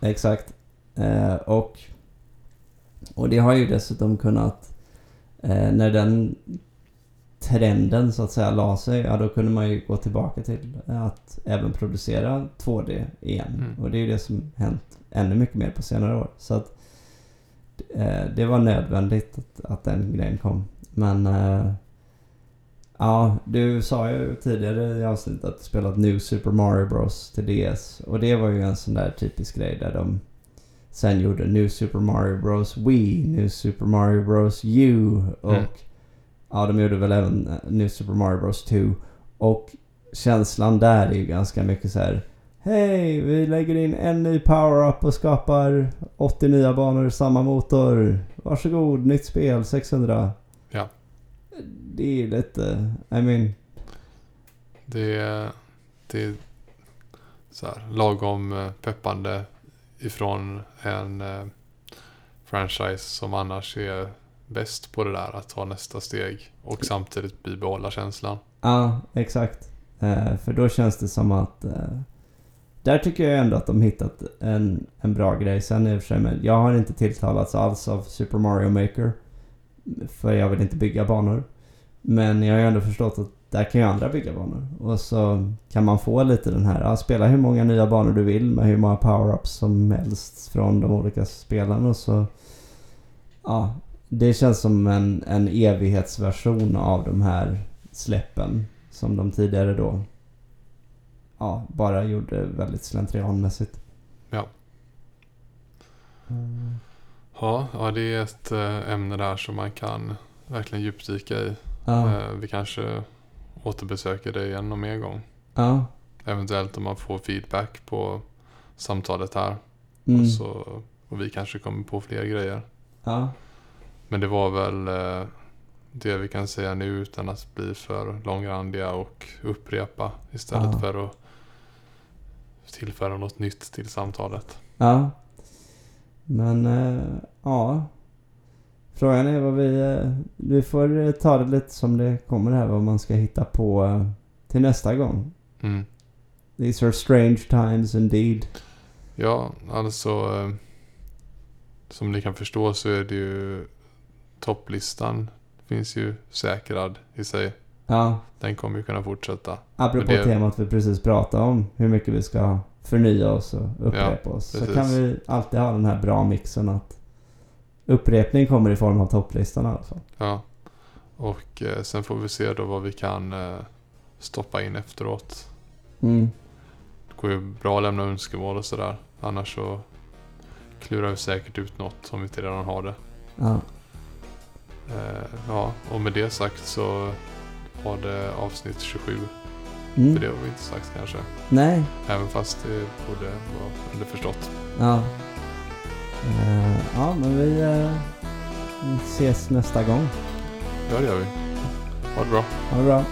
Exakt. Eh, och, och det har ju dessutom kunnat, eh, när den trenden så att säga la sig, ja då kunde man ju gå tillbaka till att även producera 2D igen. Mm. Och det är ju det som hänt ännu mycket mer på senare år. Så att eh, det var nödvändigt att, att den grejen kom. Men eh, Ja, du sa ju tidigare i avsnittet att du spelat New Super Mario Bros till DS. Och det var ju en sån där typisk grej där de sen gjorde New Super Mario Bros Wii, New Super Mario Bros U och Mm. ja, de gjorde väl även eh, New Super Mario Bros 2. Och känslan där är ju ganska mycket så här. Hej, vi lägger in en ny power-up och skapar 80 nya banor, samma motor. Varsågod, nytt spel, 600. Ja. Det är lite, I mean, det, är- det är så här, lagom eh, peppande ifrån en eh, franchise som annars är bäst på det där. Att ta nästa steg och samtidigt bibehålla känslan. Ja, exakt. Eh, för då känns det som att... Eh, där tycker jag ändå att de hittat en, en bra grej. Sen i och för sig, men jag har inte tilltalats alls av Super Mario Maker. För jag vill inte bygga banor. Men jag har ju ändå förstått att där kan ju andra bygga banor. Och så kan man få lite den här, ja, spela hur många nya banor du vill med hur många power-ups som helst från de olika spelarna. Och så, ja, det känns som en, en evighetsversion av de här släppen som de tidigare då ja, bara gjorde väldigt slentrianmässigt. Ja. Mm. Ja, ja, det är ett eh, ämne där som man kan verkligen djupdyka i. Ja, Eh, Vi kanske återbesöker det igen någon mer gång. ja, Eventuellt om man får feedback på samtalet här. mm, Och, så, och vi kanske kommer på fler grejer. ja, Men det var väl eh, det vi kan säga nu utan att bli för långrandiga och upprepa istället Ja. för att tillföra något nytt till samtalet. ja. Men, eh, ja. Frågan är vad vi... Eh, vi får eh, ta det lite som det kommer här, vad man ska hitta på eh, till nästa gång. Mm. These are strange times indeed. Ja, alltså som ni kan förstå så är det ju topplistan finns ju säkrad i sig. Ja, Den kommer ju kunna fortsätta. apropå det- temat vi precis pratade om, hur mycket vi ska förnya oss och upprepa oss. Så kan vi alltid ha den här bra mixen att upprepning kommer i form av topplistan i alla fall. Ja. Och eh, sen får vi se då vad vi kan eh, stoppa in efteråt. Mm. Det går ju bra att lämna önskemål och sådär. Annars så klurar vi säkert ut något om vi inte redan har det. Ja. Eh, ja, och med det sagt så var det avsnitt 27. Mm. För det har vi inte sagt kanske. Nej. Även fast det borde vara underförstått. Ja. Eh, ja, men vi, eh, vi ses nästa gång. Ja, det gör vi. Ha det bra. Ha det bra.